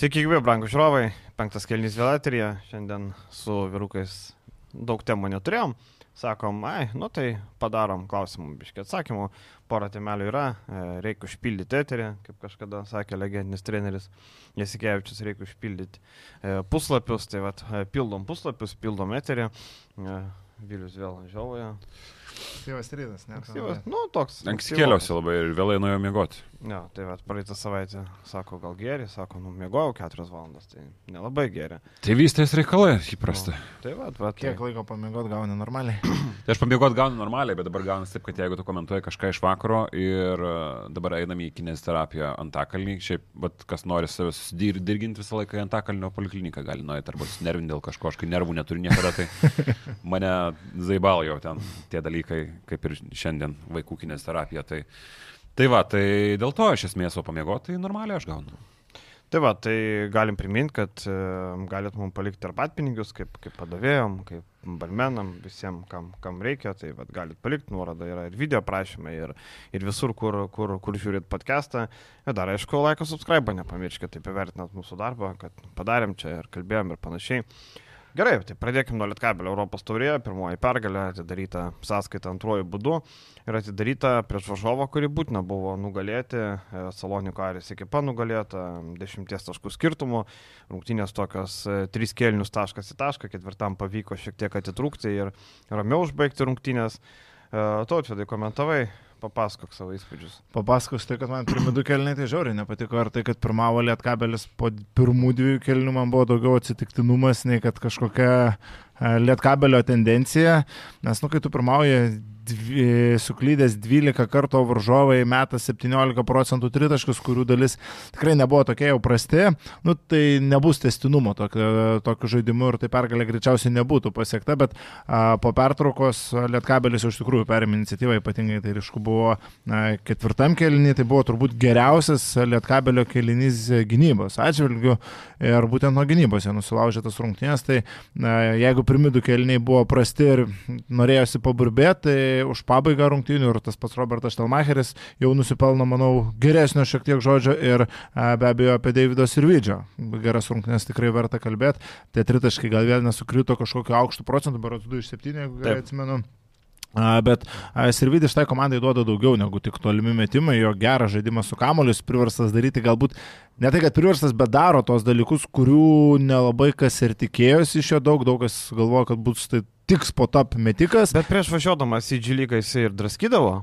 Sveiki, gyvi, brangų žiūrovai. Penktas kelnys vėl eterija. Šiandien su vyrukais daug temų neturėjom. Sakom, ai, nu tai padarom klausimų, biškiai atsakymų. Porą temelių yra, e, reikia užpildyti eterį, kaip kažkada sakė legendinis treneris Jasikevičius, reikia užpildyti e, puslapius. Tai vad, e, pildom puslapius, pildom eterį. Vilius vėl žiauja. Ankstyvas rytas, ne? Ankstyvas, nu, toks. Anksti kėliausi labai ir vėlai nuėjau miegoti. Ne, tai va, praeitą savaitę sako, gal geri, sako, nu, mėgojau keturias valandas, tai nelabai geri. Tėvystės reikalai, įprasta. Nu, tai va, va. Kiek tai... laiko pamiegot gauni normaliai? tai aš pamiegot gaunu normaliai, bet dabar gaunasi taip, kad jeigu tu komentuoji kažką iš vakaro ir e, dabar einame į kineziterapiją Antakalnį, šiaip, bet kas nori save susidirginti visą laiką į Antakalnio polikliniką gali nueiti arba susinervinti dėl kažko, aš kai nervų neturiu niekada, tai mane zaibalo jau ten tie dalykai, kaip ir šiandien vaikų kineziterapija. Tai Tai va, tai dėl to iš esmės, o pamiegoti, tai normaliai aš gaunu. Tai va, tai galim priminti, kad e, galit mums palikti arbatpinigius, kaip, kaip padavėjom, kaip barmenam, visiems, kam, kam reikia, tai va, galit palikti nuorodą, yra ir video prašymai, ir, ir visur, kur, kur, kur žiūrit podcastą. Ir dar, aišku, laiko subscribe, nepamirškite, taip įvertinat mūsų darbą, kad padarėm čia ir kalbėjom ir panašiai. Gerai, tai pradėkime nuo Lietkabelio Europos taurėje. Pirmoji pergalė atidaryta sąskaita antrojų būdų ir atidaryta prieš varžovą, kurį būtina buvo nugalėti. E, Saloniko Aris ekipa nugalėta 10 taškų skirtumų. Rungtynės tokios 3 e, kėlinius taškas į tašką, ketvirtam pavyko šiek tiek atitrūkti ir ramiau užbaigti rungtynės. E, Tautvidai komentavai Papasakok savo įspūdžius. Papasakos tai, kad man pirmie du kelniai tai žiauriai nepatiko, ar tai, kad pirmavo lietkabelis po pirmų dviejų kelnių man buvo daugiau atsitiktinumas, nei kad kažkokia lietkabelio tendencija, nes, nu, kai tu pirmauji dvi, suklydęs 12 kartų varžovai meta 17 procentų tritaškus, kurių dalis tikrai nebuvo tokie jau prasti, nu, tai nebus testinumo tokio, tokio žaidimu ir tai pergalė greičiausiai nebūtų pasiekta, bet a, po pertraukos Lietkabelis iš tikrųjų perėmė iniciatyvą, ypatingai tai ryšku buvo a, ketvirtam kelinį, tai buvo turbūt geriausias Lietkabelio kelinys gynybos atžvilgių ir būtent nuo gynybos jie nusilaužė tas rungtynės, tai a, jeigu pirmi du keliniai buvo prasti ir norėjosi paburbėti, tai už pabaigą rungtynių ir tas pats Robertas Štelmacheris jau nusipelno, manau, geresnio šiek tiek žodžio ir be abejo apie Davido Sirvidžio. Geras rungtynės tikrai verta kalbėti. Tie tritaškai gal vėl nesukrito kažkokiu aukštu procentu, berots 2 iš 7, jeigu gerai atsimenu. Bet Sirvidis šitai komandai duoda daugiau negu tik tolimi metimai, jo geras žaidimas su kamolius priverstas daryti galbūt ne tai, kad priverstas, bet daro tos dalykus, kurių nelabai kas ir tikėjosi iš jo daug, daug kas galvoja, kad bus tai tik spotap metikas. Bet prieš važiuodamas į džilygą jisai ir draskydavo.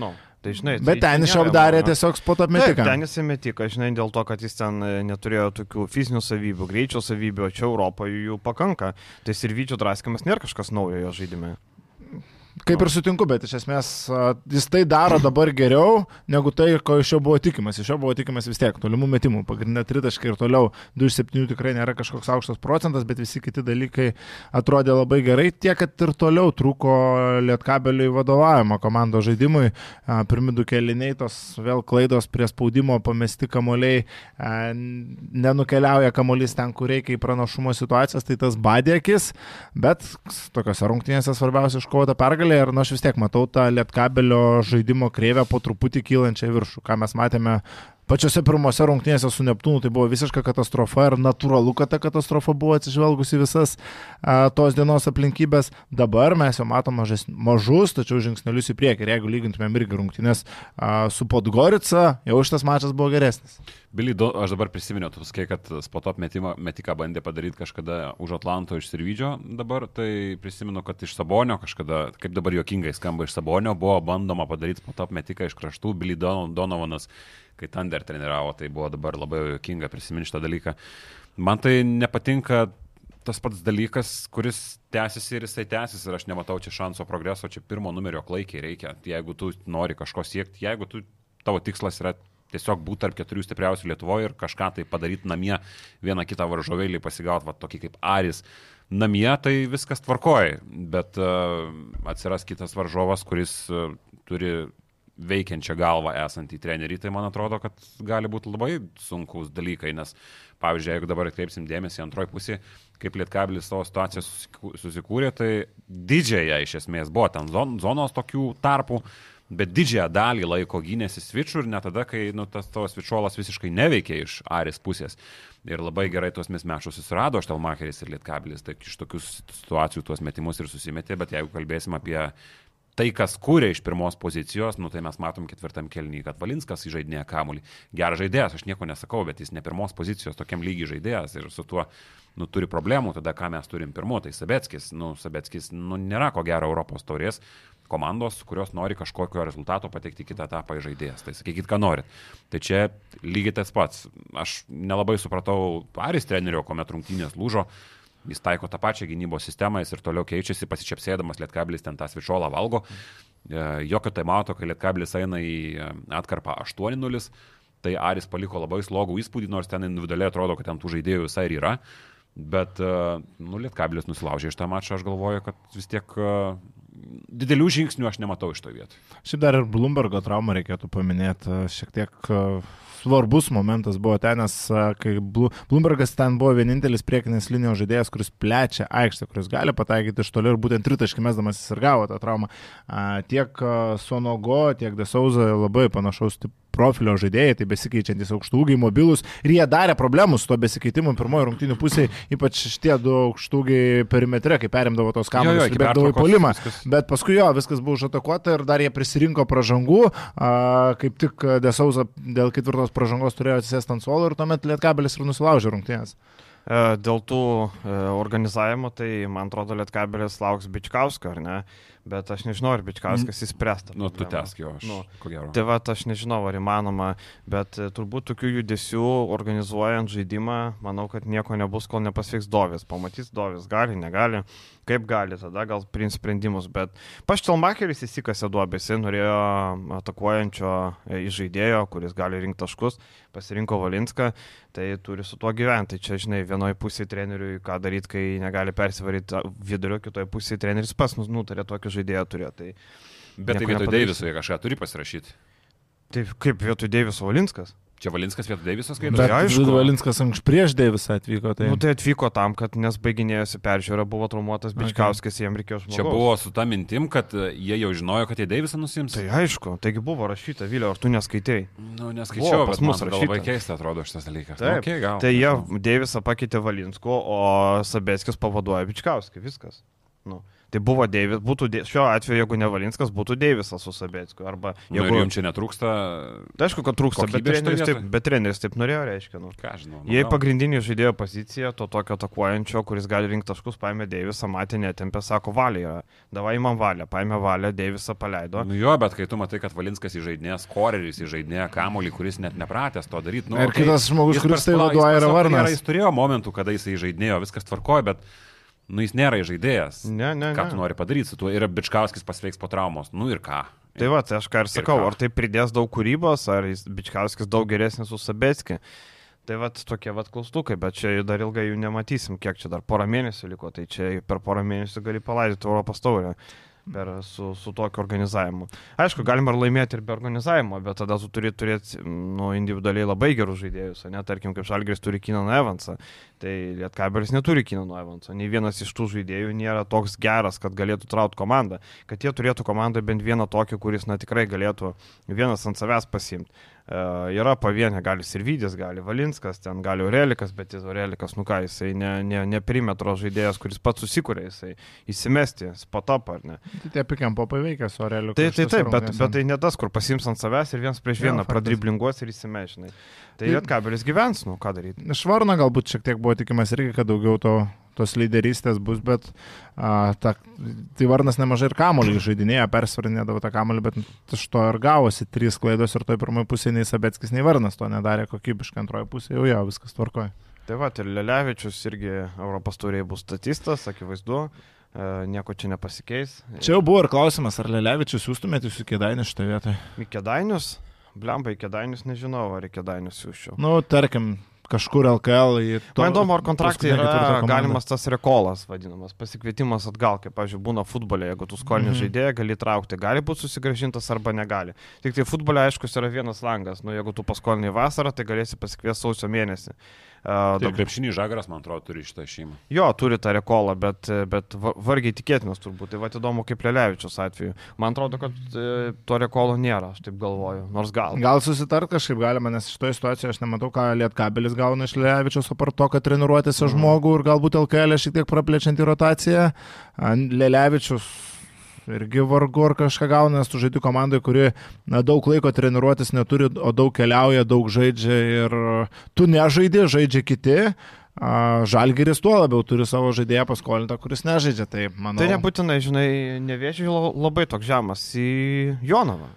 Nu. Tai, žinai, tai Bet ten išapdarė tiesiog spotą metiką. Ten jis įmetika, žinai, dėl to, kad jis ten e, neturėjo tokių fizinių savybių, greičio savybių, o čia Europoje jų pakanka. Tai ir vyčio draskimas nėra kažkas naujo jo žaidime. Kaip ir sutinku, bet iš esmės jis tai daro dabar geriau negu tai, ko iš jo buvo tikimas. Iš jo buvo tikimas vis tiek tolimų metimų, pagrindinė tritaškai ir toliau 2,7 tikrai nėra kažkoks aukštas procentas, bet visi kiti dalykai atrodė labai gerai, tiek, kad ir toliau trūko lietkabeliui vadovavimo komandos žaidimui. Pirmi du keliniai, tos vėl klaidos prie spaudimo pamesti kamoliai, nenukeliauja kamolys ten, kur reikia į pranašumo situacijas, tai tas badėkis, bet tokiuose rungtynėse svarbiausia iškovota pergalė pergalė ir na, aš vis tiek matau tą lietkabelio žaidimo kreivę po truputį kylančią viršų, ką mes matėme pačiose pirmose rungtynėse su Neptūnu tai buvo visiška katastrofa ir natūralu, kad ta katastrofa buvo atsižvelgusi visas a, tos dienos aplinkybės. Dabar mes jau matom mažes, mažus, tačiau žingsnelius į priekį. Ir jeigu lygintumėm irgi rungtynės a, su Podgorica, jau šitas mačas buvo geresnis. Billy, aš dabar prisiminiau, tu sakai, kad spotop metiką bandė padaryti kažkada už Atlanto iš Sirvidžio dabar, tai prisimenu, kad iš Sabonio kažkada, kaip dabar juokingai skamba iš Sabonio, buvo bandoma padaryti spotop metiką iš kraštų, Billy Donovanas kai Thunder treniravo, tai buvo dabar labai jokinga prisiminti šitą dalyką. Man tai nepatinka tas pats dalykas, kuris tęsiasi ir jisai tęsiasi ir aš nematau čia šanso progreso, čia pirmo numerio klaikiai reikia. Jeigu tu nori kažko siekti, jeigu tu, tavo tikslas yra tiesiog būti tarp keturių stipriausių Lietuvoje ir kažką tai padaryti namie, vieną kitą varžovėlį pasigauti, va tokį kaip Aris. Namie tai viskas tvarkoja, bet uh, atsiras kitas varžovas, kuris uh, turi veikiančią galvą esantį trenerį, tai man atrodo, kad gali būti labai sunkus dalykai, nes, pavyzdžiui, jeigu dabar atkreipsim dėmesį antroji pusė, kaip Lietkabilis savo situaciją susikūrė, tai didžiąją iš esmės buvo ten zonos tokių tarpų, bet didžiąją dalį laiko gynėsi svičių ir net tada, kai nu, tas tavo svičiolas visiškai neveikia iš Aris pusės. Ir labai gerai tuos mismešus susirado Štelmacheris ir Lietkabilis, tai iš tokių situacijų tuos metimus ir susimetė, bet jeigu kalbėsim apie tai, kas kūrė iš pirmos pozicijos, nu, tai mes matom ketvirtam kelnyje, kad Valinskas įžaidinėja kamuolį. Geras žaidėjas, aš nieko nesakau, bet jis ne pirmos pozicijos tokiam lygiai žaidėjas ir su tuo nu, turi problemų, tada ką mes turim pirmo, tai Sabetskis, nu, Sabetskis, nu, nėra ko gero Europos taurės komandos, kurios nori kažkokio rezultato patekti kitą etapą į žaidėjas. Tai sakykit, ką norit. Tai čia lygiai tas pats. Aš nelabai supratau Paris trenerio, kuomet rungtynės lūžo. Jis taiko tą pačią gynybos sistemą, jis ir toliau keičiasi, pasičiapsėdamas Lietkabilis ten tą svičiolą valgo. E, jokio tai mato, kai Lietkabilis eina į e, atkarpą 8-0, tai Aris paliko labai slogų įspūdį, nors ten individualiai atrodo, kad ten tų žaidėjų visai ir yra. Bet, e, nu, Lietkabilis nusilaužė iš tą mačą, aš galvoju, kad vis tiek didelių žingsnių aš nematau iš to vietų. Šiaip dar ir Bloombergo traumą reikėtų paminėti, e, šiek tiek svarbus momentas buvo ten, nes kai Bloombergas ten buvo vienintelis priekinės linijos žaidėjas, kuris plečia aikštę, kuris gali pataikyti iš toli ir būtent tritaškį mesdamas jis ir gavo tą traumą. Tiek Sonogo, tiek Desauza labai panašaus tipo profilio žaidėjai, tai besikeičiantis aukštūgiai, mobilus ir jie darė problemų su to besikeitimu pirmojo rungtinių pusėje, ypač šitie du aukštūgiai perimetre, kai perimdavo tos kamuolius ir bėgdavo į polimą. Bet paskui jo, viskas buvo užatakuota ir dar jie prisirinko pražangų, a, kaip tik Desauza dėl ketvirtos pražangos turėjo atsisėsti ant suolo ir tuomet Lietkabelis ir nusilaužė rungtynės. E, dėl tų e, organizavimo, tai man atrodo, Lietkabelis lauks Bičkausko, ar ne? Bet aš nežinau, ar Bičkauskas įspręsta. Nu, tu tesk jo, aš. Nu, ko gero. Tai va, aš nežinau, ar įmanoma, bet e, turbūt tokių judesių organizuojant žaidimą, manau, kad nieko nebus, kol nepasveiks Dovis. Pamatys Dovis, gali, negali, kaip gali, tada gal priims sprendimus, bet Paštelmacheris įsikasė duobėsi, norėjo atakuojančio e, žaidėjo, kuris gali rinkti taškus, pasirinko Valinską, tai turi su tuo gyventi. Tai čia, žinai, vienoje pusėje treneriui ką daryti, kai negali persivaryti vidurio, kitoje pusėje treneris pas mus nutarė tokį žaidėją turėti. Tai Bet tai vietoj Deiviso jie kažką turi pasirašyti. Tai kaip vietoj Deiviso Valinskas? Čia Valinskas vietoj Deiviso skaito? Bet tai aišku, Valinskas anksčiau prieš Deivisą atvyko. Tai... Nu, tai atvyko tam, kad nes baiginėjosi peržiūra, buvo traumuotas Bičkauskis, okay. jiem reikėjo žmogaus. Čia buvo su ta mintim, kad e, jie jau žinojo, kad jie Deivisą nusims. Tai aišku, taigi buvo rašyta, Vilio, ar tu neskaitėjai? Nu, neskaičiau, pas mus rašyta. Labai keista atrodo šitas dalykas. Taip, nu, okay, gal. Tai jie Deivisą pakeitė Valinsko, o Sabeskis pavaduoja Bičkauskį, viskas. Nu. Tai buvo Deivis, būtų, šiuo atveju, jeigu ne Valinskas, būtų Deivisas su Sabėcku. Arba jeigu nu, jums čia netrūksta. Tai aišku, kad trūksta, bet treneris, taip, bet treneris taip norėjo, reiškia. Nu. Ką žinau. Nu, Jei pagrindinį žaidėjo poziciją, to tokio atakuojančio, kuris gali rinkti taškus, paėmė Deivisą, matė, netempė, sako, valė, davai man valę, paėmė valę, Deivisą paleido. Nu jo, bet kai tu matai, kad Valinskas įžaidinės, koreris įžaidinė kamuolį, kuris net nepratęs to daryti. Nu, ir okay, kitas žmogus, kuris tai vaduoja, yra Varnas. Jis turėjo momentų, kada jis įžaidinėjo, viskas tvarkoja, bet nu jis nėra žaidėjas. Ne, ne. Ką ne. tu nori padaryti su tuo? Ir Bičkauskis pasveiks po traumos. Nu ir ką? Tai va, tai aš ką ir sakau, ir ar tai pridės daug kūrybos, ar Bičkauskis daug geresnis už Sabetskį. Tai va tokie va klaustukai, bet čia dar ilgai jų nematysim, kiek čia dar porą mėnesių liko, tai čia per porą mėnesių gali palaidoti Europos taurę per, su, su tokiu organizavimu. Aišku, galima ir laimėti ir be organizavimo, bet tada tu turi turėti nu, individualiai labai gerus žaidėjus, ne, tarkim, kaip Žalgris turi Kinaną Evansą, tai Lietkabelis neturi Kinano Evanso, nei vienas iš tų žaidėjų nėra toks geras, kad galėtų traut komandą, kad jie turėtų komandą bent vieną tokį, kuris, na, tikrai galėtų vienas ant savęs pasimti. Yra pavienė, gali Sirvidis, gali Valinskas, ten gali Aurelikas, bet jis Aurelikas, nu ką, jisai ne, ne, ne perimetro žaidėjas, kuris pats susikūrė, jisai įsimesti, spotop ar ne. Tai tie veikia su Aureliu. Tai taip, taip, bet, bet tai ne tas, kur pasims ant savęs ir vienas prieš vieną pradriblinguos ir įsimežinai. Tai, tai Lietkabelis gyvens, nu ką daryti. Iš Varno galbūt šiek tiek buvo tikimas irgi, kad daugiau to tos lyderystės bus, bet a, ta, tai Varnas nemažai ir kamolį žaidinėjo, persvarinėdavo tą kamolį, bet iš to ir gavosi trys klaidos ir toj pirmoji pusėje nei Sabetskis, nei Varnas to nedarė kokybiškai, antroji pusė jau jau viskas tvarkoja. Tai va, ir Lelevičius irgi Europos turėjai bus statistas, akivaizdu. E, nieko čia nepasikeis. Čia jau buvo ir klausimas, ar Lelevičius siūstumėte į Kėdainius šitą vietą? Į Kėdainius? Blemba, į Kėdainius nežinau, ar į Kėdainius siūščiau. Nu, tarkim, kažkur LKL į To, Man įdomu, ar kontraktai yra galimas tas rekolas vadinamas, pasikvietimas atgal, kaip, pavyzdžiui, būna futbole, jeigu tu skolini Mhm. žaidėją, gali traukti, gali būti susigražintas arba negali. Tik tai futbole, aišku, yra vienas langas, nu jeigu tu paskolini vasarą, tai galėsi pasikviesti sausio mėnesį. Uh, Tai krepšinį žagaras, man atrodo, turi šitą šeimą. Jo, turi tą rekolą, bet, bet va- vargiai tikėtinas turbūt. Tai va įdomu, kaip Lelevičius atveju. Man atrodo, kad e, to rekolo nėra, aš taip galvoju. Nors gal. Gal susitart kažkaip galima, nes šitoje situacijoje aš nematau, ką Lietkabelis gauna iš Levičiaus, apart to, kad treniruotėse Mhm. žmogų ir galbūt LKL šiek tiek praplečiant į rotaciją. Lelevičius irgi vargu ar kažką gauna, nes tu žaidži komandai, kuri na, daug laiko treniruotis neturi, o daug keliauja, daug žaidžia ir tu nežaidži, žaidžia kiti. Žalgiris tuo labiau turi savo žaidėją paskolintą, kuris nežaidžia. Tai, manau, Tai nebūtinai, žinai, neviešiai labai toks žemas į Jonavą.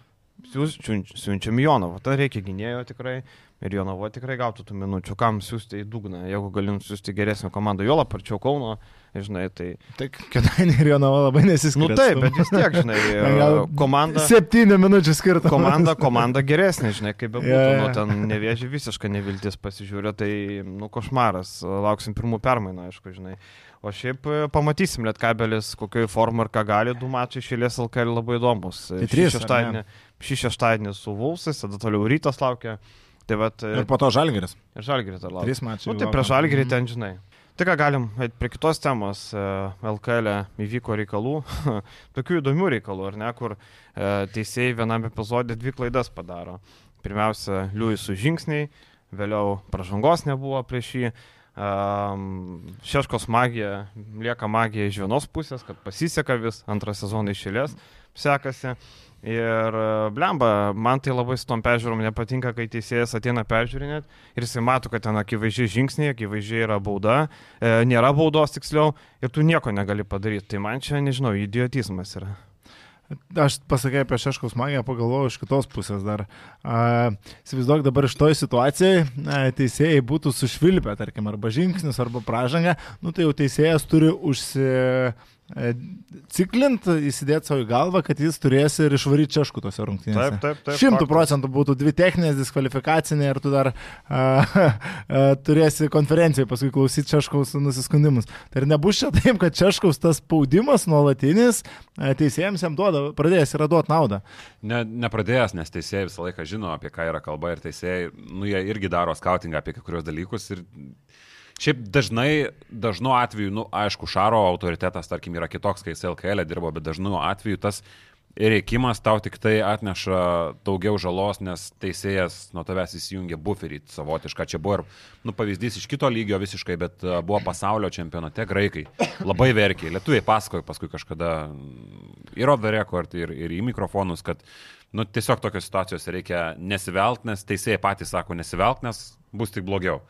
Siunčiam į Jonavą. Tai reikia gynėjo tikrai. Ir Jonavo tikrai gautų tų minučių. Kam siūsti į dugną, jeigu galim siūsti geresnę komandą. Jo laparčiau Kauno, žinai, tai... Tai Kedainė ir Jonava labai nesiskiria. Nu taip, bet vis tiek, žinai, Gal komanda... Septynių minučių skirta. komanda, komanda geresnė, žinai, kaip bebūtų, yeah. nu, ten nevėži visiškai neviltis pasižiūrė, tai, nu, košmaras, lauksim pirmų permainų, aišku, žinai. O šiaip e, pamatysim, net kabelis, kokioje formoje ir ką gali, du mačiai išėlės LKL labai įdomus. Tai trys, šį šeštadienį su Vulsais, tada toliau rytas laukia. Tai vat, e, Ir po to Žalgiris. ir Žalgiris dar laukia. Trys mačiai. Nu, tai prie Žalgirį ten, žinai. Tai ką galim, eit prie kitos temos, e, LKL įvyko reikalų, tokių įdomių reikalų, ar ne, kur e, teisėjai vienam epizodė dvi klaidas padaro. Pirmiausia, Liujisų žingsniai, vėliau pražangos nebuvo prieš jį. Šeškos magija, lieka magija iš vienos pusės, kad pasiseka vis, antrą sezoną išėlės sekasi. Ir e, blemba, man tai labai su tom peržiūrom nepatinka, kai teisėjas ateina peržiūrinėti ir jisai mato, kad ten akivaizdžiai žingsniai, akivaizdžiai yra bauda, e, nėra baudos tiksliau ir tu nieko negali padaryti. Tai man čia, nežinau, idiotizmas yra. Aš pasakai apie Šeškaus magiją, pagalvojau iš kitos pusės dar. Įsivaizduok dabar iš toj situacijai, teisėjai būtų sušvilpę, tarkim, arba žingsnis, arba pražanga, nu tai jau teisėjas turi užsi... e, Ciklint, įsidėti savo į galvą, kad jis turės ir išvaryti češkų tose rungtynėse. Taip, taip, taip, Šimtų procentų būtų dvi techninės diskvalifikacinė ir tu dar a, a, turėsi konferencijoje paskui klausyti Češkaus nusiskundimus. Tai ir nebus čia taip, kad Češkaus tas spaudimas nuolatinis a, teisėjams jam duoda, pradėjęs yra duoti naudą. Ne, nepradėjęs, nes teisėjai visą laiką žino, apie ką yra kalba ir teisėjai, nu, jie irgi daro skautingą apie kai kurios dalykus ir šiaip dažnai, dažnu atveju, nu, aišku, Šaro autoritetas, tarkim, yra kitoks, kai jis LKL dirbo, bet dažnu atveju tas reikimas tau tik tai atneša daugiau žalos, nes teisėjas nuo tavęs įsijungia buferį savotišką. Čia buvo ir, nu, pavyzdys iš kito lygio visiškai, bet a, buvo pasaulio čempionate graikai. Labai verkiai. Lietuviai pasakojo paskui kažkada ir off the record, ir, ir į mikrofonus, kad nu, tiesiog tokios situacijos reikia nesivelt, nes teisėjai patys sako nesivelt, nes bus tik blogiau.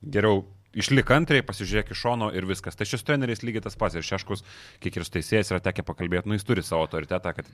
Geriau išlik antriai, pasižiūrėk iš šono ir viskas. Tai šis treneris lygiai tas pats ir Šeškus, kiek ir su teisėjas yra tekę pakalbėti, nu jis turi savo autoritetą, kad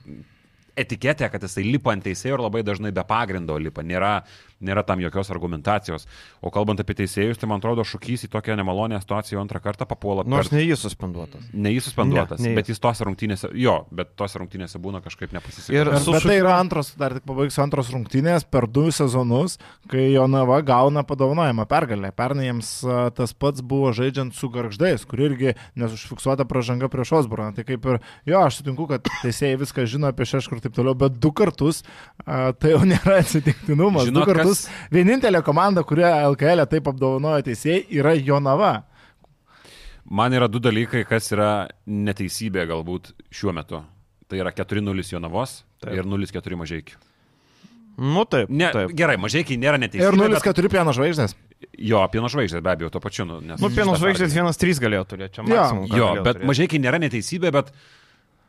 etiketė, kad jisai lipa ant teisėjų ir labai dažnai be pagrindo lipa, nėra, nėra tam jokios argumentacijos. O kalbant apie teisėjus, tai man atrodo šūkys į tokią nemalonę situaciją antrą kartą papuola. Nors per- ne jis suspenduotas. Ne jis suspenduotas, Ne, ne, ne bet jis tose rungtynėse, jo, bet tose rungtynėse būna kažkaip nepasisekė. Ir su bet tai yra antros, dar tik pabaigsiu antros rungtynės per du sezonus, kai Jonava gauna padovanojimą pergalę. Pernai jiems tas pats buvo žaidžiant su garždais, kur irgi nesužfiksuota pražanga prieš Osborną. Tai kaip ir, jo, aš sutinku, kad teisėjai viską žino apie šeškur ir taip toliau, bet du kartus a, tai jau nėra atsitiktinumas. Žinot, du kartus. Kas- Vienintelė komanda, kurią LKL taip apdovanojo teisėjai, yra Jonava. Man yra du dalykai, kas yra neteisybė galbūt šiuo metu. Tai yra 4-0 Jonavos Taip. ir 0-4 mažiekių. Nu taip. Ne, taip. gerai, mažiekiai nėra neteisybė. Ir bet- 0-4 pieno žvaigždės. Jo, pieno žvaigždės be abejo, to pačiu. Nu, nes Nu, pieno žvaigždės pergalę. 1-3 galėjo turėti, čia Jo. maksimum. ką Jo, galėjo bet mažiekiai nėra neteisybė, bet,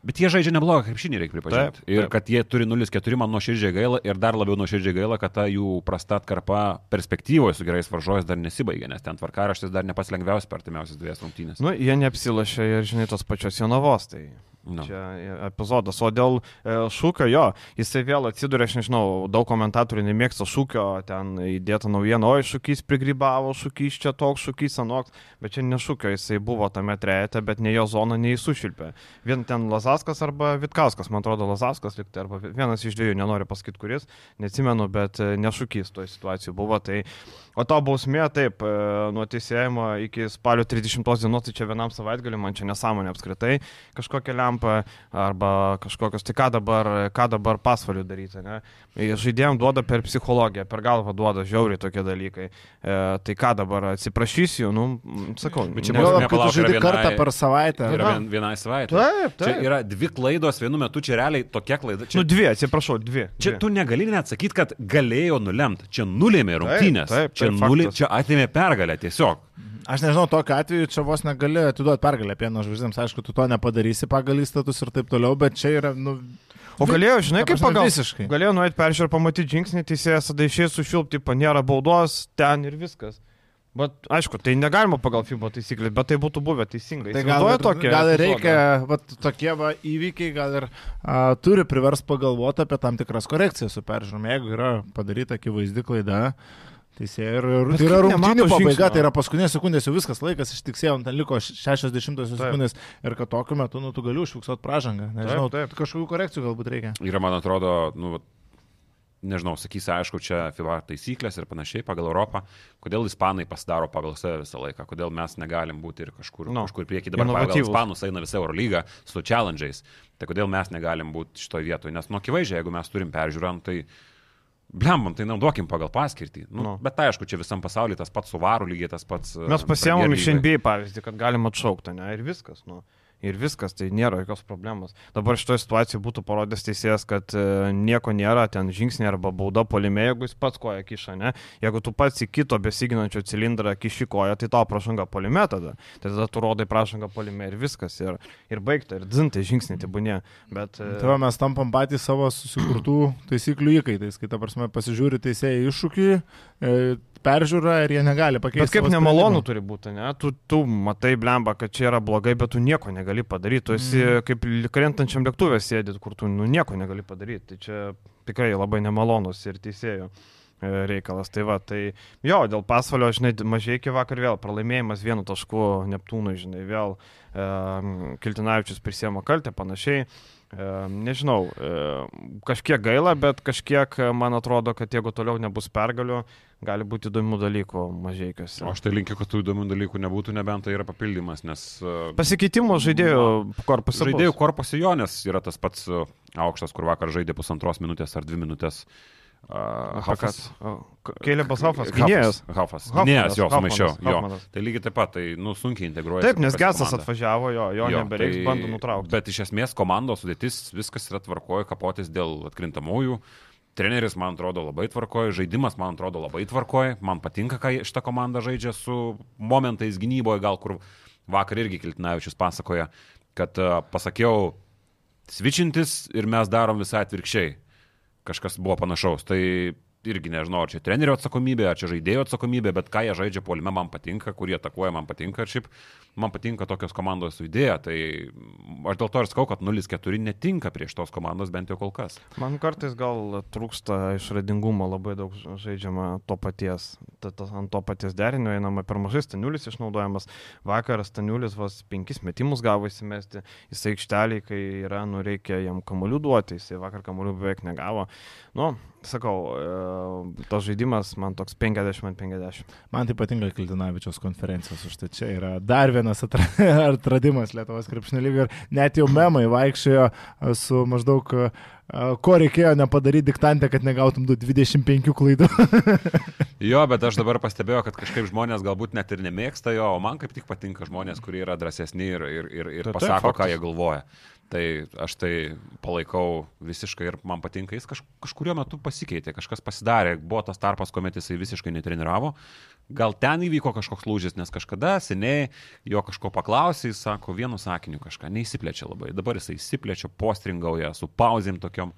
bet jie žaidžia neblogą krepšinį, reikia pripažinti. Taip, Ir taip. kad jie turi 0-4, man nuoširdžiai gaila ir dar labiau nuoširdžiai gaila, kad ta jų prasta atkarpa perspektyvoje su gerais varžovais dar nesibaigė, nes ten tvarkaraštis dar nepats lengviausias per artimiausias dviejas rungtynės. Nu, jie neapsilašė ir, žinai, tos pačios Jonavos, tai Nu. Čia epizodas. O dėl e, šūkio, jo, jisai vėl atsiduria, aš nežinau, daug komentatorių nemėgsta šūkio, ten įdėta naujiena, oi, šūkys prigrybavo, šūkys čia toks, šūkys anoks, bet čia ne šūkio, jisai buvo tame trejete, bet ne jo zona, nei sušilpė. Vien ten Lazaskas arba Vitkauskas, man atrodo, Lazaskas liktai, arba vienas iš dviejų, nenoriu pasakyti kuris, neatsimenu, bet e, ne šūkys toje situacijoje buvo. Tai, o to bausmė, taip, e, nuo teisėjimo iki spalio 30 dienos, tai čia vienam savaitgaliu, man čia nesąmonė apskritai, kažkokia lempa arba kažkokios, tai ką dabar, ką dabar pasvaliu daryti, ne? Žaidėjim duoda per psichologiją, per galvą duoda žiauriai tokie dalykai. E, tai ką dabar, atsiprašysiu, nu, sakau, Bet čia ne- buvo- nepalauk, yra žaidži kartą per savaitę. Yra vien, vienai savaitė. Taip, Čia taip. yra dvi klaidos vienu metu, čia realiai tokia klaida. Čia, Nu, dvi, atsiprašau, dvi. čia dvi. tu negali net sakyti, kad galėjo nulemti. Čia nulėmė rungtynės. taip, čia, taip, nulė, faktas. čia atėmė pergalę tiesiog. Aš nežinau, tokiu atveju čia vos negali atiduoti pergalę pieno žvaigždėms. Aišku, tu to nepadarysi pagal įstatus ir taip toliau, bet čia yra, nu... O galėjo, žinai, kaip pagal... visiškai. Galėjo nuėti peržiūrį, pamatyti žingsnį, teisėjas tada išėjęs sušilpti, panėra baudos, ten ir viskas. Bet, aišku, tai negalima pagal FIBO taisyklės, bet tai būtų buvę teisingai. Tai gal, ir- tokią gal ir reikia, vat, tokie va, įvykiai gal ir a, turi privers pagalvoti apie tam tikras korekcijas su peržiūrom. Jeigu yra padaryta akivaizdi klaida, teisėjai ir, ir tai yra rungtynių pabaiga, žingsnio? tai yra paskutinės sekundės, jau viskas laikas ištiksėjo, ten liko 60 Taip. sekundės ir kad tokiu metu, nu, tu gali užfiksuoti pražangą. Nežinau, Taip, taip. kažkokių korekcijų galbūt reikia. Yra, man atrodo, nu, vat, nežinau, sakysi, aišku, čia FIBA taisyklės ir panašiai pagal Europą. Kodėl ispanai pasidaro pagal save visą laiką? Kodėl mes negalim būti ir kažkur, Nu, no, kažkur prieki? Dabar pagal inovatyvūs. ispanus eina visa Eurolyga su challenge'ais. Tai kodėl mes negalim būti šitoje vietoje? Nes, nu, akivaizdžiai, jeigu mes turim peržiūrą, nu, tai Blembam, tai naudokim pagal paskirtį. Nu, Nu. Bet aišku, čia visam pasaulyje tas pats suvarų lygiai tas pats. e, Mes pasiemam Premier iš. NBA pavyzdį, kad galim atšaukti, ne, ir viskas, nu. Ir viskas, tai nėra jokios problemos. Dabar šitoje situacijoje būtų parodęs teisėjas, kad e, nieko nėra, ten žingsnė arba bauda polime, jeigu jis pats koją kiša, ne? Jeigu tu pats į kito besiginančio cilindrą kiši koją, tai tau prašanga polime tada. Tai tada tu rodai prašanga polime ir viskas. Ir, ir baigta, ir dzintai žingsniai, tai būnė. Bet... e, Tai mes tampam patys savo susikurtų taisyklių įkaitais, kai ta prasme pasižiūri teisėjai iššūkį, peržiūrą ir jie negali pakeisti. Bet kaip nemalonu turi būti, ne? Tu, tu matai, blemba, kad čia yra blogai, bet tu nieko negali padaryti. Tu esi mm. kaip krentančiam lėktuvė sėdit, kur tu nu, nieko negali padaryti. Tai čia tikrai labai nemalonus ir teisėjo e, reikalas. Tai va, tai jo, dėl pasvalio, žinai, mažai iki vakar vėl pralaimėjimas vienu tašku Neptūnui, žinai, vėl e, Kiltinavičius prisėmė kaltę, panašiai. E, nežinau, e, kažkiek gaila, bet kažkiek e, man atrodo, kad jeigu toliau nebus pergalių, gali būti įdomių dalykų kas. O aš tai linkiu, kad tų įdomių dalykų nebūtų, nebent tai yra papildymas, nes e, Pasikeitimo žaidėjų korpusą. žaidėjų korpusio Jonės yra tas pats e, aukštas, kur vakar žaidė pusantros minutės ar dvi minutės. Uh, Hafas. Kėlėbas Hafas, gynėjas. Hafas. Gynėjas, jo, sumaišiau. Jo. Tai lygiai taip pat, tai, nu, sunkiai integruoja. Taip, nes Gesas atvažiavo, jo, jo, jo nebereiks, tai- bando nutraukti. Bet iš esmės komandos sudėtis, viskas yra tvarkoja, kapotis dėl atkrintamųjų. Treneris, man atrodo, labai tvarkoja, žaidimas, man atrodo, labai tvarkoja. Man patinka, kai šitą komandą žaidžia su momentais gynyboje, gal kur vakar irgi Kiltinavičius pasakoja, kad uh, pasakiau svičintis ir mes darom visai atvirkščiai. Kažkas buvo panašaus. Tai irgi nežinau, ar čia trenerio atsakomybė, ar čia žaidėjo atsakomybė, bet ką jie žaidžia polime, man patinka, kurie atakuoja, man patinka. Ir šiaip man patinka tokios komandos idėja. Tai aš dėl to ir sakau, kad 0-4 netinka prieš tos komandos, bent jau kol kas. Man kartais gal trūksta išradingumo, labai daug žaidžiama to paties. Ta, ta, ant to paties derinio einama per mažai, staniulis išnaudojamas. Vakar staniulis vos penkis metimus gavo įsimesti. Jisai aikšteliai, kai yra, nu reikia jam kamolių duoti, jisai vakar kamolių beveik negavo. Nu, sakau, e, tas žaidimas man toks 50 ant 50. Man tai patinka Kiltinavičiaus konferencijos, už tai čia yra dar vienas atra- atradimas Lietuvos krepšinio lygio ir net jau memai vaikščiojo a, su maždaug, a, ko reikėjo nepadaryti diktantę, kad negautum du 25 klaidų. Jo, bet aš dabar pastebėjau, kad kažkaip žmonės galbūt net ir nemėgsta jo, o man kaip tik patinka žmonės, kurie yra drąsesni ir, ir, ir, ir pasako, ką jie galvoja. Tai aš tai palaikau visiškai ir man patinka, jis kaž, kažkurio metu pasikeitė, kažkas pasidarė, buvo tas tarpas, kuomet jisai visiškai netreniravo. Gal ten įvyko kažkoks lūžis, nes kažkada seniai jo kažko paklausė, jis sako vienu sakiniu kažką, neįsiplečia labai. Dabar jisai įsiplečia, postringauja su pauzėm tokiom.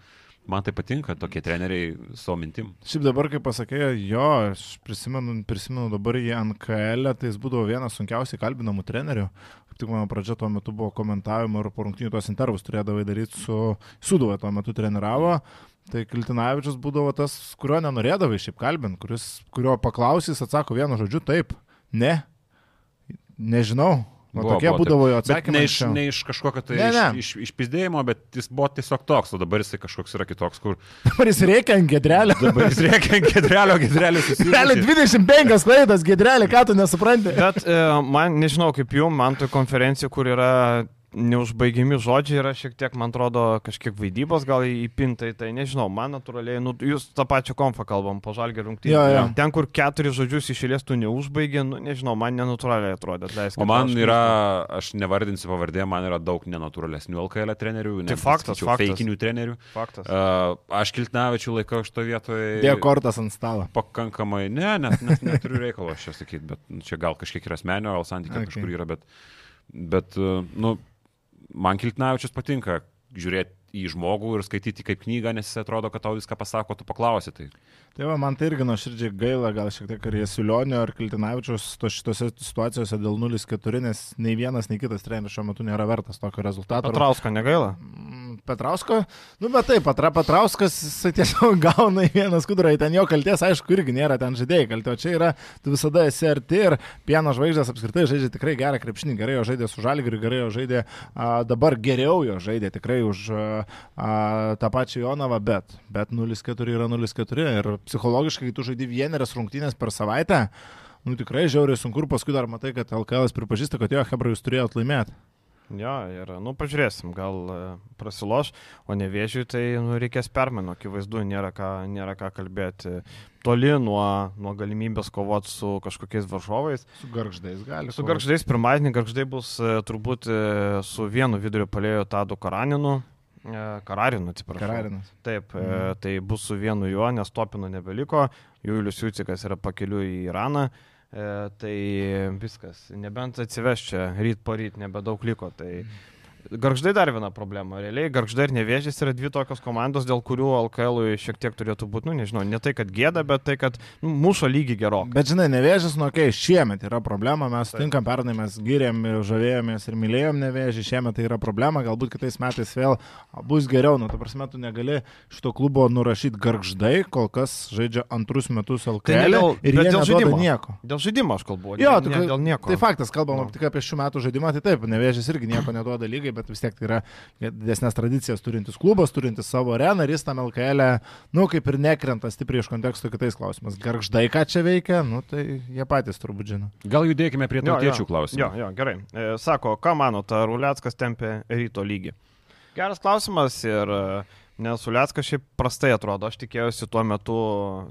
man tai patinka, tokie treneriai savo mintim. Šiaip dabar, kai pasakė, jo, aš prisimenu, prisimenu dabar į NKL, tai jis būdavo vienas sunkiausiai kalbinamų trenerių. Kaip tik mano pradžia tuo metu buvo komentavimo ir po rungtynių tos intervus turėdavai daryti su Sudova, tuo metu treniravo. Tai Kiltinavičius būdavo tas, kurio nenorėdavai šiaip kalbint, kuris, kurio paklausys, atsako vienu žodžiu taip, ne, nežinau. Va, Buvo, tokie buvo, būdavo jo atsakymai. ne iš, ne iš kažkokio tai Ne, iš, ne. iš, iš pizdėjimo, bet jis buvo tiesiog toks, o dabar jisai kažkoks yra kitoks, kur Dabar jis reikia ant gedrelio. dabar jis reikia ant gedrelio, gedrelio susitikti. 25 klaidas, gedrelė, ką tu nesupranti? Bet e, man, nežinau kaip jum, man tai konferencija, kur yra neužbaigiami žodžiai, yra šiek tiek, man atrodo, kažkiek vaidybos gal įpintai, tai nežinau, man natūraliai, nu, jūs tą pačią konfą kalbam, po žalgį rungtynį. Jo, jo. Ten, kur keturis žodžius išėlės tu neužbaigė, nu, nežinau, man nenatūraliai atrodė. Leiskit, O man aš yra, aš nevardinsiu pavardė, man yra daug nenatūralesnių LKL trenerių, Tai netgi faktas, faktas. Feikinių trenerių. Faktas. Uh, aš Kiltnavičių laikau šito vietoje. Dėjo kortas ant stalo. pakankamai, ne, net, net neturiu reikalo aš čia sakyti, bet čia gal kažkiek yra asmenio, gal santykiai Okay. kažkur yra, bet, bet nu, man Kiltnavičius patinka žiūrėti į žmogų ir skaityti kaip knygą, nes jis atrodo, kad tau viską pasako, tu paklausi. Tai Tai va, man tai irgi nuoširdžiai gaila, gal šiek tiek ar Jesulionio, ar Kiltinavičius to šitose situacijose dėl 0-4, nes nei vienas, nei kitas treneris šiuo metu nėra vertas tokio rezultato. Patrausko negaila. Mm, Petrausko, nu bet taip, Patra Petrauskas, jisai tiesiog gauna į vieną skudurą, ten jo kalties, aišku, irgi nėra ten žaidėjai kaltė, o čia yra, tu visada esi arti ir pieno žvaigždės apskritai žaidžia tikrai gerą krepšinį, gerai jo žaidė su žalgiriu, gerai jo žaidė, a, dabar geriau jo žaidė tikrai už a, a, tą pačią Jonavą, bet, bet 0-4 yra 0-4 ir psichologiškai, kai tu žaidži vienerias rungtynės per savaitę, nu tikrai žiauriai sunku ir paskui dar matai, kad LKL pripažįsta, kad jo, Hebra, jūs turėjot laimėti. Jo, ir, nu, pažiūrėsim, gal e, prasiloš, o nevėžiui tai nu, reikės permainų, akivaizdu, nėra ką, nėra ką kalbėti. Toli nuo, nuo galimybės kovoti su kažkokiais varžovais. Su garždais gali. Su garždais pirmadienį, garždai bus e, turbūt e, su vienu vidurio palėjo Tadu Karaninu. E, Kararinu, atsiprašau. Kararinas. Taip, e, Mhm. tai bus su vienu juo, nes Topino nebeliko, Julius Jucikas yra pakeliu į Iraną, e, tai viskas, nebent atsiveš čia ryt po ryt, nebedaug liko. Tai Garždai dar viena problema. Realiai Garždai ir Nevėžys yra dvi tokios komandos, dėl kurių LKL šiek tiek turėtų būti, nu nežinau, ne tai, kad gėda, bet tai, kad nu, mušo lygį gerokai. Bet žinai, nevėžys, nu, okei, okay, šiemet yra problema, mes Taip. tinkam pernai, mes gyrėm, žavėjomės ir mylėjom nevėžį, šiemet tai yra problema, galbūt kitais metais vėl bus geriau, nu, ta prasme, tu negali šito klubo nurašyti garždai, kol kas žaidžia antrus metus LKL Tai dėl- ir dėl žaidimo. nieko. Dėl žaidimo aš kalbu, Jo, ne, tu, dėl nieko. Tai faktas, kalbam Nu. tik apie šių metų žaidimą, tai taip, nevėžys irgi nieko neduoda lygiai, bet vis tiek tai yra didesnės tradicijas turintis klubas, turintis savo areną ir jis tam LKL, nu, kaip ir nekrenta stipriai iš konteksto kitais klausimais. Garždai ką čia veikia, nu, tai jie patys turbūt žino. gal judėkime prie tautiečių klausimų. Jo, jo, gerai. E, sako, ką manote, ar Uliackas tempė ryto lygį? Geras klausimas ir e, nes Uliackas šiaip prastai atrodo. Aš tikėjausi tuo metu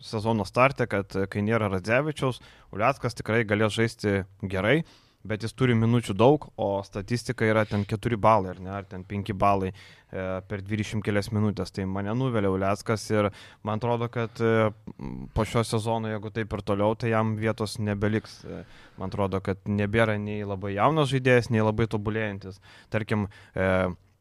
sezono starte, kad e, kai nėra Radzevičiaus, Uliackas tikrai galės žaisti gerai. Bet jis turi minučių daug, o statistika yra ten 4 balai, ar ne, ar ten 5 balai e, per 20 kelias minutės. Tai mane nuvelia Uliackas ir man atrodo, kad e, po šio sezono, jeigu taip ir toliau, tai jam vietos nebeliks. E, Man atrodo, kad nebėra nei labai jaunas žaidėjas, nei labai tobulėjantis. Tarkim, e,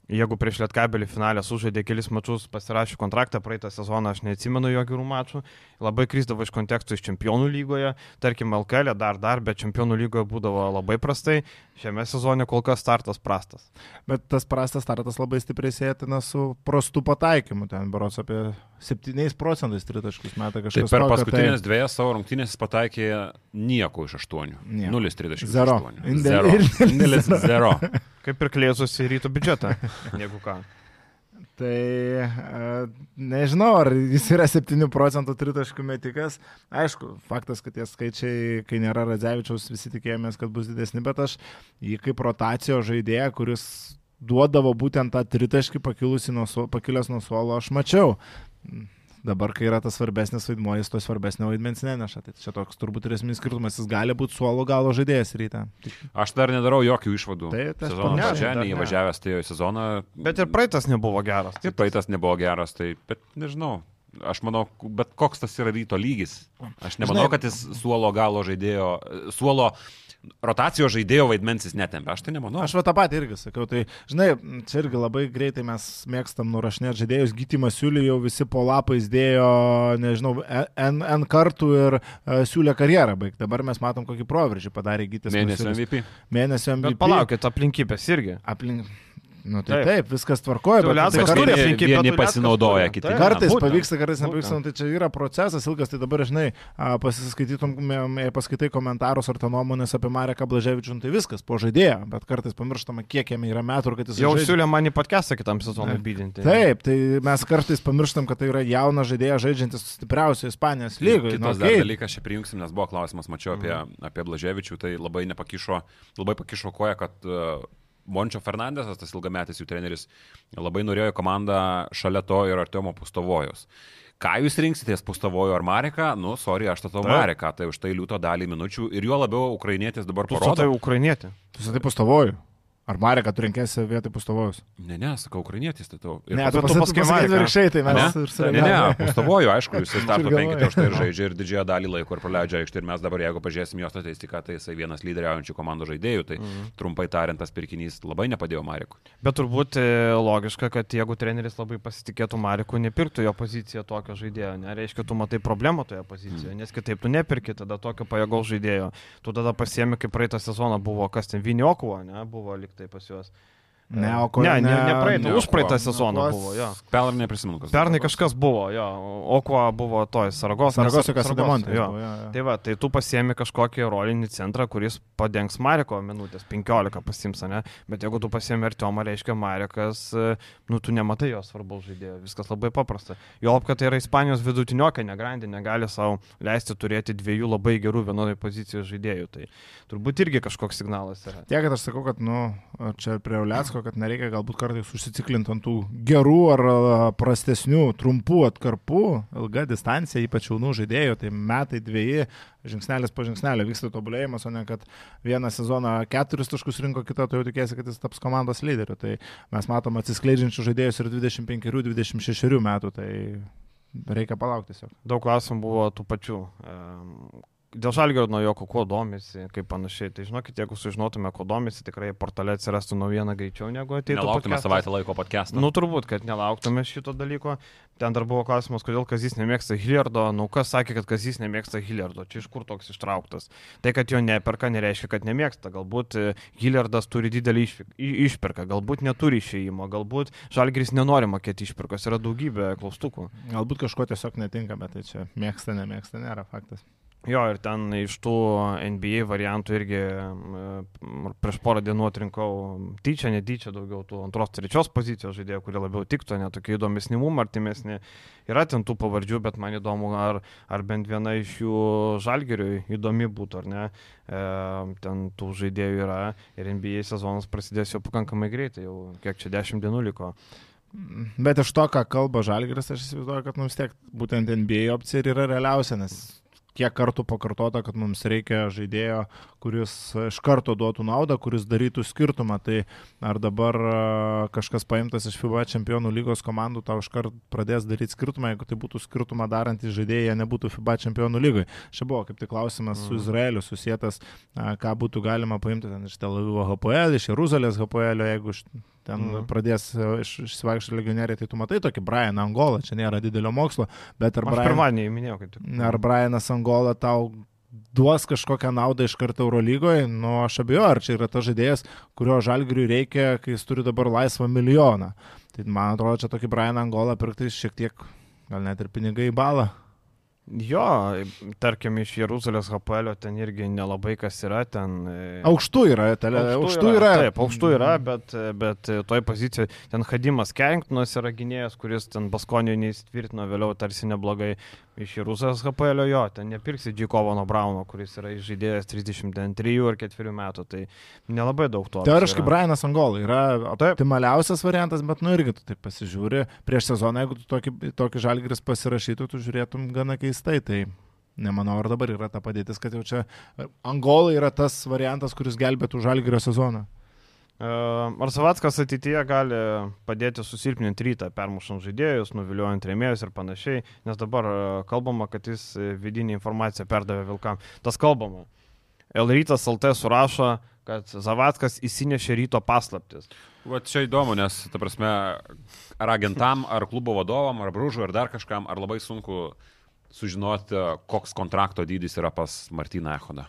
Jeigu prieš Lietkabelį finalę sužaidė kelis mačius, pasirašė kontraktą, praeitą sezoną aš neatsimenu jo gerų mačų, labai krisdavo iš kontekstų iš čempionų lygoje, tarkim LKL e dar dar, bet čempionų lygoje būdavo labai prastai, šiame sezone kol kas startas prastas. Bet tas prastas startas labai stipriai sėtina su prastu pataikymu, ten berots apie 7 procentais tritaškius metą kažkas. Tai per paskutinės tai... dviejas savo rungtynės pataikė nieko iš 8. 0,38. 0,0. Kaip ir klėsus į ryto biudžetą, jeigu ką. Tai e, nežinau, ar jis yra 7 procentų tritaškų metikas. Aišku, faktas, kad tie skaičiai, kai nėra Radzevičiaus, visi tikėjomės, kad bus didesni, bet aš jį kaip rotacijos žaidėją, kuris duodavo būtent tą tritaškį pakilusi nuo, pakilęs nuo suolo, aš mačiau. Dabar, kai yra tas svarbesnis vaidmuo, jis to svarbesnio vaidmens neneša. Tai čia toks turbūt ir esminis skirtumas, jis gali būti suolo galo žaidėjas ryte. Tik Aš dar nedarau jokių išvadų. Tai- pradžia, dar ne. neįvažiavęs tai sezoną. Bet ir praeitas nebuvo geras. Ir praeitas nebuvo geras, tai, bet nežinau. Aš manau, bet koks tas yra ryto lygis. Aš nemanau, Žinai- kad jis suolo galo žaidėjo, suolo rotacijos žaidėjo vaidmens jis netempia. Aš tai nemanau. Aš va tą patį irgi sakau, tai žinai, čia irgi labai greitai mes mėgstam nurašinėti žaidėjus, gytimas siūlį jau visi po lapais dėjo, nežinau, N, N kartų ir uh, siūlė karjerą baigti. Dabar mes matom, kokį proveržį padarė gytis. Mėnesio MVP. Mėnesio MVP. Bet palaukit, aplinkybės irgi. Aplink... Nu, tai taip, taip viskas tvarkoja, bet Tuliauskas tai turi kartais, aplinkybę, vieni pasinaudoja, kiti Taip. kartais Būtent, pavyksta, kartais nepavyksta, nu, tai čia yra procesas ilgas, tai dabar, žinai, a, pasiskaitytum, m, jei paskaitai komentarus ar tą nuomonės apie Mareką Blaževičių, tai viskas po žaidėjo, bet kartais pamirštama, kiek jam yra metų ir kad jis Jau siūlė man į podcastą kitam sezonui Taip. bydinti. Taip, tai mes kartais pamirštam, kad tai yra jaunas žaidėjas žaidžiantis stipriausioje Ispanijos lygoje. Kitas Nu, dalykas, čia prijungsim, nes buvo klausimas, mačiau apie, apie Blaževičių, tai labai nepakišo, labai pakišo koja, kad uh, Mončio Fernandesas, tas ilgametis jų treneris, labai norėjo komandą šalia to ir Artiomo Pustovojos. Ką jūs rinksitės, Pustovojų ar Mareką? Nu, sorry, aš statau Taip. Mareką, tai už tai liūto dalį minučių ir juo labiau ukrainietis dabar Tu parodo. tai ukrainietė. Tu sakai pustavoju. Ar Mareką tu rinkėsi vietoj pustovojus? Ne, ne, sakau, ukrainietis statau. Ir Ne, pas- tu tu pasakė paskui pasakė Mareką. virkščiai, tai mes Ne? ir Ne, ne, sureagavome. Pustavoju, aišku, jis starto penketė už tai ir žaidžia ir didžiąją dalį laiko ir praleidžia aikštę. Ir mes dabar, jeigu pažiūrėsim jo statistiką, tai jisai vienas lyderiaujančių komandų žaidėjų. Tai Mhm. trumpai tariant, tas pirkinys labai nepadėjo Marekui. Bet turbūt e, logiška, kad jeigu treneris labai pasitikėtų Mariku, nepirktų jo poziciją tokio žaidėjo. Nereiškia, tu matai problemą toje pozicijoje, nes kitaip tu nepirki tada tokio pajėgaus žaidėjo. Tu tada pasiemi, kaip praeitą sezoną buvo, kas ten Viniokuo, ne, buvo liktai pas juos. Ne, o ko Ne, ne, ne praeitą, už praeitą sezoną Okuos- buvo, jo. Pernai neprisimenu, kas. Pernai kažkas buvo, jo, o kuo buvo toj Saragos. Saragos, kas Demontas. Jo. Tai va, tai tu pasiemi kažkokį rolinį centrą, kuris padengs Mariko minutės, 15 pasims, ne? Bet jeigu tu pasiemi Artiomą, reiškia Marikas, e, nu tu nematai jo svarbaus žaidėjo, viskas labai paprasta. Jo, kad tai yra Ispanijos vidutiniokai, negrandė, negali savo leisti turėti dviejų labai gerų vienodai pozicijų žaidėjų. Tai turbūt irgi kažkoks signalas yra. Tiek, kad aš sakau, kad, nu, čia prie Uliacko, kad nereikia galbūt kartais užsiciklinti ant tų gerų ar prastesnių, trumpų atkarpų, ilga distancija, ypač jaunų žaidėjų, tai metai, dviejai, žingsnelis po žingsnelio vyksta tobulėjimas, o ne kad vieną sezoną keturis taškus rinko, kitą, tai jau tikėsi, kad jis taps komandos lyderiu. Tai mes matom atsiskleidžiančių žaidėjus ir 25-26 metų, tai reikia palaukti tiesiog. Daug klausimų buvo tų pačių. Dėl žalgerio nuo jo, kuo domisi, kaip panašiai. Tai žinokit, jeigu sužinotume, kuo domisi, tikrai portale atsirastų naujiena greičiau negu ateitų. Nelauktume podcastas. savaitę laiko podcast'o. Nu, turbūt, kad nelauktume šito dalyko. Ten dar buvo klausimas, kodėl Kazis nemėgsta Hilliardo. Nu, kas sakė, kad Kazis nemėgsta Hilliardo? Čia iš kur toks ištrauktas? Tai, kad jo neperka, nereiškia, kad nemėgsta. Galbūt e, Hilliardas turi didelį išvyk- i- išpirką, galbūt neturi išėjimo, galbūt Žalgris nenori mokėti išpirkos. Yra daugybė klaustukų. Galbūt kažko tiesiog netinka, bet tai čia mėgsta, nemėgsta, nėra faktas. Jo, ir ten iš tų NBA variantų irgi prieš porą dienų atrinkau tyčia, netyčia daugiau tų antros, trečios pozicijos žaidėjų, kurie labiau tiktų, netokie įdomesni mum, artimesni. Yra ten tų pavardžių, bet man įdomu, ar, ar bent viena iš jų žalgeriui įdomi būtų, ar ne. E, ten tų žaidėjų yra ir NBA sezonas prasidės jau pakankamai greitai, jau kiek čia dešimt dienų liko. Bet iš to, ką kalba Žalgiris, aš įsivaizduoju, kad mums tiek būtent NBA opcija yra realiausia, nes kiek kartų pakartota, kad mums reikia žaidėjo, kuris iš karto duotų naudą, kuris darytų skirtumą. Tai ar dabar kažkas paimtas iš FIBA čempionų lygos komandų tau iš karto pradės daryti skirtumą, jeigu tai būtų skirtumą darantys žaidėjai, jie nebūtų FIBA čempionų lygoje. Čia buvo kaip tik klausimas su Izraeliu susijęs, ką būtų galima paimti ten iš Tel Avivo HPL, iš Jeruzalės HPL, jeigu iš ten mm. pradės e, iš, išsivaikščioti legionieriai, tai tu matai tokį Brianą Angolą, čia nėra didelio mokslo, bet ar, Aš Brian, pirmadienį jau minėjau, kaip tik. ar Brianas Angola tau duos kažkokią naudą iš karto Eurolygoje, nu aš abejoju, ar čia yra tas žaidėjas, kurio žalgiriui reikia, kai jis turi dabar laisvą milijoną. Tai man atrodo, čia tokį Brianą Angolą pirkti šiek tiek, gal net ir pinigai į balą. Jo, tarkim, iš Jeruzalės HPL ten irgi nelabai kas yra, ten... e, Aukštų yra, tele, aukštų yra. Taip, aukštų yra, bet, bet toj pozicijoje ten Hadimas Kenktonas yra gynėjas, kuris ten Baskonijoje neįsitvirtino, vėliau tarsi neblogai iš Jeruzalės HPL, jo, ten nepirksi Džikovano Brauno, kuris yra žaidėjas 33 ar 4 metų, tai nelabai daug to. Teoriškai yra. Brianas Angola yra optimaliausias variantas, bet nu irgi tu taip pasižiūri. Prieš sezoną, jeigu tu tokį, tokį žalgris pasirašytų, tu žiūrėtum gana keistai. Tai nemanau, ar dabar yra ta padėtis, kad jau čia Angola yra tas variantas, kuris gelbėtų žalgrio sezoną. Ar Savackas ateityje gali padėti susilpninti rytą, permušant žaidėjus, nuviliuojant rėmėjus ir panašiai, nes dabar kalbama, kad jis vidinį informaciją perdavė Vilkam. Tas kalbama. Elrytas LT surašo, kad Zavackas įsinešė ryto paslaptis. Va čia įdomu, nes, ta prasme, ar agentam, ar klubo vadovam, ar brūžui, ar dar kažkam, ar labai sunku sužinoti, koks kontrakto dydis yra pas Martyną Echodą.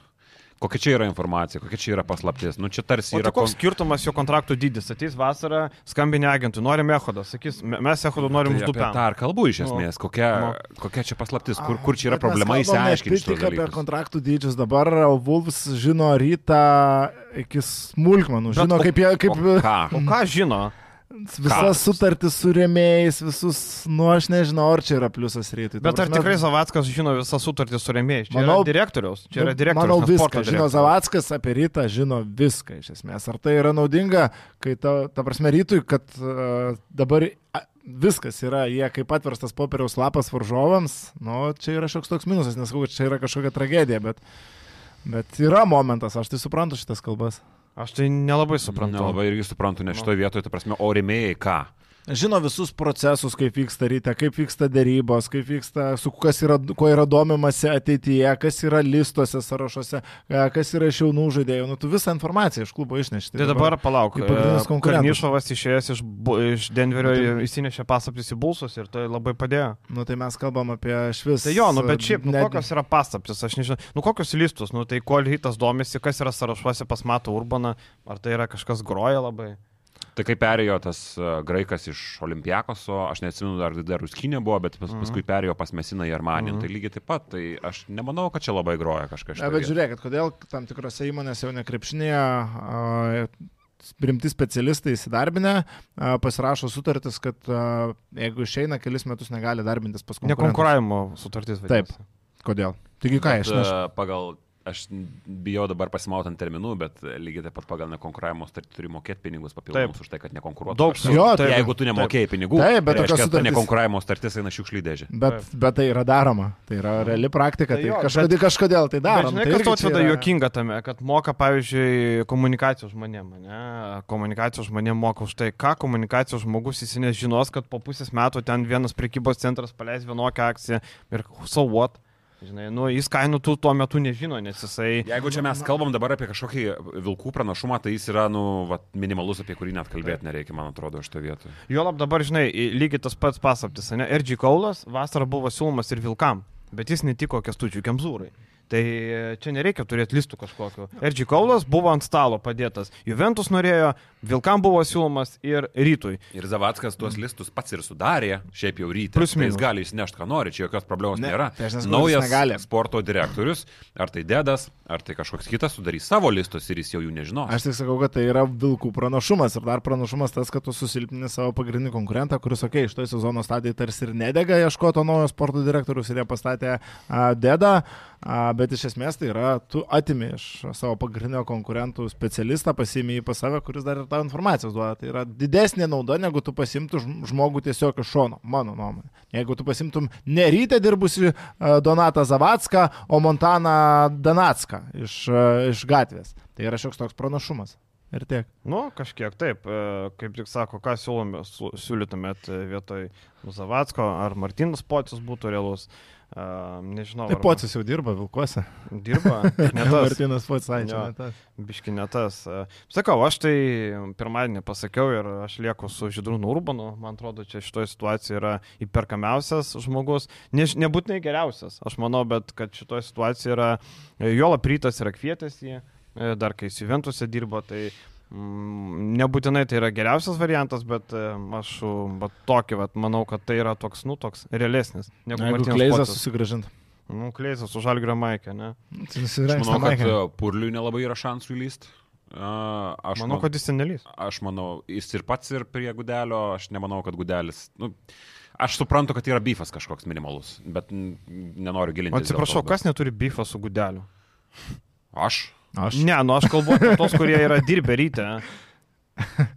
Kokia čia yra informacija, kokia čia yra paslaptis. Nu, čia tarsi O yra... tai koks skirtumas jo kontraktų dydis? Ateis vasarą, skambinė agentui, norim Echodą, sakys, me- mes Echodą norim Tai už du apie tą penktą. ir kalbu iš esmės, kokia, kokia čia paslaptis, kur, kur čia yra problema įsiaiškinti. Tik apie kontraktų dydžius dabar Wolves žino rytą iki smulkmenų, žino Bet o- kaip jie, kaip O ką? O ką žino? Visas sutartis su rėmėjais, visus, nu aš nežinau, ar čia yra pliusas rytui. Bet ar tikrai Zavackas žino visą sutartį su remėjais? Čia Manau- yra direktoriaus. Čia yra direktorius. Manau, viską. Žino. Zavackas apie rytą, žino viską iš esmės. Ar tai yra naudinga, kai ta, ta prasme rytui, kad uh, dabar a, viskas yra, jie kaip atverstas popieriaus lapas varžovams, nu, čia yra šioks toks minusas, kad čia yra kažkokia tragedija, bet, bet yra momentas, aš tai suprantu šitas kalbas. Aš tai nelabai suprantu. Nelabai irgi suprantu, nes šitoje vietoje, ta prasme, o remėjai ką? Žino visus procesus, kaip vyksta ryte, kaip vyksta dėrybos, kaip vyksta, su kas yra, kuo yra domimasi ateityje, kas yra listuose, sąrašuose, e, kas yra iš jaunų žaidėjų. Nu, tu visą informaciją iš klubo išneši. Tai dabar palauk. konkurentas. Karnišovas išėjęs iš, iš Denverio Nu, įsinešė paslaptis į bulsus ir tai labai padėjo. Nu, tai mes kalbam apie švis. Tai jo, nu bet šiaip, nu, net- kokios yra paslaptis, aš nežinau, nu kokius listus, nu tai kol rytas domisi, kas yra sąrašuose pas Mato Urbaną, ar tai yra kažkas groja labai. Tai kaip perėjo tas uh, graikas iš Olimpiakoso, aš neatsimenu, ar dar Ruskinė buvo, bet pas, paskui perėjo pas Mesiną į Armanį. Mhm. Tai lygiai taip pat, tai aš nemanau, kad čia labai groja kažkas. Ne, bet žiūrėkit, kodėl tam tikrose įmonėse jau nekrepšinėje a, rimti specialistai įsidarbinę, a, pasirašo sutartis, kad a, jeigu išeina kelis metus negali darbintis pas konkurentus. Nekonkuravimo sutartis. Taip. Kodėl? Taigi ką, aš nežinau. uh, pagal, aš bijau dabar pasimauti ant terminų, bet lygiai taip pat pagal nekonkuravimo sutartį turi mokėti pinigus papildomus Taip. už tai, kad nekonkuruotų. Daug kažkas. Jo, taip. Jeigu tu nemokėjai pinigų, Taip, bet tai reiškia, ta sutartys- nekonkuravimo startis eina šiukšlydėžė. Bet, bet tai yra daroma. Tai yra reali praktika. Tai Tai jo, kažkodėl, bet- kažkodėl tai daroma. žinai, tai kas atveda yra- juokinga tame, kad moka, pavyzdžiui, komunikacijos žmonėm, ne? Komunikacijos žmonėm moka už tai, ką komunikacijos žmogus įsinės žinos, kad po pusės metų ten vienas prekybos centras paleis vienokią akciją ir so what. Žinai, nu, jis kainų tų tuo metu nežino, nes jisai... Jeigu čia mes kalbam dabar apie kažkokį vilkų pranašumą, tai jis yra, nu, vat, minimalus, apie kurį net kalbėti nereikia, man atrodo, šito vietoje. Juolab dabar, žinai, lygiai tas pats paslaptis, ne? RG Kaulas vasarą buvo siūlomas ir Vilkam, bet jis netiko kestučių kemzūrai. Tai čia nereikia turėti listų kažkokiu. RG Kaulas buvo ant stalo padėtas. Juventus norėjo, Vilkam buvo siūlomas ir Rytui. Ir Zavackas tuos listus pats ir sudarė, šiaip jau ryte. Plius tai minus. jis gali įsinešti, ką nori, čia jokios problemos Ne, nėra. tai Naujas negali. sporto direktorius, ar tai Dedas, ar tai kažkoks kitas sudarys savo listus ir jis jau jų nežino. Aš tik sakau, kad tai yra vilkų pranašumas ir dar pranašumas tas, kad tu susilpini savo pagrindinį konkurentą, kuris, okei, okay, iš to sezono stadijai tarsi ir nedega ieškoto naujo sporto direktorius ir jie pastatė a, dedą, a, bet iš esmės tai yra, tu atimi iš savo pagrindinio konkurentų specialistą, pasiimi jį pas save, kuris dar ir tą informaciją duoda. Tai yra didesnė nauda, negu tu pasimtum žm- žmogų tiesiog iš šono, mano nuomonė. Jeigu tu pasimtum nerytę dirbusi a, Donatą Zavacką, o Montaną Danacką iš, a, iš gatvės. Tai yra šioks toks pranašumas. Ir tiek. Nu, kažkiek taip, e, kaip tik sako, ką siūlome, siūlytumėt e, vietoj Zavatsko, ar Martinas Pocius būtų realus. Uh, nežinau. Tai ar- pocius jau dirba Vilkuose. Dirba. Martinas pats, ai, čia Jo. ne tas. Biški ne tas. Sakau, aš tai pirmadienį pasakiau ir aš lieku su Židrūnu Urbanu. Man atrodo, čia šitoje situacijoje yra įperkamiausias žmogus. Ne, nebūtinai geriausias, aš manau, bet kad šitoje situacijoje yra, e, jo laprytas yra kvietęs jį, e, dar kai jis Juventuse dirbo, tai nebūtinai tai yra geriausias variantas, bet e, aš va, tokį, va, manau, kad tai yra toks, nu, toks realesnis. negu Martynas Kleizas Pocius. susigražint. Nu, Kleizas už Algrio Maikę, ne? Tai Aš manau, kad uh, Purliui nelabai yra šansų įlysti. Uh, aš Manau, kad jis senelys. Aš manau, jis ir pats ir prie gudelio, aš nemanau, kad gudelis. Nu, aš suprantu, kad yra bifas kažkoks minimalus, bet nenoriu dėl atsiprašau, to, bet- kas neturi bifą su gudeliu? Aš. Aš. Ne, nu aš kalbu apie tos, kurie yra dirbę ryte.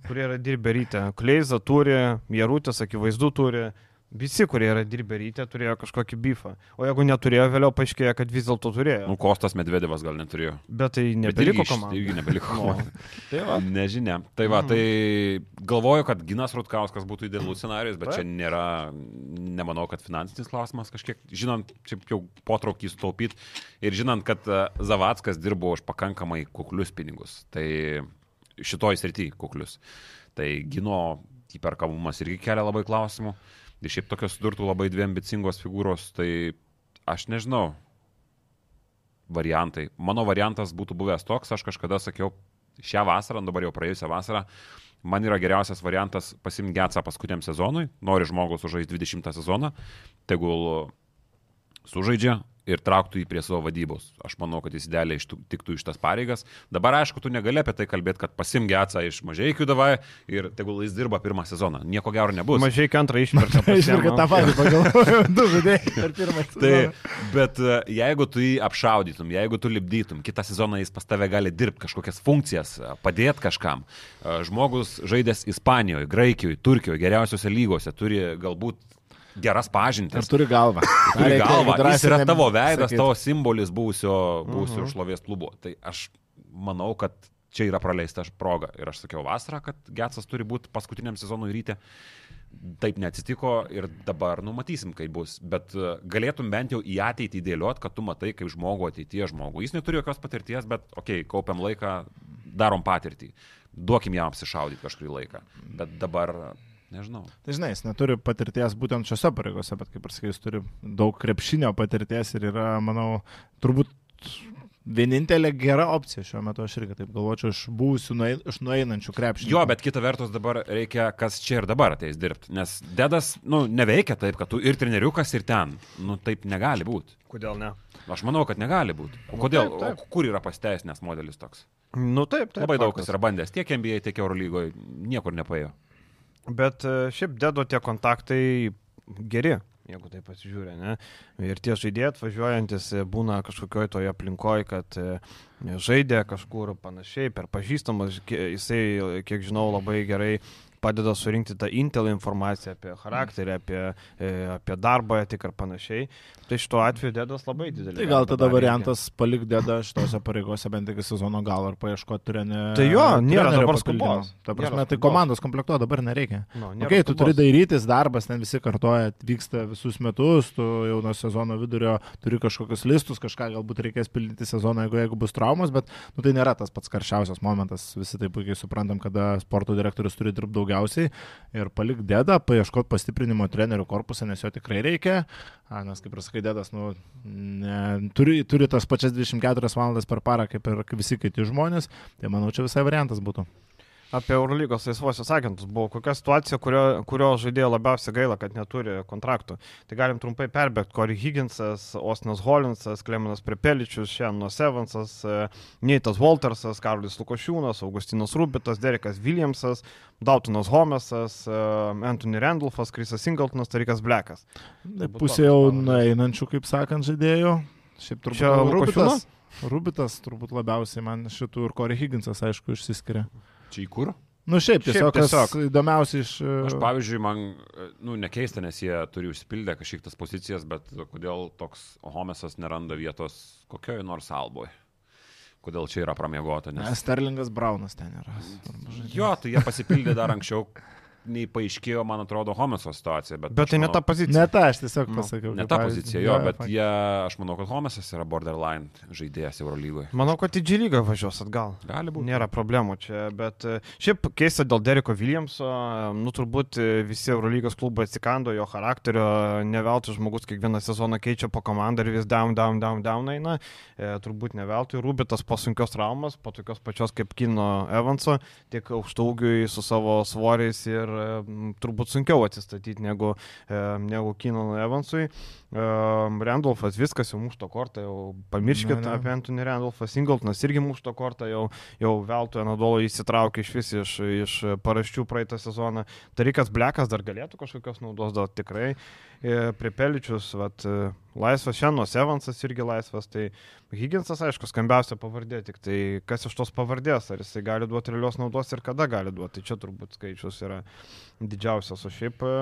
Kurie yra dirbę ryte. Kleiza turi, Jarutis akivaizdu turi. Visi, kurie yra dirbę ryte, turėjo kažkokį bifą. O jeigu neturėjo, vėliau paaiškėjo, kad vis dėlto turėjo. Nu, Kostas Medvedevas gal neturėjo. Bet tai nebeliko komandai. Irgi nebeliko. Nu, komandai. tai va. Nežinia. Tai va, tai galvoju, kad Ginas Rutkauskas būtų idealus scenarius, bet Taip. čia nėra, nemanau, kad finansinis klausimas kažkiek, žinant, čia jau potraukį sutaupyti ir žinant, kad e, Zavackas dirbo už pakankamai kuklius pinigus. Tai šitoj srity kuklius. Tai Gino įperkamumas irgi kelia labai klausimų. Ir šiaip tokios sudurtų labai dvi ambicingos figūros, tai aš nežinau, variantai. Mano variantas būtų buvęs toks, aš kažkada sakiau, šią vasarą, dabar jau praėjusią vasarą, man yra geriausias variantas pasimti Getsą paskutiniam sezonui, nori žmogus sužaisti 20 sezoną, tegul sužaidžia ir trauktų jį prie savo vadybos. Aš manau, kad jis idealiai tiktų iš tas pareigas. Dabar, aišku, tu negali apie tai kalbėti, kad pasim Getsą iš mažai davai ir tegul jis dirba pirmą sezoną. Nieko gero nebus. Mažai antrą išperka. Išvirka tą patį, pagalvojau, du žaidėjai per pirmą Tai, sezoną. bet e, jeigu tu jį apšaudytum, jeigu tu lipdytum, kitą sezoną jis pas tave gali dirbti kažkokias funkcijas, padėti kažkam. E, Žmogus žaidęs Ispanijoje, Graikijoje, Turkijoje, geriausiose lygose, turi galbūt geras Ir pažintis. turi galvą. Turi galvą, jis yra tavo veidas, sakyt. tavo simbolis būsio, būsio Mhm. šlovės klubo. Tai aš manau, kad čia yra praleista proga. Ir aš sakiau vasarą, kad Getsas turi būti paskutiniam sezonui ryte. Taip neatsitiko ir dabar numatysim, kaip bus. Bet e, galėtum bent jau į ateitį dėliot, kad tu matai kaip žmogų ateities žmogų. Jis neturi jokios patirties, bet, okei, okay, kaupiam laiką, darom patirtį. Duokim jam apsišaudyti kažkurį laiką. Bet dabar, nežinau. Tai žinai, jis neturi patirties būtent šiose pareigose, bet kaip ir sakai, jis turi daug krepšinio patirties ir yra, manau, turbūt vienintelė gera opcija šiuo metu, aš irgi taip galvočiau, iš buvusių, iš nueinančių krepšinių. Jo, bet kita vertus dabar reikia, kas čia ir dabar ateis dirbti. Nes dedas, nu, neveikia taip, kad tu ir treneriukas, ir ten. Nu, taip negali būti. Kodėl ne? Aš manau, kad negali būti. O Nu, kodėl? taip, taip. O kur yra pasteisinęs modelis toks? Nu taip, taip. Labai daug kas yra bandęs. Tiek NBA, tiek Eurolygoje. Niekur nepaėjo. Bet e, šiaip dedo tie kontaktai geri, jeigu taip pasižiūrė, ne? Ir tie žaidėjai atvažiuojantis e, būna kažkokioj toje aplinkoje, kad e, žaidė kažkur panašiai, per pažįstamas, kie- jisai, kiek žinau, labai gerai padeda surinkti tą intel informaciją apie charakterį, apie, e, apie darbą tik ir panašiai. Tai šituo atveju dedas labai didelis. Tai gal tada variantas palik dėda šitose pareigose bent iki sezono galo ir paieškoti trenerių. Tai jo, nėra dabar skubos. Ta prasme, tai komandos komplektuo dabar nereikia. Nu, Na, okay, tu turi darytis darbas, ten visi kartoja, vyksta visus metus, tu jau nuo sezono vidurio turi kažkokius listus, kažką galbūt reikės pildyti sezoną, jeigu, jeigu bus traumos, bet nu, tai nėra tas pats karščiausias momentas, visi tai puikiai suprantam, kada sporto direktorius turi dirbti daugiausiai ir palik dėdą, paieškoti pastiprinimo trenerių korpusą, nes jo tikrai reikia, A, nes kaip ir sakai, dėdas, nu, ne, turi, turi tas pačias 24 valandas per parą kaip ir visi kiti žmonės, tai manau, čia visai variantas būtų. Apie Eurolygos laisvosios agentus buvo kokia situacija, kurio, kurio žaidėjo labiausiai gaila, kad neturi kontraktų. Tai galim trumpai perbėgti. Corey Higginsas, Osnas Holinsas, Kleminas Prepeličius, Šenas Evansas, e, Neitas Waltersas, Karolis Lukošiūnas, Augustinas Rubitas, Derekas Williamsas, Daltonas Homesas, e, Anthony Randolphas, Krisas Singletonas, Tarikas Blekas. Tai pusė jau nueinančių, kaip sakant, žaidėjų. Šiaip turbūt Čia? Rubitas, Rubitas turbūt labiausiai man šitų ir Corey Higginsas, aišku, išsiskiria. Čia į kur? Nu šiaip, Šiaip tiesiog, tiesiog. tiesiog. įdomiausia iš... Aš pavyzdžiui, man, e, nu, nekeista, nes jie turi užsipildę kažkiek tas pozicijas, bet kodėl toks Homesas neranda vietos kokioje nors alboje? Kodėl čia yra pramiegota? Nes. Sterlingas Braunas ten yra. Jo, tai jie pasipildė dar anksčiau, nei paaiškėjo, man atrodo, Homeso situacija. Bet, Bet tai ne manau- ta pozicija. Ne ta, aš tiesiog Nu, pasakiau. Ne ta pozicija, jo, bet fakt. jie, aš manau, kad Homesas yra borderline žaidėjas Eurolygoje. Manau, kad į G lygą važiuos atgal. Gali būti. Nėra problemų čia, bet e, šiaip keista dėl Deriko Williamso, e, nu turbūt e, visi Eurolygos klubai atsikando jo charakterio, ne veltui žmogus kiekvieną sezoną keičia po komandą ir vis down, down, down, down eina, e, turbūt ne veltui Rubitas po sunkios traumas, po tokios pačios kaip Kino Evanso, tiek aukštaugiui su savo svoriais ir m, turbūt sunkiau atsistatyti negu, negu Kino Evansui. E, Randolphas viskas jau mušto kortą, jau pamirškit Ne, ne. apie Anthony Randolphą, Singletonas irgi mušto kortą, jau, jau veltui Anadolo įsitraukė iš vis iš, iš paraščių praeitą sezoną. Tarikas Blekas dar galėtų kažkokios naudos duoti tikrai. E, Pripeličius, vat, e, laisvas Šenos Evansas irgi laisvas, tai Higginsas, aišku, skambiausia pavardė, tik tai kas iš tos pavardės, ar jisai gali duoti realios naudos ir kada gali duoti, tai čia turbūt skaičius yra didžiausias, o šiaip e,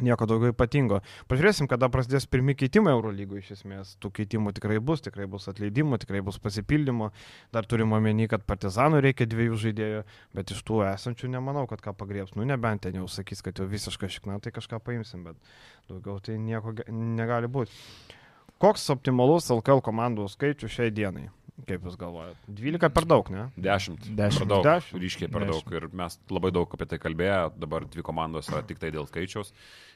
Nieko daugiau ypatingo. Pažiūrėsim, kada prasidės pirmi keitimai Eurolygų iš esmės. Tų keitimų tikrai bus, tikrai bus atleidimų, tikrai bus pasipildymų. Dar turime omeny, kad partizanų reikia dviejų žaidėjų, bet iš tų esančių nemanau, kad ką pagriebs. Nu, nebent ten jau sakys, kad jau visiškai šikna, tai kažką paimsim, bet daugiau tai nieko negali būti. Koks optimalus LKL komandų skaičius šiai dienai? Kaip Jūs galvojate? 12 per daug, ne? 10. Dešimt. Per daug. Dešimt. Ryškiai per Dešimt. daug. Ir mes labai daug apie tai kalbėję, dabar dvi komandos yra tik tai dėl skaičiaus.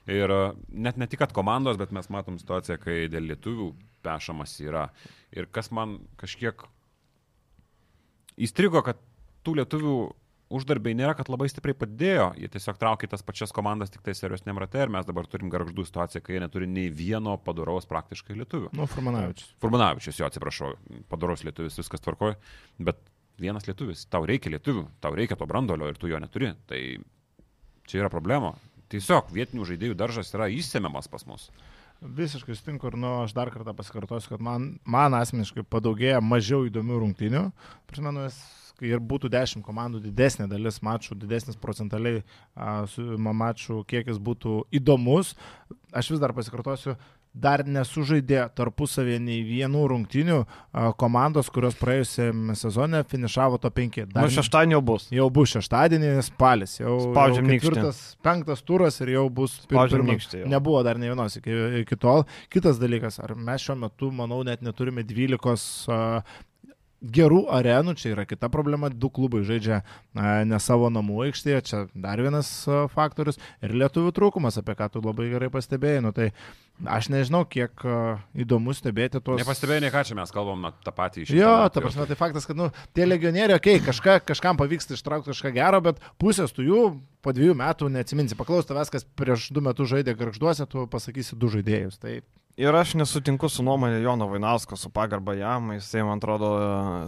Ir e, net ne tik, kad komandos, bet mes matom situaciją, kai dėl lietuvių pešamas yra. Ir kas man kažkiek įstrigo, kad tų lietuvių uždarbiai nėra, kad labai stipriai padėjo, jie tiesiog traukė tas pačias komandas tik tai seriosniam rate ir mes dabar turim garždų situaciją, kai jie neturi nei vieno padoraus praktiškai lietuvių. Nu, Furmanavičius. Furmanavičius, jo atsiprašau, padoros lietuvis, viskas tvarkoja, bet vienas lietuvis, tau reikia lietuvių, tau reikia to brandolio ir tu jo neturi. Tai čia yra problema. Tiesiog vietinių žaidėjų daržas yra įsėmiamas pas mus. Visiškai sutinku ir nu, aš dar kartą pasikartosiu, kad man, man asmeniškai padaugėja mažiau įdomių rungtynių. Prisimenu, es- kai ir būtų 10 komandų didesnė dalis mačų, didesnis procentaliai mačų kiekis būtų įdomus. Aš vis dar pasikartosiu, dar nesužaidė tarpusavėje nei vienų rungtynių a, komandos, kurios praėjusiame sezone finišavo to 5. Nu, šeštadienį jau bus. Jau bus šeštadienį, spalis, jau, Spaudžiam jau ketvirtas, penktas turas ir jau bus pir- Spaudžiam pirma- nykštį jau. Nebuvo dar ne vienos iki, iki tol. Kitas dalykas, ar mes šiuo metu, manau, net neturime 12 a, gerų arenų, čia yra kita problema, du klubai žaidžia ne savo namų aikštėje, čia dar vienas faktorius ir lietuvių trūkumas, apie ką tu labai gerai pastebėjai. Nu, tai aš nežinau, kiek įdomu stebėti tuos... Nepastebėjai, ne ką čia mes kalbam na, tą patį iš Jo, ta prasme, tai faktas, kad nu, tie legionieriai, okei, okay, kažka, kažkam pavyksta ištraukti kažką gero, bet pusės tų jų po dviejų metų neatsiminsi. Paklaus tavęs, kas prieš du metus žaidė garžduose, tu pasakysi du žaidėjus. Tai Ir aš nesutinku su nuomonė Jono Vainausko, su pagarba jam, jisai, man atrodo,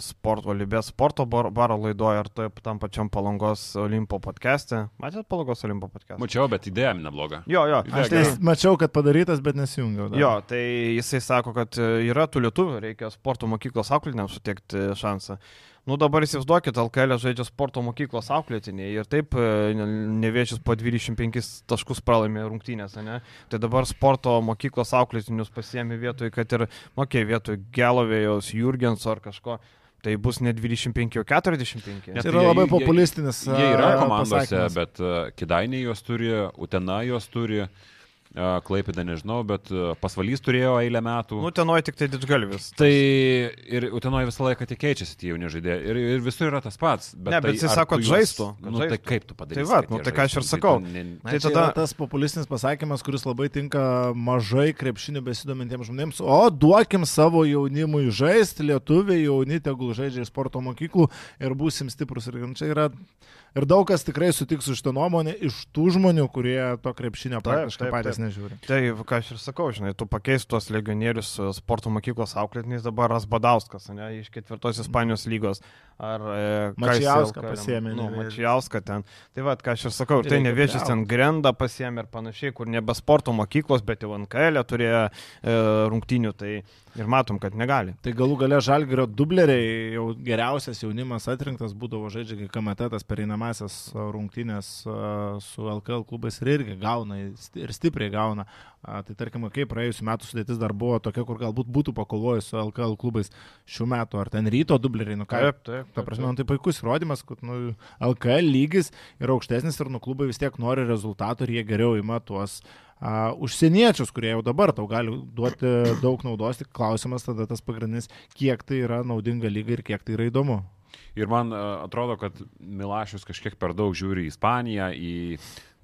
sporto libės sporto bar- baro laidoje ar taip tam pačiam Palangos Olimpo podcast'e. Matėt Palangos Olimpo podcast'e? Mačiau, bet idėja nebloga. Jo, jo. Idėja aš tai gera. mačiau, kad padarytas, bet nesijungiau. dar. Jo, tai jisai sako, kad e, yra tų lietuvių, reikia sporto mokyklos auklėtiniams suteikti šansą. Nu dabar įsivaizduokit, LKL žaidžia sporto mokyklos auklėtiniai ir taip e, ne- neviečius po 25 taškus pralaimė rungtynės, ne? Tai dabar sporto mokyklos auklėtinius pasiemi vietoj, kad ir, mokė, vietoj Gelovėjos, Jurgenso ar kažko. Tai bus ne 25, o 45. Net Tai yra jie- labai jie- populistinis. Jie yra a, komandose, pasakymas. bet uh, Kidainiai juos turi, Utena juos turi, uh, Klaipėda nežinau, bet Pasvalys turėjo eilę metų. Nu, tenoj tik tai didžgalvis. Tai ir Utenoje visą laiką tik keičiasi tie jauni žaidėjai. Ir, ir visur yra tas pats. Bet Ne, bet tai jis sako, kad žaistų, Nu, tai kaip tu padarysi? Tai va, nu, tai ką aš ir sakau. tu ne- Tai tai tada- tas populistinis pasakymas, kuris labai tinka mažai krepšinių besidomintiems žmonėms. O duokim savo jaunimui žaisti, lietuviai jauni, tegul žaidžia sporto mokyklų ir būsim stiprus. Ir čia yra. Ir daug kas tikrai sutiks su šitą nuomonę iš tų žmonių, kurie to krepšinio Taip, praktiškai taip, patys taip. nežiūri. Tai, ką aš ir sakau, žinai, tu pakeis tuos legionierius su sporto mokyklos auklėtiniais dabar Rasbadauskas, ne, iš ketvirtos Ispanijos lygos. Ar e, ką jis Mačijauską jau- pasiėmė, Nu, nevėžis. Mačijauską ten. Tai va, ką aš ir sakau, ir tai Reikia neviečius ten priaugt. Grenda pasiėmė ir panašiai, kur nebe sporto mokyklos, bet jau NKL turėjo e, rungtinių, tai ir matom, kad negali. Tai galų gale Žalgirio dubleriai, jau geriausias jaunimas atrinktas būdavo žaidžia KMT tas pereinamasias rungtynės su LKL klubais ir irgi gauna, ir stipriai gauna. Tai tarkim, kaip praėjusiu metu sudėtis dar buvo tokia, kur galbūt būtų pakovojus su LKL klubais šių metų, ar ten ryto dubleriai, nu ką. Taip, taip. Ta prasme, nu, tai puikus įrodymas, kad nu, LKL lygis yra aukštesnis ir nu klubai vis tiek nori rezultatų ir jie geriau ima tuos uh, užsieniečius, kurie jau dabar tau gali duoti daug naudos, tik klausimas tada tas pagrindinis, kiek tai yra naudinga lyga ir kiek tai yra įdomu. Ir man uh, atrodo, kad Milašius kažkiek per daug žiūri į Ispaniją, į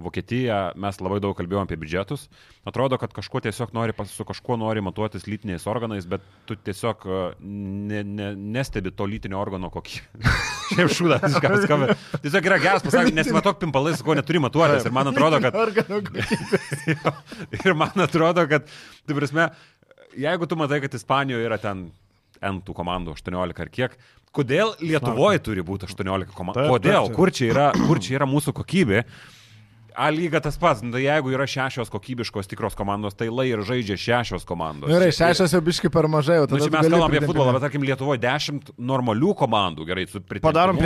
Vokietiją. Mes labai daug kalbėjome apie biudžetus. Atrodo, kad kažkuo tiesiog nori, su kažkuo nori matuotis lytiniais organais, bet tu tiesiog uh, ne, ne, nestebi to lytinio organo kokybę. Šiaip šūdas, ką skamba. Tiesiog yra geras pasakymas, nesimatok pimpalais, ko neturi matuotis. Ir man atrodo, kad ir man atrodo, kad, tai prasme, jeigu tu matai, kad Ispanijoje yra ten N tų komandų 18 ar kiek, kodėl Lietuvoje turi būti 18 komandų? Kodėl? Kur čia, yra, kur čia yra mūsų kokybė? A lyga tas pats, nu, tai jeigu yra šešios kokybiškos tikros komandos, tai lai ir žaidžia šešios komandos. Gerai, šešios jau biški per mažai, o Nu, tada čia tu mes kalbam apie futbolą, bet tarkim Lietuvoje 10 normalių komandų, gerai, su pritaikymu. Padarom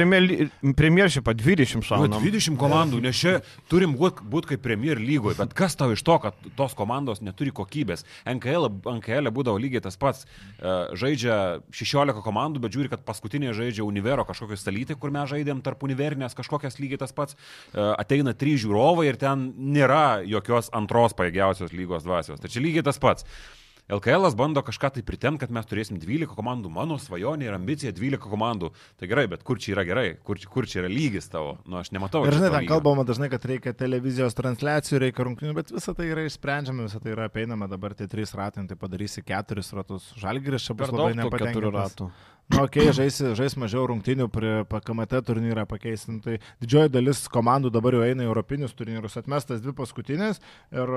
premjeršipą 20 Nu, šaunam. 20 komandų, nes čia turim būti būt kaip Premier lygoje, bet kas tau iš to, kad tos komandos neturi kokybės? NKL, NKL būdavo lygiai tas pats. E, Žaidžia 16 komandų, bet žiūri, kad paskutinė žaidžia Univero kažkokios stalytai, kur mes žaidėm tarp Univerinės kažkokias lygiai tas pats. E, Ateina trys žiūrovai ir ten nėra jokios antros pajėgiausios lygos dvasios. Čia lygiai tas pats. LKL bando kažką tai pritemti, kad mes turėsim 12 komandų. Mano svajonė ir ambicija 12 komandų. Tai gerai, bet kur čia yra gerai? Kur, kur čia yra lygis tavo? Nu, aš nematau. Ir čia žinai, ten kalbama dažnai, kad reikia televizijos transliacijų, reikia rungtynių, bet visa tai yra išsprendžiama, visa tai yra apeinama dabar tie trys ratai, tai padarysi keturis ratus. Žalgiris čia bus labai nepatenkintas. Na, okei, okay, žais, žais mažiau rungtynių prie PKMT turnyrą pakeisti. Nu, tai didžioji dalis komandų dabar jau eina į europinius turnyrus. Atmestas dvi paskutinės ir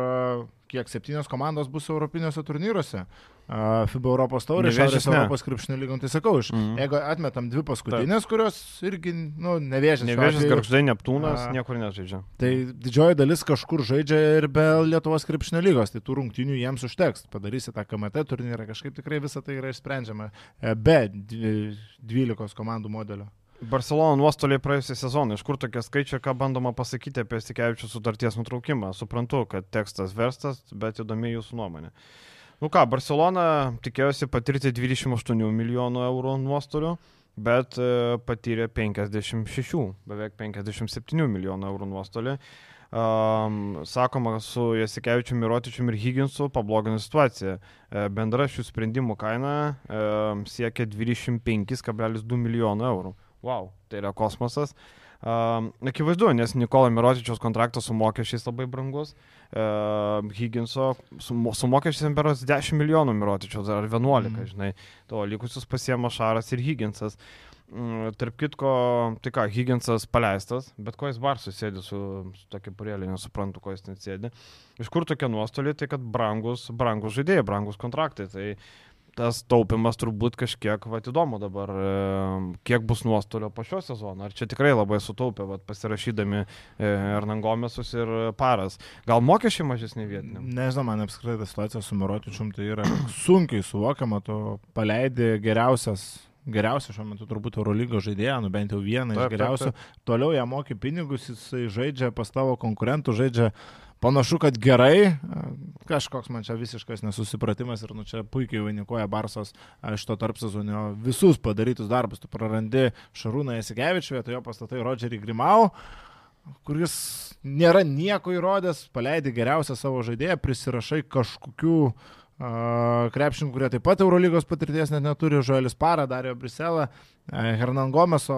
kiek septynios komandos bus europiniuose turnyruose. FIBA Europos taurė, Šiaurės ne. Europos krepšinio lygom. Tai sakau, iš, Mhm. jeigu atmetam dvi paskutinės, kurios irgi, nu, nevėžės. atveju, garždai, Neptūnas, A. niekur nežaidžia. Tai didžioji dalis kažkur žaidžia ir be Lietuvos krepšinio lygos, tai tų rungtynių jiems užteks. Padarysi tą KMT turnyrą, kažkaip tikrai visą tai yra išsprendžiama e, be dvi- 12 komandų modelio. Barcelona nuostoliai praėjusią sezoną. Iš kur tokie skaičiai, ką bandoma pasakyti apie Sikevičių sutarties nutraukimą? Suprantu, kad tekstas verstas, bet įdomi jūsų nuomonė. Nu ką, Barcelona tikėjosi patirti 28 milijonų eurų nuostolių, bet e, patyrė 56, beveik 57 milijonų eurų nuostolį. Um, sakoma, su Jasikevičiu, Mirotičiu ir Higginsu pablogino situaciją. E, bendra šių sprendimų kaina e, siekia 25,2 milijonų eurų. Wow, tai yra kosmosas. Um, akivaizdu, nes Nikola Mirotičiaus kontraktas su mokesčiais labai brangus. Higginso su, su mokesčiais beros 10 milijonų Mirotičiaus ar 11, Mhm. žinai. To likusius pasiema Šaras ir Higginsas. Mm, tarp kitko, tai ką, Higginsas paleistas, bet ko jis bar susėdi su, su tokia purėlė, nesuprantu, ko jis ten sėdi. Iš kur tokie nuostoliai, tai kad brangus, brangus žaidėjai, brangus kontraktai. Tai tas taupimas turbūt kažkiek, va, įdomu dabar, e, kiek bus nuostolio po šio sezono. Ar čia tikrai labai sutaupė, va, pasirašydami Ernangomesus ir Paras. Gal mokesčiai mažesni vietiniam? Nežinau, man apskritai ta situacija su Mirotičium tai yra sunkiai suvokiama, tu paleidi geriausias. Geriausia šiuo metu turbūt Eurolygos žaidėja, nu bent jau vieną iš Taip, taip, geriausių. Toliau ją moki pinigus, jisai žaidžia pas tavo konkurentų, žaidžia panašu, kad gerai. Kažkoks man čia visiškas nesusipratimas ir nu čia puikiai vainikuoja Barsos a, iš to tarp sezonio visus padarytus darbus. Tu prarandi Šarūną Jasikevičių, vietoje jo pastatai Rodžerį Grimau kuris nėra nieko įrodęs, paleidi geriausią savo žaidėją, prisirašai kažkokių uh, krepšininkų, kurie taip pat Eurolygos patirties net neturi, Žoelis Parą, Dario Briselą, Hernan Gomeso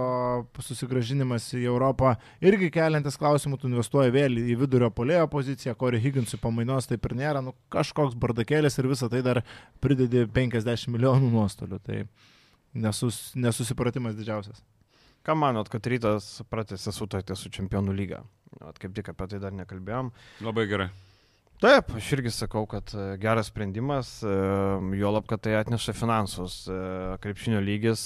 susigražinimas į Europą irgi keliantis klausimų, tu investuoji vėl į vidurio polėjo poziciją, Corey Higginsui pamainos taip ir nėra, nu kažkoks bardakėlis ir visą tai dar pridedi 50 milijonų nuostolių, tai nesus, nesusipratimas didžiausias. Ką manot, kad rytas pratęsė sutartį su Čempionų lyga? Vat kaip tik apie tai dar nekalbėjom. Labai gerai. Taip, aš irgi sakau, kad e, geras sprendimas, e, juolab, kad tai atneša finansus. E, Krepšinio lygis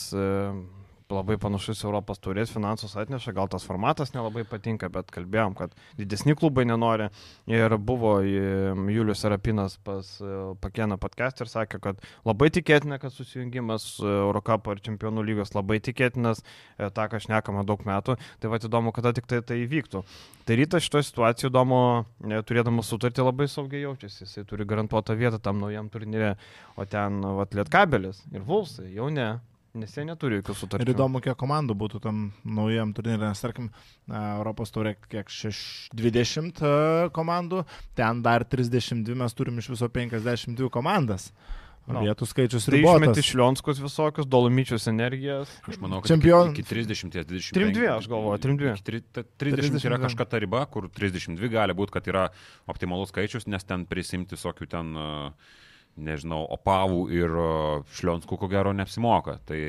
labai panašus Europos turės finansus atneša, gal tas formatas nelabai patinka, bet kalbėjom, kad didesni klubai nenori. Ir buvo Julius Serapinas pas e, Pakieną podcast ir sakė, kad labai tikėtina, kad susijungimas su Eurocapo ir Čempionų lygos labai tikėtinas, e, tą, ką šnekama daug metų. Tai va įdomu, kada tik tai tai įvyktų. Tai rytas šitoje situacijoje įdomu, e, turėdamas sutartį labai saugiai jaučiasi, jisai turi garantuotą vietą tam naujam turnyrė, o ten vat lietkabelis ir Vulsai jau ne, nes jie neturi jokių sutarčių. Ir įdomu, kiek komandų būtų tam naujam turnyrė, nes tarkim, a, Europos taurė kiek šeš, 20 a, komandų, ten dar 32 mes turim iš viso 52 komandas. No. Vietų skaičius Tai išmeti ribotas. šlionskus visokius, dolomyčius energijas. Aš manau, kad Čempion- iki, iki 30, 25. 32, aš galvoju, 32. Iki tri- ta- 30 yra 32. kažkokia ta riba, kur 32 gali būti, kad yra optimalus skaičius, nes ten prisimti visokių ten, uh, nežinau, opavų ir šlionskų ko gero neapsimoka. Tai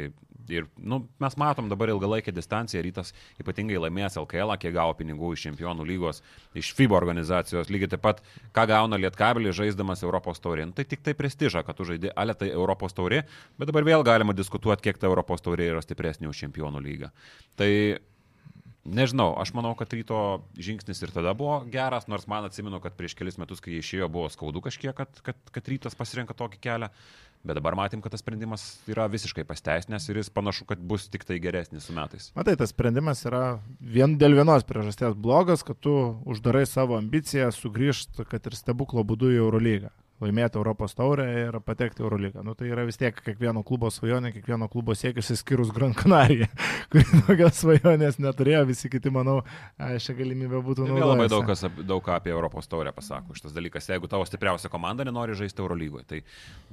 ir, nu, mes matom dabar ilgalaikę distanciją, rytas ypatingai laimės LKL, kiek gavo pinigų iš čempionų lygos, iš FIBA organizacijos, lygiai taip pat, ką gauna Lietkabelį žaisdamas Europos taurė. Nu, tai tik tai prestižą, kad tu žaidži, ale tai Europos taurė, bet dabar vėl galima diskutuoti, kiek ta Europos taurė yra stipresnė už čempionų lygą. Tai Nežinau, aš manau, kad ryto žingsnis ir tada buvo geras, nors man atsimenu, kad prieš kelis metus, kai išėjo, buvo skaudu kažkiek, kad, kad, kad rytas pasirenka tokį kelią. Bet dabar matėm, kad tas sprendimas yra visiškai pasteisinęs ir jis panašu, kad bus tik tai geresnis su metais. Matai, tas sprendimas yra vien dėl vienos priežasties blogas, kad tu uždarai savo ambiciją sugrįžti, kad ir stebuklo būdu į Eurolygą laimėti Europos taurę ir patekti Eurolygą. Nu, tai yra vis tiek kiekvieno klubo svajonė, kiekvieno klubo siekis, išskyrus Gran Canaria, kuri tokios svajonės neturėjo, visi kiti, manau, šią galimybę būtų naudojama. Labai daug kas daug ką apie Europos taurę pasako šitas dalykas. Jeigu tavo stipriausia komanda nenori žaisti Eurolygoje, tai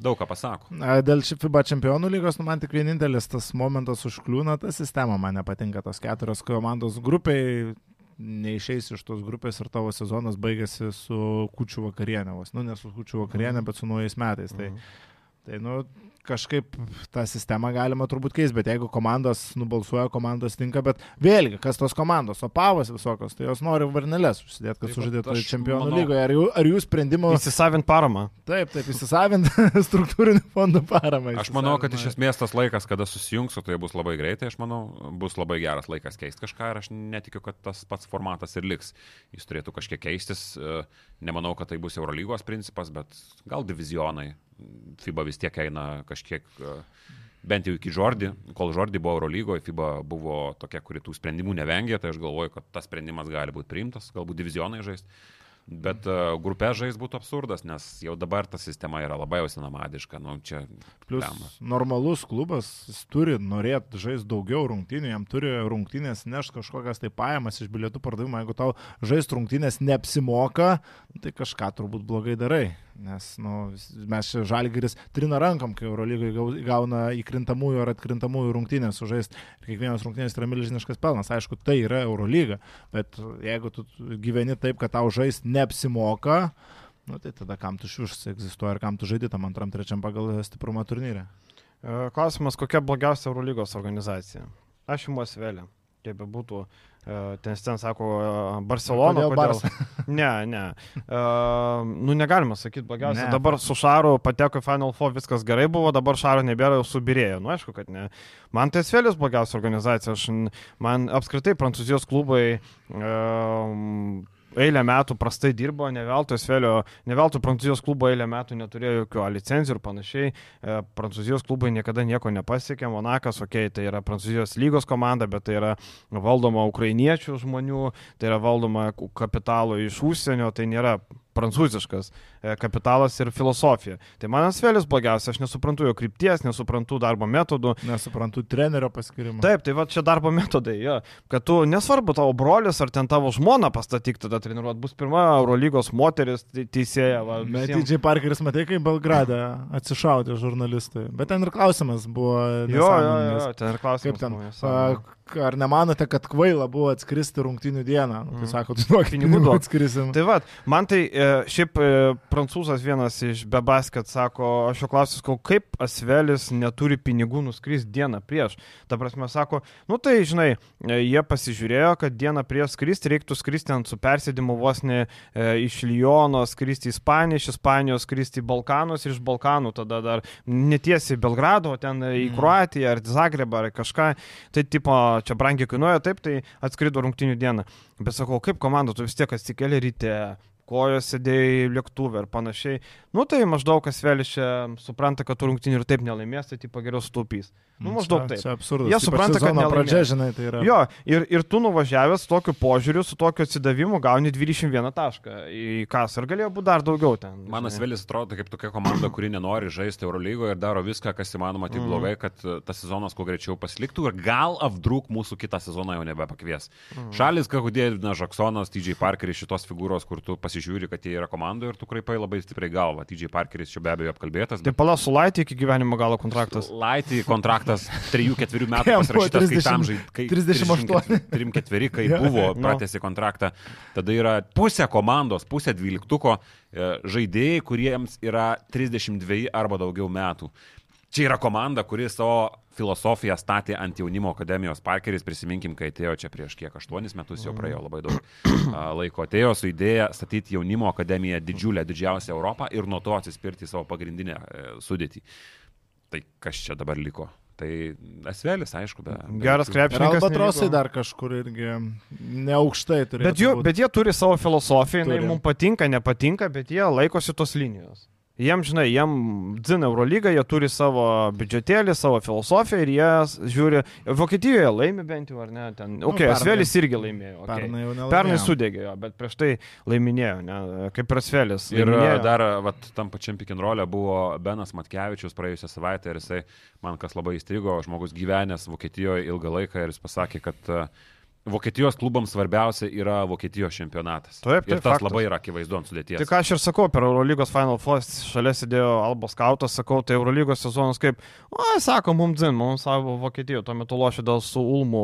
daug ką pasako. Dėl FIBA čempionų lygos, nu, man tik vienintelis tas momentas užkliūna, ta sistema man nepatinka, tos keturios komandos grupiai neišeisi iš tos grupės ir tavo sezonas baigėsi su kučių vakarienė, vos, nu ne su kučių vakarienė, bet su naujais metais. Tai, tai nu, kažkaip tą sistemą galima turbūt keisti, bet jeigu komandos nubalsuoja, komandos tinka, bet vėlgi, kas tos komandos, o pavas visokios, tai jos nori varneles užsidėti, kad sužaidėtų čempionų manau, lygoje. Ar jų, ar jų sprendimo... Įsisavint paramą. Taip, taip, įsisavint struktūrinių fondų paramą. Aš manau, kad iš esmės tas laikas, kada susijungsiu, tai bus labai greitai, aš manau, bus labai geras laikas keisti kažką ir aš netikiu, kad tas pats formatas ir liks. Jis turėtų kažkiek keistis, nemanau, kad tai bus Eurolygos principas, bet gal divizionai FIBA vis tiek eina kažkiek, e, bent jau iki Žordi, kol Žordi buvo Eurolygoje, FIBA buvo tokia, kuri tų sprendimų nevengė, tai aš galvoju, kad tas sprendimas gali būti priimtas, galbūt divizionai žaisti. Bet uh, grupė žais būtų absurdas, nes jau dabar ta sistema yra labai jau senamadiška. Nu, čia Plus tema. normalus klubas turi norėti žaisti daugiau rungtynių, jam turi rungtynės neš kažkokias tai pajamas iš bilietų pardavimo. Jeigu tau žaisti rungtynės neapsimoka, tai kažką turbūt blogai darai. Nes nu, mes čia žalgeris trina rankom, kai Eurolygai gauna įkrintamųjų ar atkrintamųjų rungtynės sužaisti. Ir kiekvienas rungtynės yra milžiniškas pelnas. Aišku, tai yra Eurolyga. Bet jeigu tu gyveni taip, kad tau žaisti neapsimoka, nu, tai tada kam tu šiuš egzistuoja ir kam tu žaidži tam antram, trečiam pagal stiprumą turnyrę. E, klausimas, kokia blogiausia Eurolygos organizacija? Aš imuosi vėlė, kaip be būtų. Ten ten sako Barcelona. Kodėl Barça? Ne, ne. Uh, nu, negalima sakyti blogiausia. Ne. Dabar su Šaru pateko į Final Four, viskas gerai buvo, dabar Šaro nebėra, jau subirėjo. Nu, aišku, kad ne. Man tai Svelės blogiausia organizacija. Aš, man apskritai prancūzijos klubai uh, eilę metų prastai dirbo, ne veltui Svelio, ne veltui Prancūzijos klubo eilę metų neturėjo jokių licenzijų ir panašiai. E, Prancūzijos klubai niekada nieko nepasiekė. Monakas, okei, okay, tai yra Prancūzijos lygos komanda, bet tai yra valdoma ukrainiečių žmonių, tai yra valdoma kapitalo iš užsienio, tai nėra prancūziškas e, kapitalas ir filosofija. Tai man Asvelis blogiausia, aš nesuprantu jo krypties, nesuprantu darbo metodų. Nesuprantu trenerio paskirimo. Taip, tai va čia darbo metodai, jo. kad tu nesvarbu tavo brolis ar ten tavo žmona pastatyk tada treniruot, bus pirma Eurolygos moteris teisėja. Va, Bet Didžiai Parkeris matai, kaip Belgrade atsišaudė žurnalistai. Bet ten ir klausimas buvo. Jo, jo, jo, ten ir klausimas. Kaip ten? Buvo, ar nemanote, kad kvaila buvo atskristi rungtinių dieną? Nu, tai mm. sako, tu nuo pinigų duok atskrisim. Tai va, man tai e, šiaip e, prancūzas vienas iš Bebasket sako, aš jo klausiu, kaip Asvelis neturi pinigų nuskristi dieną prieš. Ta prasme, sako, nu tai žinai, e, jie pasižiūrėjo, kad dieną prieš skristi reiktų skristi ant su persėdimu vos ne iš Lyono, skristi į Ispaniją, iš Ispanijos skristi į Balkanus ir iš Balkanų tada dar netiesi į Belgrado, ten į mm. Kroatiją ar Zagrebą ar kažką. Tai tipo, čia brangiai kainuoja, taip, tai atskrido rungtinių dieną. Bet sakau, kaip komanda, tu vis tiek atsikeli ryte, kojos sėdėjai lėktuvę ir panašiai. Nu tai maždaug kas vėliau čia supranta, kad tų rungtynių ir taip nelaimės, tai tipo geriau sutaupys. Nu, mm, maždaug taip. Čia absurdas. Jie supranta, kad nelaimės. pradžia, žinai, tai yra. Jo, ir, ir tu nuvažiavęs su tokiu požiūriu, su tokiu atsidavimu gauni 21 tašką į kasą ir galėjo būti dar daugiau ten. Manas Vėlis atrodo kaip tokia komanda, kuri nenori žaisti Eurolygoje ir daro viską, kas įmanoma tik mm. blogai, kad e, tas sezonas kuo greičiau pasiliktų ir gal apdruk mūsų kitą sezoną jau nebepakvies. Mm. Šalis, Kahudė, Žaksonas, TJ Parkeris, šitos figūros, kur tu pasižiūri, kad jie yra komandoje ir tu kraipai labai stipriai galvą. TJ Parkeris čia be abejo apkalbėtas. Tai palas su Laitį iki gyvenimo galo kontraktas. Laitį kontraktas 3-4 metų pasirašytas, 30, kai tam žaidė. 38. 3-4, kai buvo nu. pratęsi kontraktą. Tada yra pusė komandos, pusė dvyliktuko e, žaidėjai, kuriems yra 32 arba daugiau metų. Čia yra komanda, kuri savo filosofiją statė ant jaunimo akademijos Parkeris, prisiminkim, kai atėjo čia prieš kiek, aštuonis metus jau praėjo labai daug laiko, atėjo su idėja statyti jaunimo akademiją didžiulę, didžiausią Europą ir nuo to atsispirti savo pagrindinę e, sudėtį. Tai kas čia dabar liko? Tai Esvelis, aišku, be. Geras krepšininkas. Albatrosai dar kažkur irgi neaukštai turi. Bet, jų, bet jie turi savo filosofiją, jinai mums patinka, nepatinka, bet jie laikosi tos linijos. Jiem, žinai, jiem dzina Eurolygą, jie turi savo biudžetėlį, savo filosofiją ir jie žiūri, Vokietijoje laimi bent jau, ar ne, ten, Nu, okei, okay, pernai- Asvelis irgi laimėjo. Okay. Pernai jau nelaimėjo. Pernai sudegė jo, bet prieš tai laiminėjo, ne, kaip ir Asvelis. Ir laiminėjo. dar vat, tam pačiam pikinrolė buvo Benas Matkevičius praėjusią savaitę ir jisai, man kas labai įstrigo, žmogus gyvenęs Vokietijoje ilgą laiką ir jis pasakė, kad e, Vokietijos klubams svarbiausia yra Vokietijos čempionatas. Taip, ir taip, tas faktas. labai yra akivaizdu ant sudėties. Tai ką aš ir sakau, per Eurolygos Final Four šalia sėdėjo Albos Kautas, sakau, tai Eurolygos sezonas kaip, o, sako, mums dzin, mums savo Vokietijoje, tuo metu lošė dėl su Ulmu,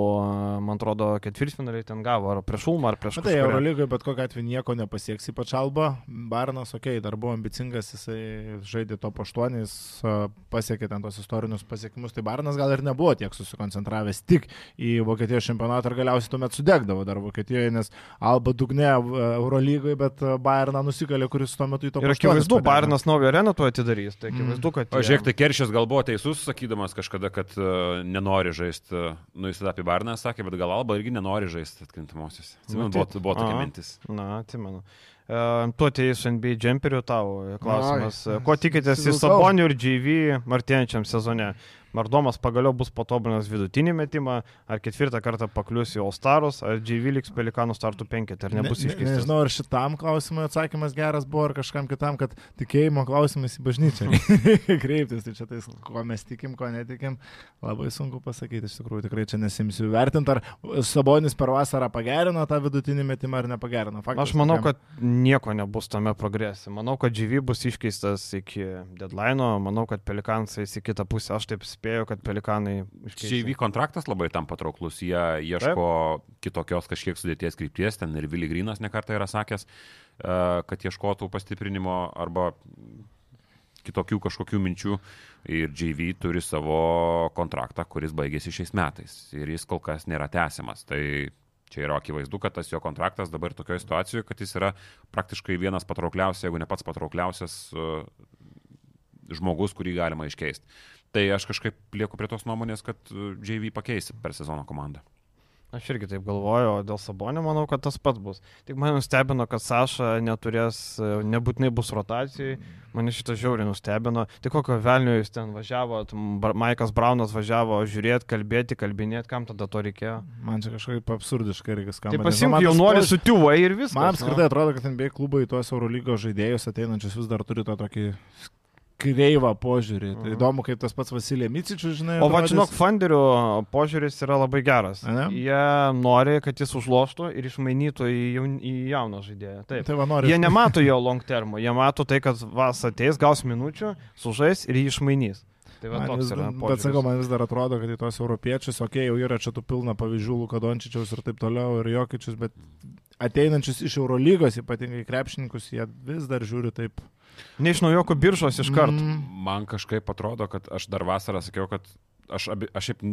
man atrodo, ketvirtfinaliai ten gavo, ar prieš Ulmą, ar prieš Matai, kažkurią. Eurolygoje bet kokiu atveju nieko nepasieks, ypač Alba. Barnas, okei, okay, dar buvo ambicingas, jisai žaidė top 8, pasiekė ten tos istorinius pasiekimus, tai Barnas gal ir nebuvo tiek susikoncentravęs tik į Vokietijos čempionatą ir galiausiai tuomet sudegdavo dar Vokietijoje, nes Alba dugne e, Eurolygoje, bet e, Bayerną nusikalė, kuris tuo metu į top Ir 8 akivaizdu. Bairnas naują areną tuo atidarys, tai akivaizdu, kad... O jie- žiūrėk, tai Keršis gal buvo teisus, sakydamas kažkada, kad uh, nenori žaisti, nu jis tada apie Barną sakė, bet gal Alba irgi nenori žaisti atkrintamosios. Atsimenu, buvo, Matyt. buvo tokia Aha. mintis. Na, atsimenu. Uh, tu atėjai su NBA džemperiu tavo klausimas. Oi, Ko tikitės iš įsivaizdavau. Sabonių ir GV artėjančiam sezone? Mardomas pagaliau bus patobulinęs vidutinį metimą, ar ketvirtą kartą paklius į All Starus, ar GV liks pelikanų startų penketą, ar nebus Ne- ne- iškeistas. Nežinau, ar šitam klausimui atsakymas geras buvo, ar kažkam kitam, kad tikėjimo klausimas į bažnyčią. Kreiptis, tai čia tais, ko mes tikim, ko netikim, labai sunku pasakyti, iš tikrųjų tikrai čia nesimsiu vertinti, ar Sabonis per vasarą pagerino tą vidutinį metimą ar nepagerino. Faktas, Aš manau, tokiam- kad nieko nebus tame progrese. Manau, kad GV bus iškeistas iki deadline, manau, kad pelikansai į kitą pusę. Aš taip spėju, kad pelikanai. JV kontraktas labai tam patrauklus, jie ieško kitokios kažkiek sudėties krypties, ten ir Vili Grinas nekartą yra sakęs, e, kad ieškotų pastiprinimo arba kitokių kažkokių minčių. Ir JV turi savo kontraktą, kuris baigėsi šiais metais ir jis kol kas nėra tęsiamas. Tai čia yra akivaizdu, kad tas jo kontraktas dabar tokioje situacijoje, kad jis yra praktiškai vienas patraukliausias, jeigu ne pats patraukliausias e, žmogus, kurį galima iškeisti. Tai aš kažkaip lieku prie tos nuomonės, kad e, JV pakeis per sezono komandą. Aš irgi taip galvoju, o dėl Sabonio manau, kad tas pats bus. Tik mane nustebino, kad Saša neturės, e, nebūtinai bus rotacijai. Mane šitą žiauriai nustebino. Tai kokio velnio jūs ten Bra- Maikas Braunas važiavo žiūrėti, kalbėti, kalbinėti, kam tada to reikėjo. Man čia kažkaip absurdiškai irgi skamba. Tai pasimk tas jaunuolį su tiuvai ir viskas. Man nu. apskritai atrodo, kad NBA klubai tuos Eurolygos žaidėjus ateinančius vis dar turi tą tokį kreivą požiūrį. Tai Mhm. įdomu, kaip tas pats Vasilė Micičius, žinai. O va, atrodys. žinok, funderių požiūris yra labai geras. Ane? Jie nori, kad jis užloštų ir išmainytų į, jaun, į jauną žaidėją. Taip. Tai va, nori. Jie nemato jo long termo, jie mato tai, kad vas ateis, gaus minučių, sužais ir jį išmainys. Tai va Man vis, yra. bet sakau, požiūris. man vis dar atrodo, kad į tos europiečius, okei, okay, jau yra čia tų pilna pavyzdžių, Lukadončičiaus ir taip toliau, ir Jokičius, bet ateinančius iš Eurolygos, ypatingai krepšininkus, jie vis dar žiūri taip. Ne iš naujokų biržos iš karto. Mm. Man kažkaip atrodo, kad aš dar vasarą sakiau, kad aš, abi, aš šiaip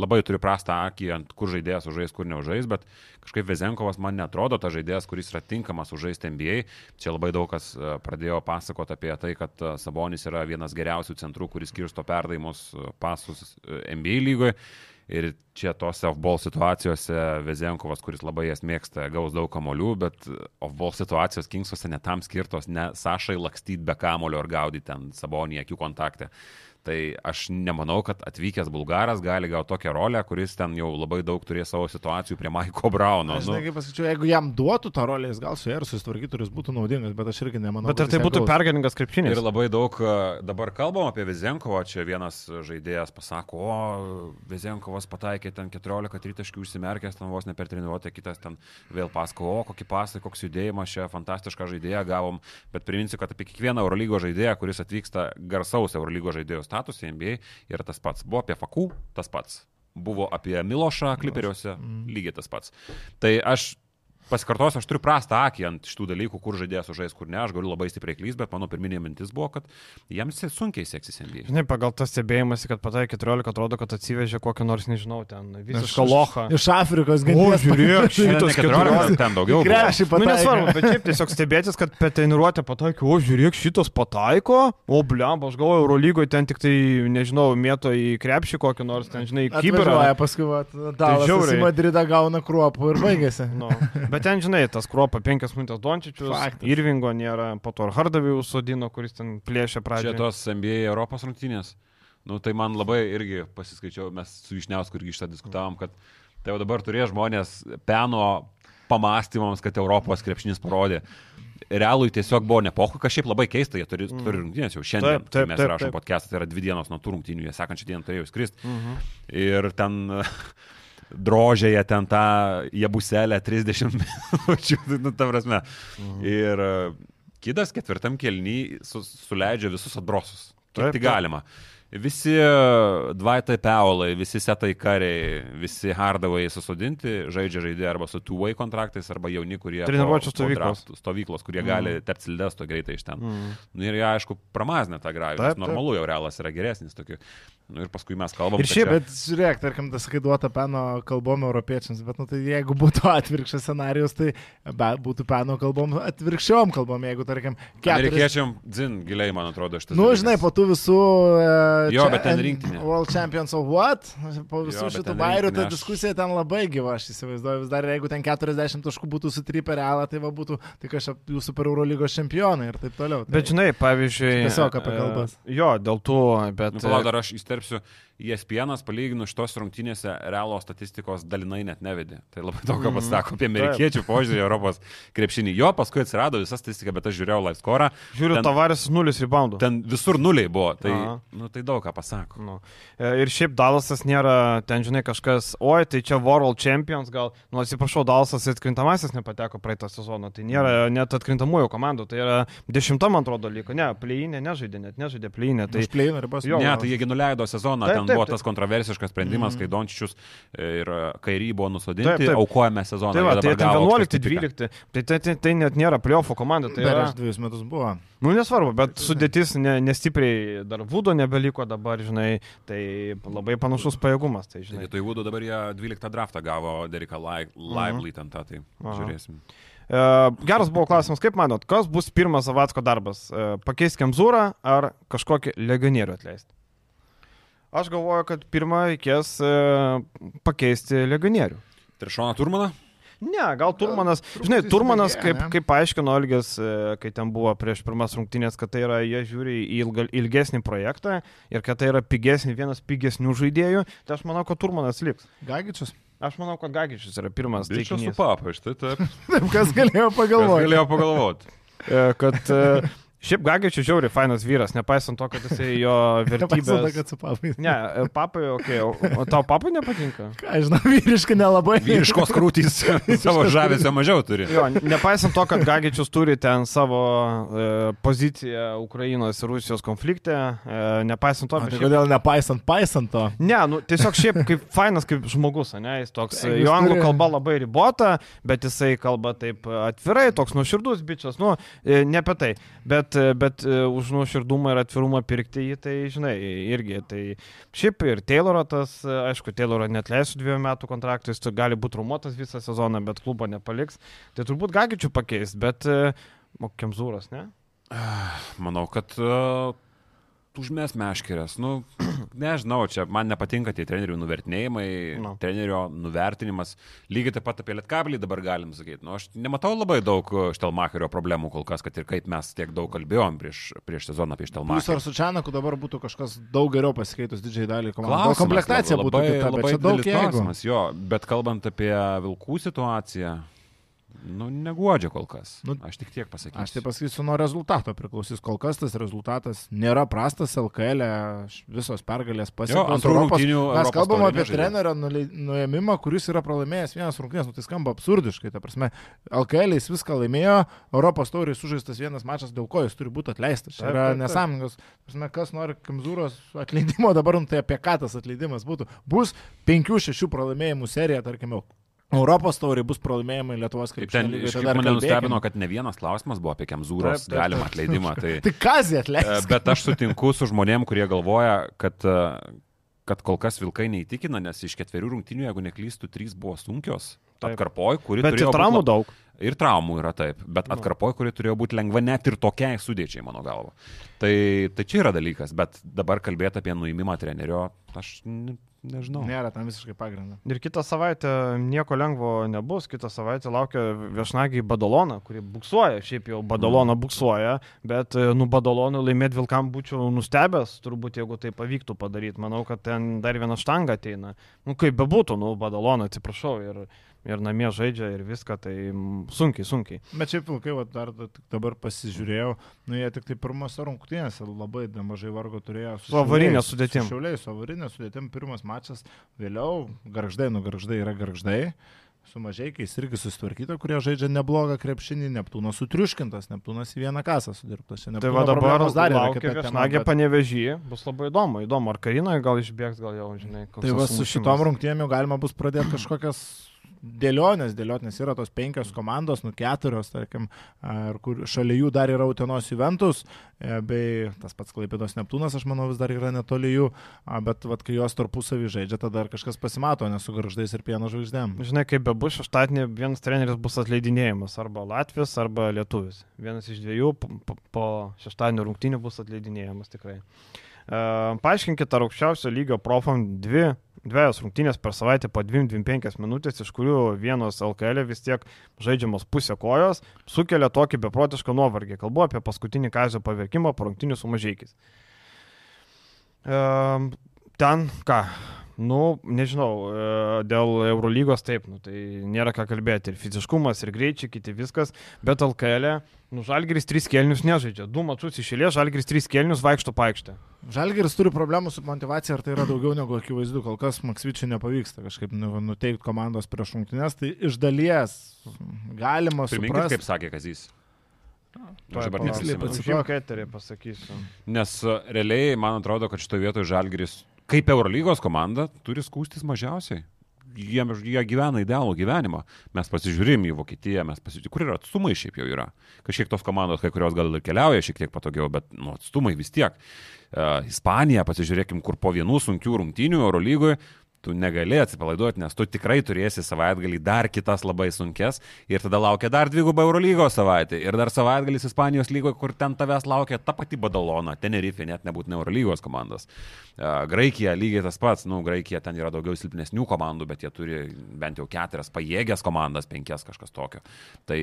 labai turiu prastą akį ant kur žaidėjas užžais, kur neužžais, bet kažkaip Vezenkovas man netrodo ta žaidėjas, kuris yra tinkamas užžaisti NBA. Čia labai daug kas e, pradėjo pasakoti apie tai, kad e, Sabonis yra vienas geriausių centrų, kuris skirsto perdaimus e, pasus NBA lygoje. Ir čia tose off-ball situacijose Vezenkovas, kuris labai jas mėgsta, gaus daug kamolių, bet off-ball situacijos Kingsuose netam skirtos, ne Sašai lakstyti be kamolio ar gaudyti ten Sabonį akių kontaktą. Tai aš nemanau, kad atvykęs bulgaras gali gauti tokią rolę, kuris ten jau labai daug turės savo situacijų prie Maiko Brauno. Aš Nu, kaip pasakyčiau, jeigu jam duotų tą rolę, jis gal su ir susitvarkytų, ir jis būtų naudingas, bet aš irgi nemanau. Bet ar tai būtų gaus. pergalingas krepšinis? Ir labai daug e, dabar kalbam apie Vizenkovą, čia vienas žaidėjas pasako, o Vizenkovas pataikė ten 14 tritaškių užsimerkęs, ten vos ne per treniruotę, kitas ten vėl pasako, o kokį pasai, koks judėjimas, čia fantastišką žaidėją gavom, bet priminsiu, kad apie kiekvieną Eurolygo žaidėją, kuris atvyksta garsaus Eurolygo žaidėjo statusą NBA, yra tas pats. Buvo apie Fakų, tas pats. Buvo apie Milošą kliperiuose, lygiai tas pats. Tai aš pasikartosiu, aš turiu prastą akį ant šitų dalykų, kur žaidėjas sužais, kur ne, aš galiu labai stipriai klysti, bet mano pirminė mintis buvo, kad jiems sunkiai seksis NBA. Žinai, pagal tas stebėjimas, kad patai 14 atrodo, kad atsivežė kokią nors, nežinau, ten visišką Iš- lochą. Iš Afrikos O, genties. žiūrėk, Šitas šitas 14, 14. ten daugiau. Krešį Nu, pataikė. nesvarbu, bet šiaip tiesiog stebėtis, kad per treniruotę pataikė, o žiūrėk, šitas pataiko, o bliam, aš galvoju, Eurolygoje ten tik tai, nežinau, mėto į krepšį kokį nors, ten, žinai, kiberą. Paskui, va, Dalas žiauriai. Madridą gauna kruopų ir baigėsi. Nu, bet ten, žinai, tas kruopa 5 minutės Dončičius, Faktas. Irvingo nėra, po to ir Hardavį užsodino, kuris ten plėšė Čia pradžioje. tos NBA Europos rungtynės. Nu, tai man labai irgi pasiskaičiau, mes su Višniausku irgi šitą diskutavom, kad tai jau dabar turėjo žmonės peno pamastymams, kad Europos krepšinis parodė. Realui tiesiog buvo nepohu, kas šiaip labai keista, jie turi, turi rungtynės jau šiandien, Taip, taip, mes taip, rašom podcastą, tai yra dvi dienos nuo tų rungtynių, jie sekančią dieną turėjo skristi. Mhm. Ir ten drožėje ten tą jabuselę 30 minučių, nu, ta prasme. Mhm. Ir e, kidas ketvirtam kelny su, suleidžia visus atbrosus. Kiek Taip, tik taip. Visi Dvaitai Peolai, visi Setai Kariai, visi Hardavai susodinti, žaidžia žaidėjai arba su two-way kontraktais, arba jauni, kurie... po- Treniruočių po stovyklos. Stovyklos, kurie gali tepti sildes to greitai iš ten. Mhm. Nu, ir jie, aišku, pramaznė tą. Taip, nes. Normalu jau realas yra geresnis tokiu. Nu, ir paskui mes kalbam. Ir šiaip, čia- Bet žiūrėk, tarkim, tas kai duota peno kalbom europiečiams, bet nu, tai jeigu būtų atvirkščias scenarius, tai be, būtų peno kalbom atvirkščiom kalbom, jeigu, tarkim, keturis... Amerikiečiam, dzin, giliai, man atrodo, šitas. Nu, dalykas. žinai, po tų visų... Uh, Jo, bet ten rinktinė. World Champions of what? Po visų Jo, šitų ten bairių ta aš- diskusija ten labai gyva, aš įsivaizduoju. Vis dar jeigu ten 40 taškų būtų sutrypę realą, tai va būtų, tai kažkaip jūs super Eurolygos čempionai ir taip toliau. Tai, Bet žinai, pavyzdžiui. Tiesiog apie e, kalbas. Jo, dėl tų, bet... Nu, palauk, dar aš įsterpsiu, ESPN palyginus šitos rungtynėse realo statistikos dalinai net nevedė. Tai labai daug ką Mhm. pasako apie amerikiečių požiūrį į Europos krepšinį. Jo, paskui atsirado visa statistika, bet aš žiūrėjau live score. Žiūriu, ten- tavaris nulis reboundų. Ten visur nuliai buvo. Tai, Aha. nu, tai daug ką pasako. Nu. E, Ir šiaip Dalasas nėra, ten žinai, kažkas, oi, tai čia World Champions, gal, nu atsiprašau, Dalasas atkrintamasis nepateko praeitą sezoną, tai nėra net atkrintamųjų komandų, tai yra dešimta, man atrodo, liko, ne, pleinė nežaidė, net nežaidė pleinė, tai tai išplėjino ribas. Jo, Ne, tai jiegi nuleido sezoną, Taip, ten taip, buvo taip. tas kontroversiškas sprendimas, kai Dončičius ir Kairį buvo nusodinti, Taip, taip. aukojame sezoną. Tai va, tai dabar ten gavo aukštą stipiką. 11-12, tai, tai, tai, tai net nėra pliofo komanda, tai yra, Prieš dviejus metus buvo. nu nesvarbu, bet sudėtis ne, nestipriai, dar Vudo nebeliko dabar, žinai, tai labai panašus pajėgumas, tai Tai žinai. vietoj Vūdų dabar jie 12 draftą gavo Derika Lively ten tą, tai Aha. žiūrėsim. E, Geras buvo klausimas, kaip manot, kas bus pirmas Zavatsko darbas? E, Pakeisti Kemzūrą ar kažkokį legionierių atleisti? Aš galvoju, kad pirmą reikės e, pakeisti legionierių. Trišoną Turmaną? Ne, gal Turmanas, truputį žinai, Turmanas, kaip, ne? kaip paaiškino Olgės, e, kai ten buvo prieš pirmas rungtynės, kad tai yra, jie žiūri į ilga, ilgesnį projektą ir kad tai yra pigesnį, vienas pigesnių žaidėjų, tai aš manau, kad Turmanas liks. Gagičius. Aš manau, kad Gagičius yra pirmas Tai čia su papa, štai taip. Taip, kas galėjo Kas pagalvoti. galėjo pagalvoti? E, Kad e, šiaip Gagičius žiauri fainas vyras, nepaisant to, kad jisai jo Nepaisant to, vertybės. kad su papai. Ne, e, papai, okei, okay, o, tau papai nepatinka? Ką, žinau, vyriškai nelabai. Vyriškos krūtys savo žavesio mažiau turi. Jo, nepaisant to, kad Gagičius turi ten savo e, poziciją Ukrainos ir Rusijos konflikte, e, nepaisant to, O, tai šiaip- kodėl nepaisant, paisant to? Ne, nu, tiesiog šiaip kaip fainas kaip žmogus, ne, jis toks, jis jo anglų turi- kalba labai ribota, bet jisai kalba taip atvirai, toks nuoširdus bičias, nu, e, ne apie tai, bet, e, bet e, už nuoširdumą ir atvirumą pirkti jį, tai žinai, irgi, tai šiaip ir Tayloro tas, e, aišku, Tayloro net leisiu dviejų metų kontraktą, jis gali būti rumuotas visą sezoną, bet klubo nepaliks, tai turbūt Gagičių pakeis, bet e, o Kemzūras, ne? Manau, kad uh, užmės meškerės. Nu, nežinau, čia man nepatinka tie trenerių nuvertinėjimai, No. no. trenerio nuvertinimas. Lygiai taip pat apie Lietkablį dabar galim sakyti. Nu, aš nematau labai daug Štelmacherio problemų kol kas, kad ir kaip mes tiek daug kalbėjom prieš, prieš sezoną apie Štelmacherį. ar su Čianaku dabar būtų kažkas daug geriau pasikeitus didžiai dalį komandos. Gal komplektacija būtų labai, kita, labai daug klausimas, jo, bet kalbant apie Vilkų situaciją, nu, neguodžia kol kas. Nu, aš tik tiek pasakysiu. Aš tai pasakysiu, nuo rezultato priklausys. Kol kas tas rezultatas nėra prastas LKL, e, visos pergalės pasiektos antrų rungtynių Mes Europos kalbam apie trenerio nuėmimą, kuris yra pralaimėjęs vienas rungtynės, nu, tai skamba absurdiškai. Ta prasme, LKL jis viską laimėjo, Europos tauriai sužaistas vienas mačas, dėl ko jis turi būti atleistas. Tai yra. Ta Prasme, kas nori Kamzūros atleidimo dabar, nu, tai apie ką tas atleidimas būtų. Bus 5-6 pralaimėjimų serija, tarkime, Europos tauriai bus pralaimėjimai Lietuvos Kaip ten iš tada mane nustebino, kad ne vienas klausimas buvo apie Kemzūros galimą atleidimą. Tai, Tai kazė atleis. Bet aš sutinku su žmonėm, kurie galvoja, kad, kad kol kas Vilkai neįtikina, nes iš ketverių rungtinių, jeigu neklystų, trys buvo sunkios. Atkarpoj, kuri Bet turėjo ir traumų būt daug. Ir traumų yra taip, bet Nu. atkarpoj, kuri turėjo būti lengva net ir tokiai sudėčiai, mano galva. Tai, tai čia yra dalykas, bet dabar kalbėti apie nuimimą trenerio, aš nežinau. Nėra tam visiškai pagrindo. Ir kitą savaitę nieko lengvo nebus. Kitą savaitę laukia viešnagiai Badalona, kuri buksuoja. Šiaip jau Badalona buksuoja, bet e, nu Badalonų laimėti Vilkam būčiau nustebęs, turbūt jeigu tai pavyktų padaryti. Manau, kad ten dar viena štanga ateina. Nu kaip bebūtų, nu Badalona, atsiprašau. Ir, ir namie žaidžia ir viską, tai sunkiai, sunkiai. Bet šiaip vilkai, va, dar dabar pasižiūrėjau, nu jie tik tai pirmose rungtynėse labai nemažai vargo turėjo. Su avarinė sudėtim. Su šiauliais, su avarinė sudėtim, pirmas mačas, vėliau garždai, nu garždai yra garždai. Su mažiekiais irgi susitvarkyta, kurie žaidžia neblogą krepšinį, Neptūnas sutriuškintas, Neptūnas į vieną kasą sudirbtas. Tai va dabar dar yra kita viešnagė bet- panevežį, bus labai įdomu. Įdomu, ar Karinoje gal išbėgs, gal jau, žinai, koks Tai va su šitom rungtynėm jau galima bus pradėti kažkokias dėlionės, dėlionės yra tos penkios komandos, nu keturios, tarkim, ir kur šalia jų dar yra Utenos Juventus, e, bei tas pats Klaipėdos Neptūnas, aš manau, vis dar yra netoli jų, bet vat, kai jos tarpusavį žaidžia, tada dar kažkas pasimato, nes su garždais ir pieno žvaigždėm. Žinai, kaip bebus, šeštadienį vienas treneris bus atleidinėjimas, arba Latvijas, arba Lietuvis. Vienas iš dviejų po, po, šeštadienio rungtynių bus atleidinėjimas tikrai. Uh, paaiškinkite, ar aukščiausio lygio profam dvi, dviejas rungtynės per savaitę po 2-5 minutės, iš kurių vienos LKL vis tiek žaidžiamos pusė kojos, sukelia tokį beprotišką nuovargį. Kalbu apie paskutinį kazio pavirkimą po rungtynių su mažiekiais. Uh, ten ką? Nu, nežinau, e, dėl Eurolygos taip, nu, tai nėra ką kalbėti. Ir fiziškumas, ir greičiai, kiti viskas. Bet LKL, nu, Žalgiris 3 kelnius nežaidžia. Du mačius išėlė, Žalgiris 3 kelnius vaikšto paikštę. Žalgeris turi problemų su motivacija, ar tai yra daugiau negu akivaizdu, kol kas Maksvyčiai nepavyksta kažkaip nu, nuteikti komandos prieš rungtynės, tai iš dalies galima Priminkit, suprasti. kaip sakė Kazys. Tuoj Aš dabar eterį, pasakysiu. Nes e, realiai, man atrodo, kad šitoje vietoje Žalgiris, kaip Eurolygos komanda, turi skūstis mažiausiai. Jie, jie gyvena idealų gyvenimą. Mes pasižiūrim į Vokietiją, mes pasižiūrim, kur yra atstumai šiaip jau yra. Kažkiek tos komandos, kai kurios gal ir keliauja šiek tiek patogiau, bet nu, atstumai vis tiek. Uh, Ispanija, pasižiūrėkim, kur po vienų sunkių rungtynių Eurolygoje tu negali atsipalaiduoti, nes tu tikrai turėsi savaitgalį dar kitas labai sunkes ir tada laukia dar dvigubą Eurolygos savaitę ir dar savaitgalis Ispanijos lygoje, kur ten tavęs laukia ta pati Badalona, Tenerife, net nebūtinai Eurolygos komandos. Graikija lygiai tas pats, nu, Graikija ten yra daugiau silpnesnių komandų, bet jie turi bent jau keturias pajėgias komandas, penkias kažkas tokio. Tai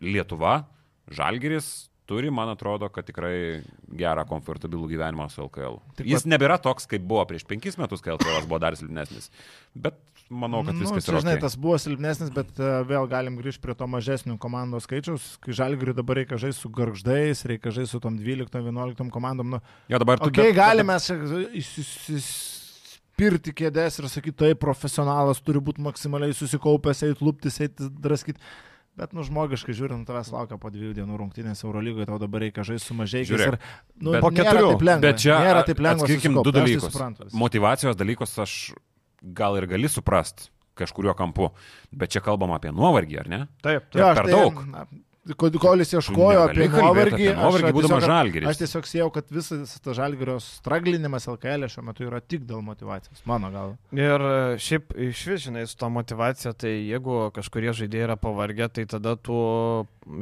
Lietuva, Žalgiris turi, man atrodo, kad tikrai gerą, komfortabilų gyvenimą su LKL. Taip Jis pat- nebėra toks, kaip buvo prieš penkis metus, kai LKL buvo dar silpnesnis. Bet manau, kad viskas čia, yra. žinai, okay. tas buvo silpnesnis, bet uh, vėl galim grįžti prie to mažesnių komandos skaičiaus. Kai žalgiriui dabar reikia žaisti su garždais, reikia žaisti su tom 12-11 komandom. Nu, Jo, dabar tu. okay, bet- galime įsispirti kėdės ir sakyti, tai profesionalas turi būti maksimaliai susikaupęs, eiti lūptis, eiti draskyti. Bet, nu, žmogiškai žiūrint, tavęs laukia po dviejų dienų rungtynės Eurolygoje, tau dabar reikia žaisti su mažai. Žiūrėk, nu, bet- Po keturių. lengva. Bet čia nėra taip lengva. Atskirkim du tai dalykus. suprantu. Motivacijos dalykus aš gal ir gali suprast kažkurio kampu, bet čia kalbam apie nuovargį, ar ne? Taip, taip. Jo, per tai, daug. na, Kol kol jis ieškojo apie nuovargį, nuovargį, būdamas tiesiog- Žalgiris. Aš tiesiog siejau, kad visas tas žalgerio straglinimas LKL šiuo metu yra tik dėl motivacijos, mano galva. Ir e, šiaip iš vis, žinai, su to motivacija, tai jeigu kažkurie žaidėjai yra pavargę, tai tada tu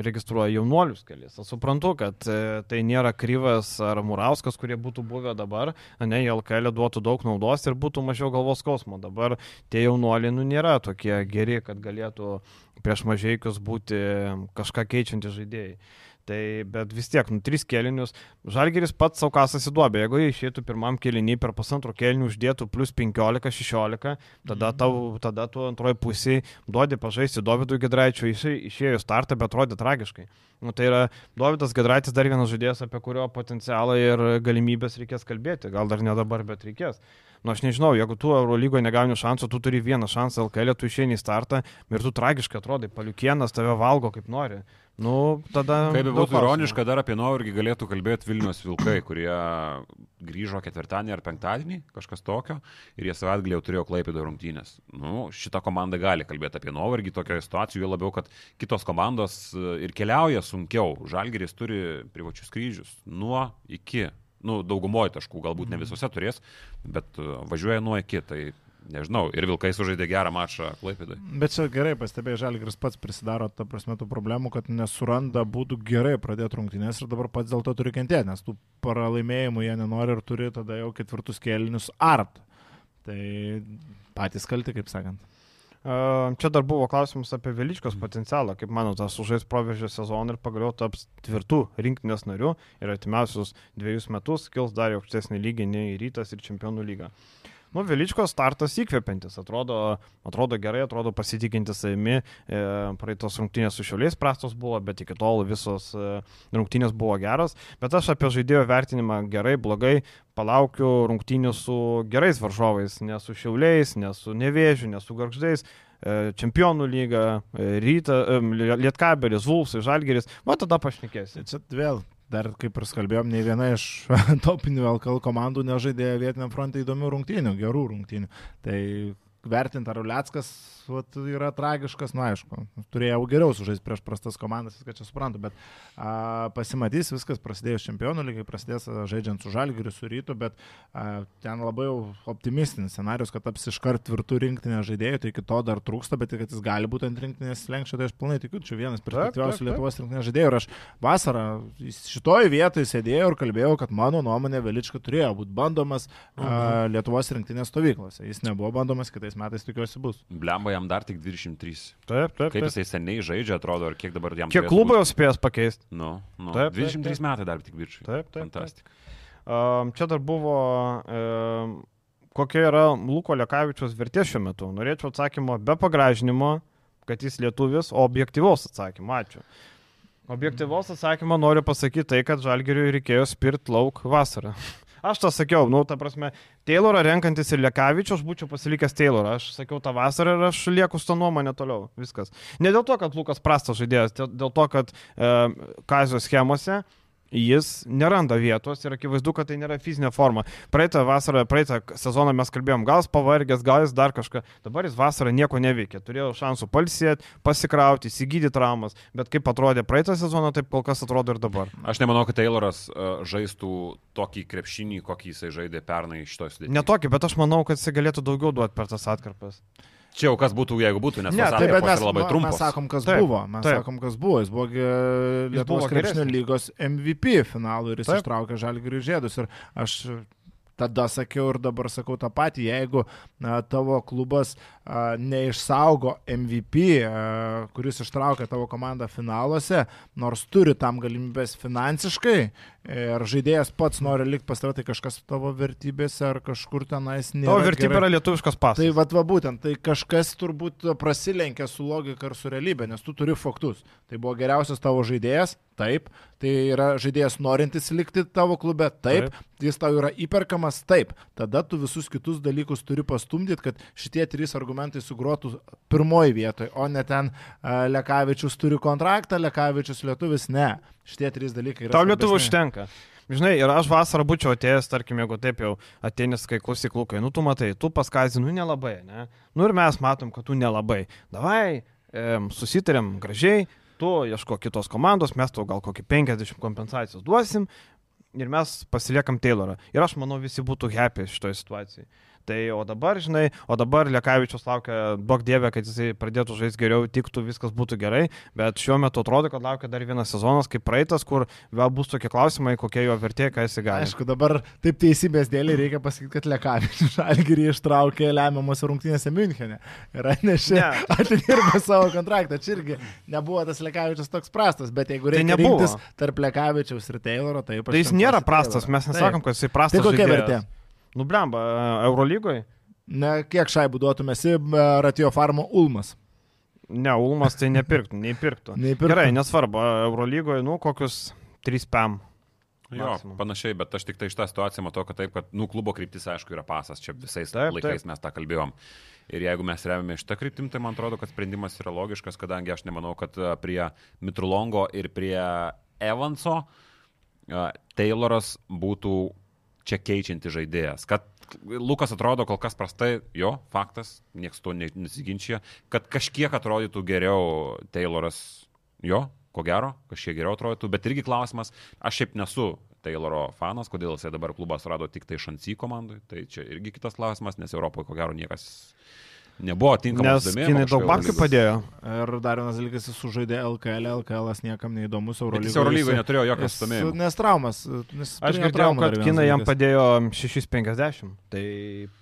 registruoji jaunuolius kelias. Aš suprantu, kad e, tai nėra Kryvas ar Murauskas, kurie būtų buvę dabar, ne, į LKL duotų daug naudos ir būtų mažiau galvos skausmo. Dabar tie jaunuoliai, nu, nėra tokie geri, kad galėtų prieš mažiekius būti kažką keičiantys žaidėjai. Tai bet vis tiek, nu, trys kelinius. Žalgeris pats savo kasas įduobė. Jeigu jie išeitų pirmam kelinį per pusantro kelinių uždėtų plus 15-16, tada, tau, tada tu antroji pusė duodi pažaisti Dovydui Gedraičiui. Jis išėjo startą, bet atrodė tragiškai. Nu, tai yra Dovydas Gedraitis dar vienas žaidėjas, apie kurio potencialą ir galimybės reikės kalbėti. Gal dar ne dabar, bet reikės. Nu, aš nežinau, jeigu tu Eurolygoje negauni šansų, tu turi vieną šansą LKL, tu išeini į startą ir tu tragiškai atrodai, paliukienas tave valgo kaip nori. Nu, tada... Kaip būtų ironiška, dar apie Nuovargį galėtų kalbėti Vilnius Vilkai, kurie grįžo ketvirtadienį ar penktadienį, kažkas tokio, ir jie savaitgalį jau turėjo klaipėdo rungtynės. Nu, šita komanda gali kalbėti apie Nuovargį tokioje situacijoje, jo labiau, kad kitos komandos e, ir keliauja sunkiau. Žalgeris turi privačius skrydžius nuo iki. Nu, daugumoje taškų, galbūt ne visose turės, bet e, važiuoja nuo iki. Tai nežinau, ir Vilkai sužaidė gerą mačą Klaipėdai. Bet čia gerai pastebėjai, Žalgiris pats prisidaro, ta prasme, tų problemų, kad nesuranda būdų gerai pradėti rungtynės ir dabar pats dėl to turi kentėti, nes tų pralaimėjimų jie nenori ir turi tada jau ketvirtus kėlinius art. Tai patys kalti, kaip sakant. Čia dar buvo klausimas apie Veličkos potencialą, kaip manote, sužais proveržio sezoną ir pagaliau taps tvirtų rinktinės narių ir artimiausius dviejus metus kils dar aukštesnį lygį nei rytas ir čempionų lyga. Nu, Veličkos startas įkvepiantis, atrodo, atrodo gerai, atrodo pasitikintis savimi, e, praeitos rungtynės su šiauliais prastos buvo, bet iki tol visos e, rungtynės buvo geros, bet aš apie žaidėjo vertinimą gerai, blogai palaukiu rungtynių su gerais varžovais, ne su šiauliais, ne su nevėžiu, ne su garždais, e, čempionų lyga, e, ryta, e, lietkabelis, vulsai, žalgeris, va tada pašnekėsi. Čia vėl, dar kaip ir skalbėjom, nei viena iš topinių LKL komandų nežaidė vietiniam fronte įdomių rungtynių, gerų rungtynių. Tai vertinti, ar Uliackas vat, yra tragiškas, nu aišku, turėjau geriau sužaisti prieš prastas komandas, viską čia suprantu, bet a, pasimatys, viskas prasidėjus čempionų lygiai, prasidės a, žaidžiant su Žalgiriu, su Rytu, bet a, ten labai optimistinis scenarius, kad taps iškart tvirtų rinktinė žaidėjų, tai iki to dar trūksta, bet kad jis gali būti ant rinktinės lenkščio, tai aš pilnai tikiu, čia vienas perspektyviausių. Lietuvos rinktinės žaidėjų ir aš vasarą šitoje vietoje sėdėjau ir kalbėjau, kad mano nuomonė Velička turėjo būti bandomas a, Lietuvos rinktinės stovyklose. Jis nebuvo bandomas, kitais metais tikiuosi bus. Blemba jam dar tik 23. Taip, taip. Kaip taip. jisai seniai žaidžia, atrodo, ir kiek dabar jam Kiek klubo jau spės pakeisti? Nu, nu. Taip, taip, 23 taip. metai dar tik viršai. Taip, taip, Fantastika. Um, Čia dar buvo, um, kokia yra Luko Lekavičius vertė šiuo metu. Norėčiau atsakymo be pagražinimo, kad jis lietuvis, o objektyvaus atsakymo. Ačiū. Objektyvaus atsakymą noriu pasakyti tai, kad Žalgiriui reikėjo spirt lauk vasarą. Aš tą sakiau, nu, ta prasme, Taylorą renkantis ir Lekavičius, aš būčiau pasilikęs Taylorą. Aš sakiau tą vasarą ir aš lieku su tą nuomonę toliau. Viskas. Ne dėl to, kad Lukas prastas žaidėjas, dėl- to, kad e, Kazio schemose jis neranda vietos ir akivaizdu, kad tai nėra fizinė forma. Praeitą vasarą, praeitą sezoną mes kalbėjom, gal jis pavargęs, gal jis dar kažką. Dabar jis vasarą nieko neveikė. Turėjo šansų palsėti, pasikrauti, įsigyti traumas. Bet kaip atrodė praeitą sezoną, taip kol kas atrodo ir dabar. Aš nemanau, kad Tayloras uh, žaistų tokį krepšinį, kokį jisai žaidė pernai iš tos sudėties. Netokį, bet aš manau, kad jis galėtų daugiau duoti per tas atkarpas. Čia jau kas būtų, jeigu būtų, nes Ne, tos taip, mes, labai mes trumpos. sakom, kas Taip, buvo. Mes taip. sakom, kas buvo. Jis buvo Lietuvos krepšinio lygos MVP finalų ir jis Taip. ištraukė žalgirių žiedus. Ir aš tada sakiau ir dabar sakau tą patį, jeigu na, tavo klubas a, neišsaugo MVP, a, kuris ištraukė tavo komandą finaluose, nors turi tam galimybės finansiškai ir žaidėjas pats nori likti pas tave, tai kažkas tavo vertybėse ar kažkur tenais nėra. Tavo vertybė gerai. yra lietuviškas pasas. Tai vad va būtent, tai kažkas turbūt prasilenkia su logika ir su realybė, nes tu turi faktus. Tai buvo geriausias tavo žaidėjas, taip, tai yra žaidėjas norintis likti tavo klube, taip, taip. jis tau yra įperkamas, taip. Tada tu visus kitus dalykus turi pastumdyti, kad šitie trys argumentai sugrotų pirmoji vietoje, o ne ten Lekavičius turi kontraktą, Lekavičius lietuvis, ne. Šitie trys dalykai yra. Tau lietuvų užtenka. Žinai, ir aš vasarą būčiau atėjęs, tarkim, jeigu taip jau atėjęs, kai klausyk lūkai, nu tu matai, tu paskazini, nu nelabai, ne? Nu ir mes matom, kad tu nelabai. Davai, e, susitarėm gražiai, tu ieško kitos komandos, mes tau gal kokį 50 kompensacijos duosim ir mes pasiliekam Taylorą. Ir aš manau, visi būtų happy šitoje situacijoje. Tai o dabar, žinai, o dabar Lekavičius laukia, daug dievė, kad jisai pradėtų žaisti geriau, tiktų, viskas būtų gerai, bet šiuo metu atrodo, kad laukia dar vienas sezonas kaip praeitas, kur vėl bus tokie klausimai, kokia jo vertė, ką jisai gali. Aišku, dabar taip teisybės dėlį reikia pasakyti, kad Lekavičius Žalgirį ištraukė lemiamos rungtynėse Münchenė. Ir atnešė, Ne. atidirbo savo kontraktą. Čia irgi nebuvo tas Lekavičius toks prastas, bet jeigu Tai reikia nebuvo. rinktis tarp Lekavičiaus ir Tayloro, tai Tai jis nėra prastas, mes nesakom, kad jisai prastas. Tai kokia žaidėjas. vertė? Nu, blemba, Eurolygoje? Ne, kiek šaibų duotumėsi Ratio Farmo Ulmas? Ne, Ulmas tai nepirktų, neįpirktų. Neįpirktų. Gerai, nesvarbu, Eurolygoje, nu, kokius 3 pam. Jo, Maksimum. panašiai, bet aš tik tai iš tą situaciją matau, kad taip, kad, nu, klubo kryptis, aišku, yra pasas, čia visais Taip, laikais taip. mes tą kalbėjom. Ir jeigu mes remiame šitą kryptim, tai man atrodo, kad sprendimas yra logiškas, kadangi aš nemanau, kad prie Mitrulongo ir prie Evanso a, Tayloras būtų čia keičianti žaidėjas. Kad Lukas atrodo kol kas prastai, jo, faktas, niekas to ne- nesiginčia, kad kažkiek atrodytų geriau Tayloras, jo, ko gero, kažkiek geriau atrodytų, bet irgi klausimas, aš šiaip nesu Tayloro fanas, kodėl jisai dabar klubas rado tik tai šansy komandai, tai čia irgi kitas klausimas, nes Europoje ko gero niekas nebuvo tinkamas. Nes kinai daug babkių padėjo. Ir dar vienas dalykas, jis sužaidė LKL, LKL niekam neįdomus Eurolygoje. jis Eurolygoje neturėjo jokio susidomėjimo. Nes traumas. Nes Aš girdėjau, kad kinai jam padėjo 6,50. Tai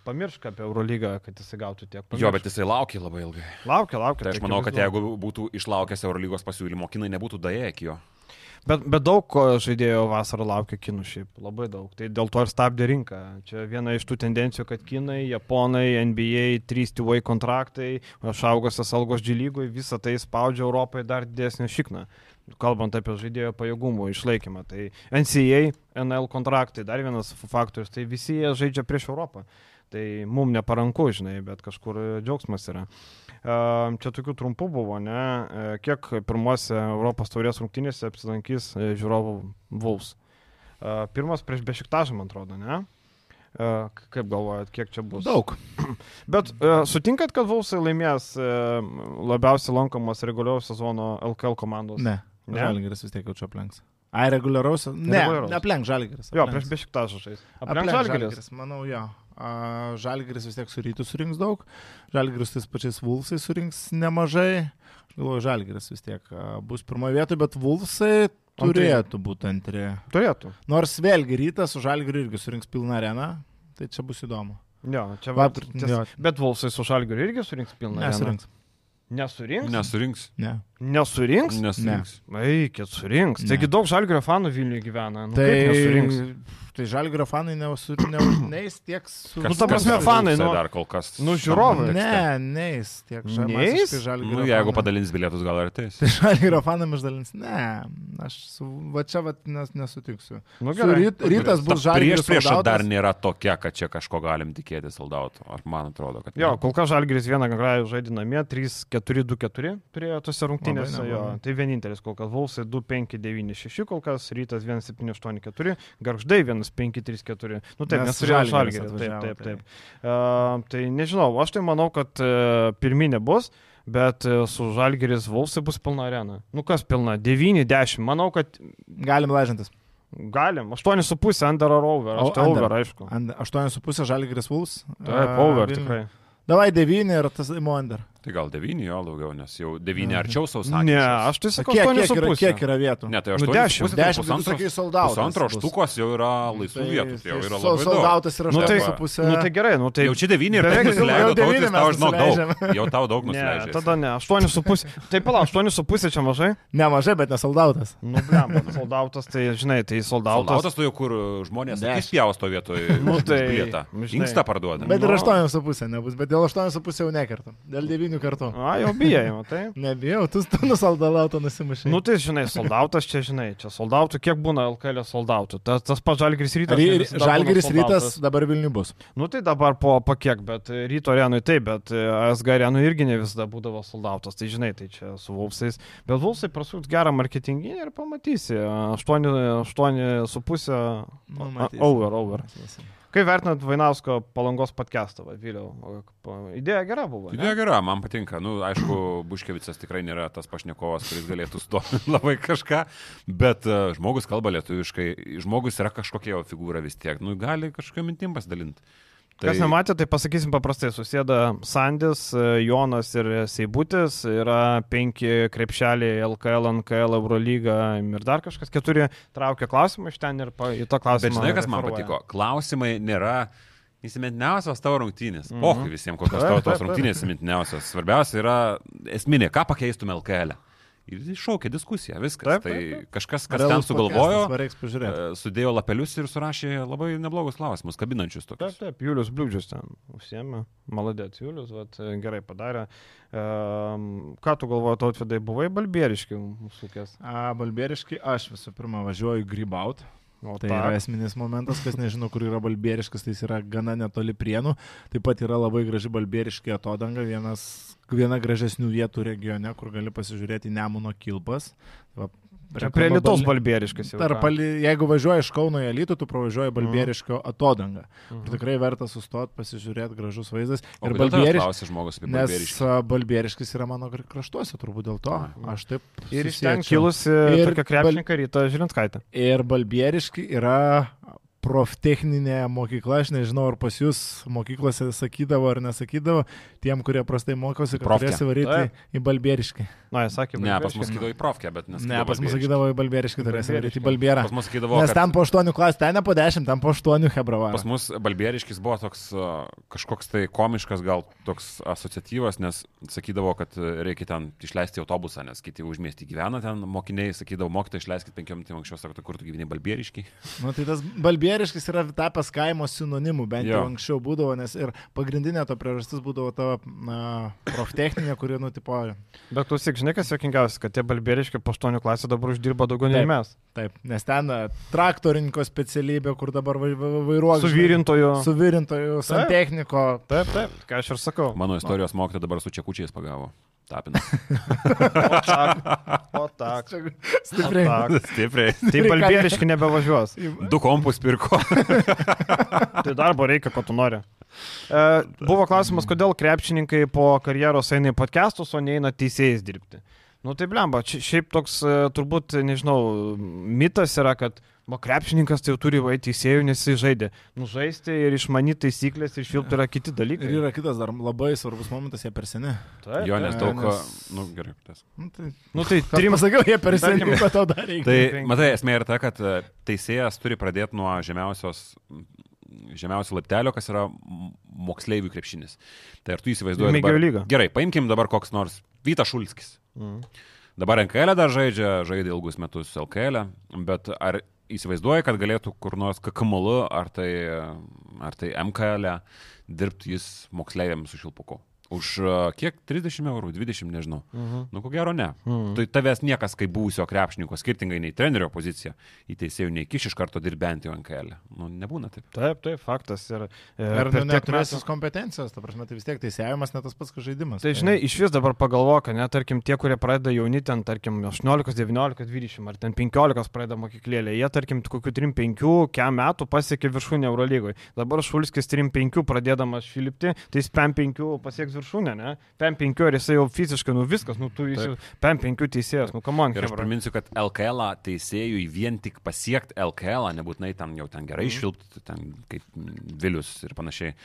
pamiršk apie Eurolygą, kad jisai gautų tiek. Jo, bet jisai laukė labai ilgai. Laukia, laukia. Tai aš manau, kad jeigu būtų išlaukęs Eurolygos pasiūlymo, kinai nebūtų daėję iki jo. Bet, bet daug žaidėjo vasarą laukia kinų šiaip, labai daug. Tai dėl to ir stabdė rinką. Čia viena iš tų tendencijų, kad kinai, japonai, NBA, 3-2 kontraktai, išaugusios algos džilygui, visą tai spaudžia Europai dar didesnį šikną. Kalbant apie žaidėjo pajėgumų išlaikymą. Tai NCA, NL kontraktai, dar vienas faktorius, tai visi jie žaidžia prieš Europą. Tai mums neparanku, žinai, bet kažkur džiaugsmas yra. Čia tokių trumpų buvo, ne? Kiek pirmose Europos taurės rungtynėse apsilankys e, žiūrovų Vuls? Pirmas prieš Bešiktažą, man atrodo, ne? Kaip galvojat, kiek čia bus? Daug. Bet e, sutinkat, kad Vulsai laimės e, labiausiai lankomas reguliaus sezono LKL komandos? Ne. Ne? Žalgiris vis tiek jaučia aplenks. Ai, reguliaraus? Ne, Reguliaraus. aplenk Žalgiris. Jo, prieš Bešiktažą žais. Aplenk Žalgiris. Manau, jo. A, Žalgiris vis tiek su rytu surinks daug. Žalgiris tais pačiais Vulsai surinks nemažai. Aš galvoju, Žalgiris vis tiek bus pirmoje vietoje, bet Vulsai turėtų būti antri. Turėtų. Nors vėlgi rytas su Žalgiriu irgi surinks pilną areną. Tai čia bus įdomu. Jo, čia va. Ties- jo. Bet Vulsai su Žalgiriu irgi surinks pilną. areną. Nesurinks. Nesurinks? Nesurinks. Ne. Nesurinks? Nesurinks. Eikit, surinks. Ne. Taigi daug žalgerio fanų Vilniuje gyvena. Nu, Tai, nesurinks. tai Žalgirio fanai neus- ne, neis tiek su... Nu, ta prasme, fanai, nu- dar kol kas. nu, žiūrovai. Ne, neis tiek Neis? Žalgirio. Nu, jeigu padalins bilietus, gal ir ateis. Tai Žalgirio fanam išdalins. Ne, aš su, va čia va, nes, nesutiksiu. Nu, gerai. ryt, rytas bus prieš Žalgiris. prieš dar nėra tokia, kad čia kažko galim tikėtis saldautų. Ar man atrodo, kad... Jo, ne. kol kas Žalgiris vieną grajų žaidė namie, 3-4-2-4 turėjo tose rungtynėse. Labai Jo, tai vienintelis kol kas Vulsai 2-5-9-6, kol kas Rytas 1-7-8-4, Garždai 1-5-3-4. Nu taip, Nes turėjo Žalgiris. Taip, atvažiavo, taip, tai- taip. Uh, tai nežinau, aš tai manau, kad uh, pirminė bus. Bet e, su Žalgeris Vulsai bus pilna arena. Nu kas pilna? 9-10. Manau, kad Galim lažintis. galim. 8,5 under ar over. Aš tai under. over, aišku. 8,5 Žalgiris Vuls. Taip, over tikrai. Davai 9 ir tas Imo under. Tai gal 9 jo daugiau, nes jau 9 arčiau sausakis. Ne, aš tai sakau, Kiek, kiek, yra, 8,5. kiek yra vietų? Ne, tai Nu, 8 dešimt. Dešimt, tu sakai, sold out Pusantro bus. štukos jau yra laisvų vietų. Tai jau yra labai daug. Soldautas yra Nu, tai- 8,5. Nu tai gerai, nu tai... Jau čia 9 ir Beveik devyni tautis mes tau žinok daug. Jau tau daug Ne, nusileidžia. tada ne, 8,5. Tai pala, 8,5 čia mažai? Nemažai, bet nesoldautas. Nu, blem, soldautas, tai žinai, tai soldautas. Soldautas tu jau kur žmonės Dešimt. akis pjausto vietoj. Nu, tai, bilietą. žinai. Inkstą parduoda. Bet ir Nu. 8,5 nebus, bet dėl 8,5 jau nekartu. Dėl 9 kartų. A, jau bijai, matai. Nebijau, tu, tu nusaldalautą nusimušai. Nu tai žinai, soldautas čia, žinai, čia soldautų, kiek būna LKL soldautų. Tas, tas pats Žalgiris rytas. sold outas. rytas dabar Vilnių bus. Nu tai dabar po, po kiek, bet ryto arenui taip, bet e, ASG arenui irgi ne visada būdavo soldautas. Tai žinai, tai čia su Vulsais. Bet Vulsai prasuks gerą marketinginį ir pamatysi. 8,5 Nu, A- matysim. Kaip vertinat Vainausko palangos podcastą, va, Vėliau? Idėja gera buvo. ne? Idėja gera, man patinka. Nu, aišku, Buškevicas tikrai nėra tas pašnekovas, kuris galėtų su to labai kažką, bet uh, žmogus kalba lietuviškai, žmogus yra kažkokia jo figūra vis tiek, nu, gali kažkokią mintim pasidalinti. Tai... Kas nematė, tai pasakysim paprastai, susėda Sandis, e, Jonas ir Seibutis, yra penki krepšeliai LKL, NKL, Eurolyga ir dar kažkas, keturi traukia klausimą iš ten ir pa, į tą klausimą. Bet žinai, kas man patiko? Klausimai nėra įsimintiniausios tavo rungtynės. Mhm. Pohui visiems, kokios tavo tos rungtynės įsimintiniausios. Svarbiausia yra esminė, ką pakeistum LKL. -ę. Ir iššaukė diskusiją, viskas. Taip, tai taip, taip. kažkas, kas ten sugalvojo, e, sudėjo lapelius ir surašė labai neblogus klausimus, kabinančius Taip, tokius. taip, Julius Bliūdžius ten užsiemė. Maladėt, Julius, vat, e, gerai padarė. Um, ką tu galvoji, tautvidai, buvai balbieriški sukės? A, Balbieriškai, aš visų pirma važiuoju grybaut. O Tai yra esminis momentas, kas nežino, kur yra balbieriškas, tai jis yra gana netoli prienų. Taip pat yra labai graži balbieriškė atodanga, vienas, viena gražesnių vietų regione, kur gali pasižiūrėti Nemuno kilpas. Va, Čia prie Lietuvos Bal- balbieriškas jau. Tarp, jeigu važiuoji iš Kauno į Lytų, tu pravažiuoji Balbieriškio atodangą. Mhm. Ir tikrai verta sustoti, pasižiūrėti, gražus vaizdas. Ir klausė žmogus nes Balbieriškis yra mano kra- kraštuose, turbūt dėl to. Aš taip. Ir iš ten kilusi Ir tokia krepšininkai Ryta Žilinskaitė. Ir Balbieriški yra proftechninė mokykla, aš nežinau, ar pas jūs mokyklose sakydavo ar nesakydavo, tiem, kurie prastai mokosi, kad turėsi varyti Taip. į Balbieriškį. Na, jis sakė, Ne, pas Balbieriškį. mus sakydavo į profkę, bet nes. Ne, pas mus sakydavo į Balbieriškį, turėsi varyti į Balbierą. Pas mus sakydavo, Nes kad ten po 8 klasės, ten ne po 10, ten po 8 hebrava. Pas mus Balbieriškis buvo toks kažkoks tai komiškas, gal toks asociatyvas, nes sakydavo, kad reikia ten išleisti autobusą, nes kiti užmėsti gyvena ten, mokiniai sakydavo, mokytai išleiskit penkiom minutėm anksčiau, sako, tai kur tu gyveni Balbieriški. Nu, tai tas Balbieriškis yra tapęs kaimo sinonimu, bent jau anksčiau būdavo, nes ir pagrindinė to priežastis būdavo ta proftechninė, kuri nutipoja. Bet klausyk, žinai, kas jokingiausia, kad tie balbieriški po 8 klasę dabar uždirba daugiau nei Taip. mes. Taip, nes ten a, traktorininko specialybė, kur dabar vai- vai- vairuoja. Suvirintojų. Suvirintojų, santechniko. Taip, taip, ką aš ir sakau. Mano istorijos mokytoja dabar su čekučiais pagavo. Tapinas. O tak. O Stipriai. tak. Stipriai. Tai balbieriški nebevažiuos. Du kompus pirko. Tai darbo reikia, ko tu nori. E, buvo klausimas, kodėl krepšininkai po karjeros eina į podcastus, o neina teisėjais dirbti. Nu tai blemba, šiaip toks e, turbūt, nežinau, mitas yra, kad o krepšininkas tai jau turi vaiti teisėjų, nes jis žaidė. Nužaisti ir išmanyti taisyklės ir šilti yra kiti dalykai. Ir yra kitas dar labai svarbus momentas, jie per seni. Taip, Jo, nes daug. nes- Nu, gerai. tas. Nu, tai, Nu tai trim pasakiau, jie per seni, ko tau dar reikia. Tai, matai, esmė yra ta, kad e, teisėjas turi pradėti nuo žemiausios žemiausio laiptelio, kas yra moksleivių krepšinis. Tai ar tu įsivaizduoji... Mėgėjų lyga. Gerai, paimkim dabar koks nors Vytas Šulskis. Mm. Dabar NKL dar žaidžia, žaidė ilgus metus LKL, bet ar įsivaizduoja, kad galėtų kur nors KKML ar tai, ar tai MKL dirbti jis moksleiviams su šilpuku? Už uh, kiek? 30 eurų, 20, nežinau. Mhm. Nu, ko gero ne. Mhm. Tai tavęs niekas kaip buvusio krepšininko, skirtingai nei trenerio pozicija, į teisėjų neįkiš iš karto dirbenti NKL. Nu, nebūna taip. Taip, taip, faktas. Ir, e, Ar per nu, neturėsis metų- kompetencijos, ta prasme, tai vis tiek teisėjimas ne tas pats, žaidimas. Tai žinai, iš vis dabar pagalvok, kad net, tarkim, tie, kurie pradeda jauni, ten, tarkim, 18, 19, 20 ar ten 15 pradeda mokyklėlė, jie, tarkim, kokiu 3-5 kem metų pasiekė viršūnę Eurolygoje. Dabar Šulskis 3-5 pradėdamas šilipti, tai jis 5-5 pasieks viršūnę, ne? 5-5 ir jisai jau fiziškai, nu viskas, nu tu jis jau 5-5 teisėjas, nu kam man. Ir aš priminsiu, kad LKL teisėjui vien tik pasiekti LKL, nebūtinai ten jau ten gerai išvilpti, ten kaip Vilius ir panašiai.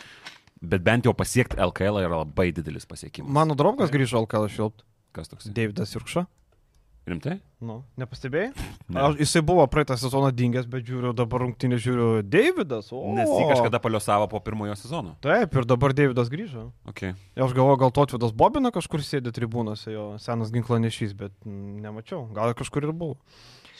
Bet bent jau pasiekti LKL yra labai didelis pasiekimas. Mano draugas grįžo LKL šilpt, Kas toks? Davidas Jurkša. Rimtai? Nu, nepastebėjai? Ne. Aš, jisai buvo praeitą sezoną dingęs, bet žiūriu, dabar rungtynė žiūriu, Davidas. O. Nes jį kažkada paliosavo po pirmojo sezono. Taip, ir dabar Davidas grįžo. Okay. Aš galvoju, gal Totvidas Bobina kažkur sėdi tribūnose, jo senas ginklanešys, bet nemačiau. Gal kažkur ir buvo.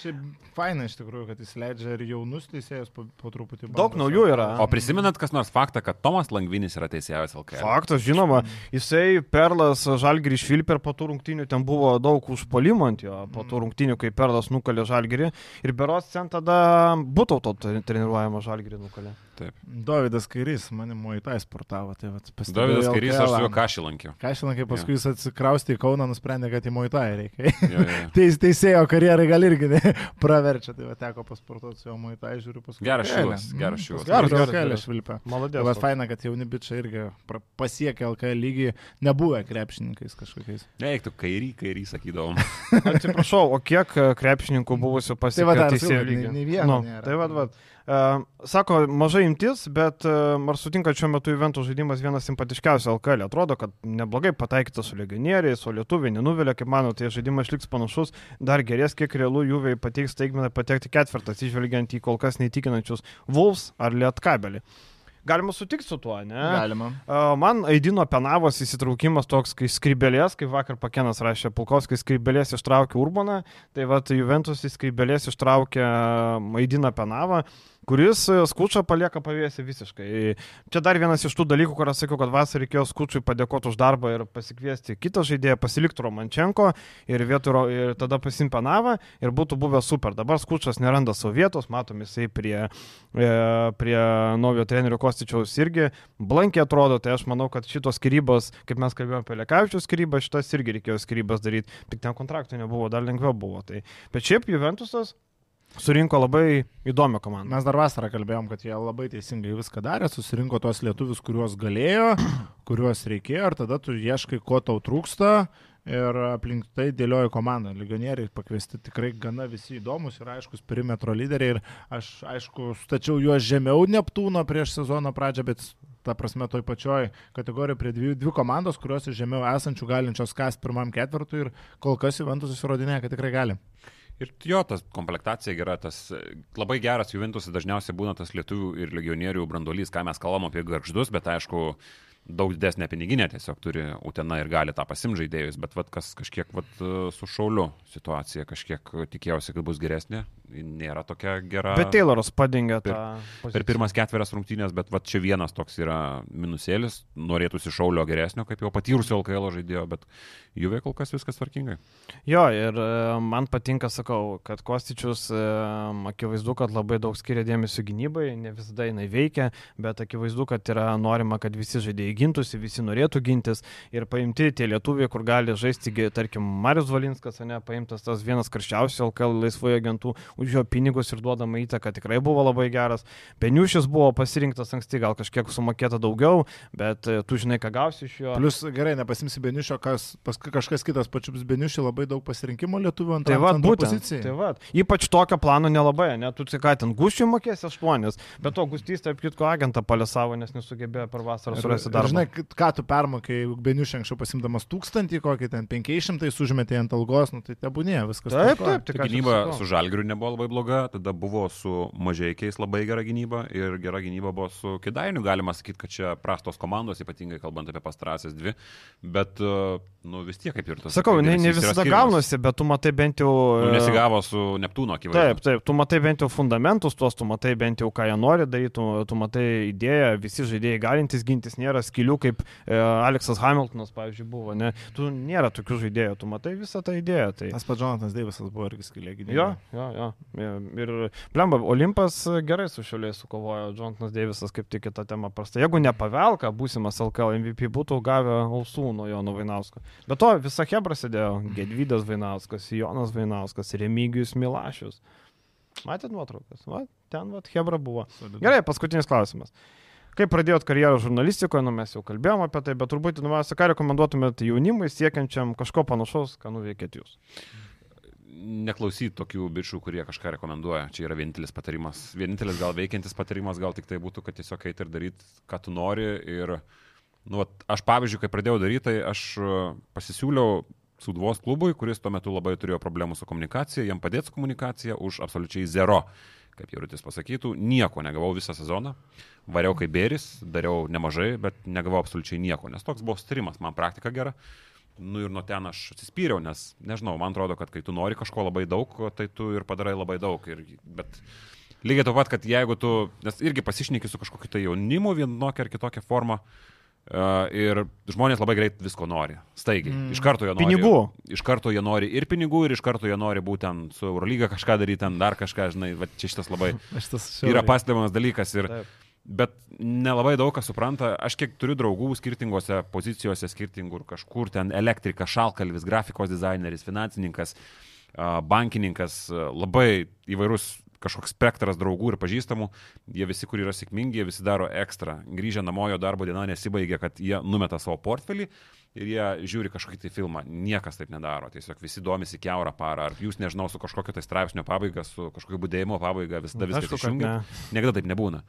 Šiaip faina iš tikrųjų, kad jis leidžia ir jaunus teisėjus po, po truputį. Daug bando naujų yra. O prisimenat kas nors faktą, kad Tomas Langvinis yra teisėjas LKL? Faktas, žinoma, jisai Perlas Žalgirį švilpė ir po tų rungtynių ten buvo daug užpolimų ant jo, po tų rungtynių, kai Perlas nukalė Žalgirį ir Beros ten tada Butauto treniruojama Žalgirį nukalė. Taip. Dovydas Kairys, mane muitai sportavo, tai vat Davidas Kairys, aš su juo lankiau. Kašilankai paskui jis atsikraustė į Kauną, nusprendė, kad į muitai reikia. Jo, jo, jo. Teis, teisėjo karjerai gal irgi ne, praverčia, tai va teko pasportuoti su jo muitai, žiūriu paskui. Geras šilas, geras Mm, šilas. Geras, Geras, geras, geras švilpia. Maladės. Bet faina, kad jauni bičiai irgi pasiekė LK lygį, nebuvę krepšininkais kažkokiais. Neiktų kairį, kairį sakydavom. Atsiprašau, o kiek e, krepšininkų buvusių Tai va, pasiekė dar teisėjų sakau, lygį? nei- nei vieno Nu, tai vad, vad. Uh, sako, mažai imtis, bet uh, ar sutinka šiuo metu Juventus žaidimas vienas simpatiškiausių LKL? Atrodo, kad neblogai pataikytas su legionieriais, o lietuviai nenuvilia, kaip mano, tai žaidimas išliks panašus, dar gerės, kiek realų Juviai pateiks taigmeną patekti ketvirtas, išvelgiant į kol kas neįtikinančius Wolves ar Lietkabelį. Galima sutikti su tuo, ne? Galima. Man Aidino Penavos įsitraukimas toks, kai skribelės, kaip vakar Pakenas rašė, Pulkos, kai skribelės ištraukė Urbaną, tai va, Juventus į skribelės ištraukė Aidiną Penavą, kuris e, skučą palieka pavėsi visiškai. Čia dar vienas iš tų dalykų, kur aš sakiau, kad vasarą reikėjo skučiui padėkoti už darbą ir pasikviesti kitą žaidėją, pasilikti Romančenko ir, vieturo, ir tada pasimpanavą ir būtų buvę super. Dabar skučas neranda savo vietos, matom jisai prie, e, prie naujo trenerių Kostičiaus irgi blankiai atrodo, tai aš manau, kad šitos skirybos, kaip mes kalbėjome apie Lekavičius skirybą, šitas irgi reikėjo skirybas daryti, tik ten kontraktų nebuvo, dar lengviau buvo. Tai, bet šiaip Juventusas surinko labai įdomią komandą. Mes dar vasarą kalbėjom, kad jie labai teisingai viską darė, susirinko tuos lietuvius, kuriuos galėjo, kuriuos reikėjo ir tada tu ieškai, ko tau trūksta. Ir aplink tai dėliojo komanda. Legionieriai pakviesti tikrai gana visi įdomus ir aiškus perimetro lyderiai. Ir aš, aišku, stačiau juos žemiau Neptūno prieš sezono pradžią, bet ta prasme toj pačioj kategorijoje prie dvi, dvi komandos, kurios iš žemiau esančių galinčios kas pirmam ketvirtui ir kol kas Juventus įrodinėja, kad tikrai gali. Ir jo, tas komplektacija gera, tas labai geras Juventus dažniausiai būna tas lietuvių ir legionierių brandolys, ką mes kalbam apie garždus, bet aišku, daug didesnė piniginė tiesiog turi Utena ir gali tą pasimžaidėjus, bet vat, kas kažkiek vat, su šauliu situacija kažkiek tikėjausi, kad bus geresnė, nėra tokia gera. Bet Tayloras padingė per, tą. per pirmas ketverias rungtynės, bet vat, čia vienas toks yra minusėlis, norėtųsi šaulio geresnio, kaip jau patyrusio LKL žaidėjo, bet jų kol kas viskas tvarkingai. Jo, ir e, man patinka, sakau, kad Kostičius e, akivaizdu, kad labai daug skiria dėmesio gynybai, ne visada jinai veikia, bet akivaizdu, kad yra norima, kad visi žaidėjai gintųsi, visi norėtų gintis ir paimti tie lietuviai, kur gali žaisti, tarkim, Marius Valinskas, ne, paimtas tas vienas karščiausių LKL laisvųjų agentų už jo pinigus ir duodama įtaka tikrai buvo labai geras. Beniušis buvo pasirinktas anksti, gal kažkiek sumokėta daugiau, bet e, tu žinai, ką gausi iš jo. Plus gerai, nepasimsi Beniušio, kas paskui kažkas kitas pačiups Beniušį labai daug pasirinkimo lietuvių ant Tai va, būtent. pozicijai. Tai va, ypač tokio plano nelabai, net tu tik ką ten gušiui mokėsi aštuonis, bet to gustys, tarp kitko, agentą palėsavo, nes nesugebėjo per vasarą surasti darbą. Žinai, ką tu permokai, Beniušį anksčiau pasimdamas tūkstantį, kokį ten 500 užmetė ant algos, nu tai tebūnė, viskas. Taip, tvarkoj. taip, tik Gynyba su Žalgiriu nebuvo labai bloga, tada buvo su Mažiekiais labai gera gynyba ir gera gynyba buvo su Kidainiu, galima sakyti, kad čia prastos komandos, ypatingai kalbant apie pastarąsias dvi, bet, e, nu vis tiek kaip ir tas. Sakau, ne, ne visada gaunasi, bet tu matai bent jau... Nu, e, nesigavo su Neptūno akivaizdu. Taip, taip, tu matai bent jau fundamentus, tuos tu matai bent jau, ką jie nori daryti, tu, tu matai idėją, visi žaidėjai galintys gintis, nėra skilių kaip e, Aleksas Hamiltonas, pavyzdžiui, buvo, ne, tu nėra tokių žaidėjų, tu matai visą tą idėją. Tai... Tas pats Jonathan Davisas buvo irgi skilė gynyba. Jo, jo, jo. Ir, blemba, Olimpas gerai su šiuliais sukovojo, Jonathanas Davisas kaip tik kitą temą prasta. Jeigu ne pavelka, būsimas LKL MVP būtų gavę ausų nuo Jono Vainausko. Bet to visa Hebra sėdėjo Gedvydas Vainauskas, Jonas Vainauskas, Remigijus Milašius. Matėt nuotraukas? Va, ten va, Hebra buvo. Gerai, paskutinis klausimas. Kaip pradėjot karjerą žurnalistikoje, nu mes jau kalbėjome apie tai, bet turbūt, nu, mes ką rekomenduotumėt jaunimui siekiančiam kažko panašaus, ką nuveikėt jūs? Neklausyti tokių bičių, kurie kažką rekomenduoja. Čia yra vienintelis patarimas. Vienintelis gal veikiantis patarimas gal tik tai būtų, kad tiesiog eiti ir daryti, ką tu nori. Ir, nu, vat, aš pavyzdžiui, kai pradėjau daryti, tai aš e, pasisiūliau Sudvos klubui, kuris tuo metu labai turėjo problemų su komunikacija, jam padėti su komunikacija už absoliučiai zero. Kaip Jūritis pasakytų, nieko negavau visą sezoną. Variau kaip bėris, dariau nemažai, bet negavau absoliučiai nieko, nes toks buvo starimas, man praktika gera. Nu ir nuo ten aš atsispyriau, nes, nežinau, man atrodo, kad kai tu nori kažko labai daug, tai tu ir padarai labai daug. Ir, bet lygiai to pat, kad jeigu tu, nes irgi pasišneki su kažkokiu tai jaunimu vienokia ar kitokia forma, Uh, ir žmonės labai greit visko nori. Staigiai. Mm. Iš karto jie nori. Pinigų. Iš karto jie nori ir pinigų, ir iš karto jie nori būtent su Eurolyga kažką daryti, ten dar kažką, žinai, va, čia šitas labai Šitas yra pastebimas dalykas. Ir, Taip. Bet nelabai daug kas supranta. Aš kiek turiu draugų skirtingose pozicijose, skirtingų kažkur ten elektrikas, šalkalvis, grafikos dizaineris, finansininkas, bankininkas, labai įvairus kažkoks spektras draugų ir pažįstamų, jie visi, kur yra sėkmingi, jie visi daro ekstra. Grįžę namo jo darbo diena nesibaigia, kad jie numeta savo portfelį ir jie žiūri kažkokį tai filmą. Niekas taip nedaro. Tiesiog visi domisi keurą parą. Ar jūs, nežinau, su kažkokio tai straipsnio pabaiga, su kažkokio būdėjimo pabaiga visada Aišku, kad išjungia. Niekada taip nebūna.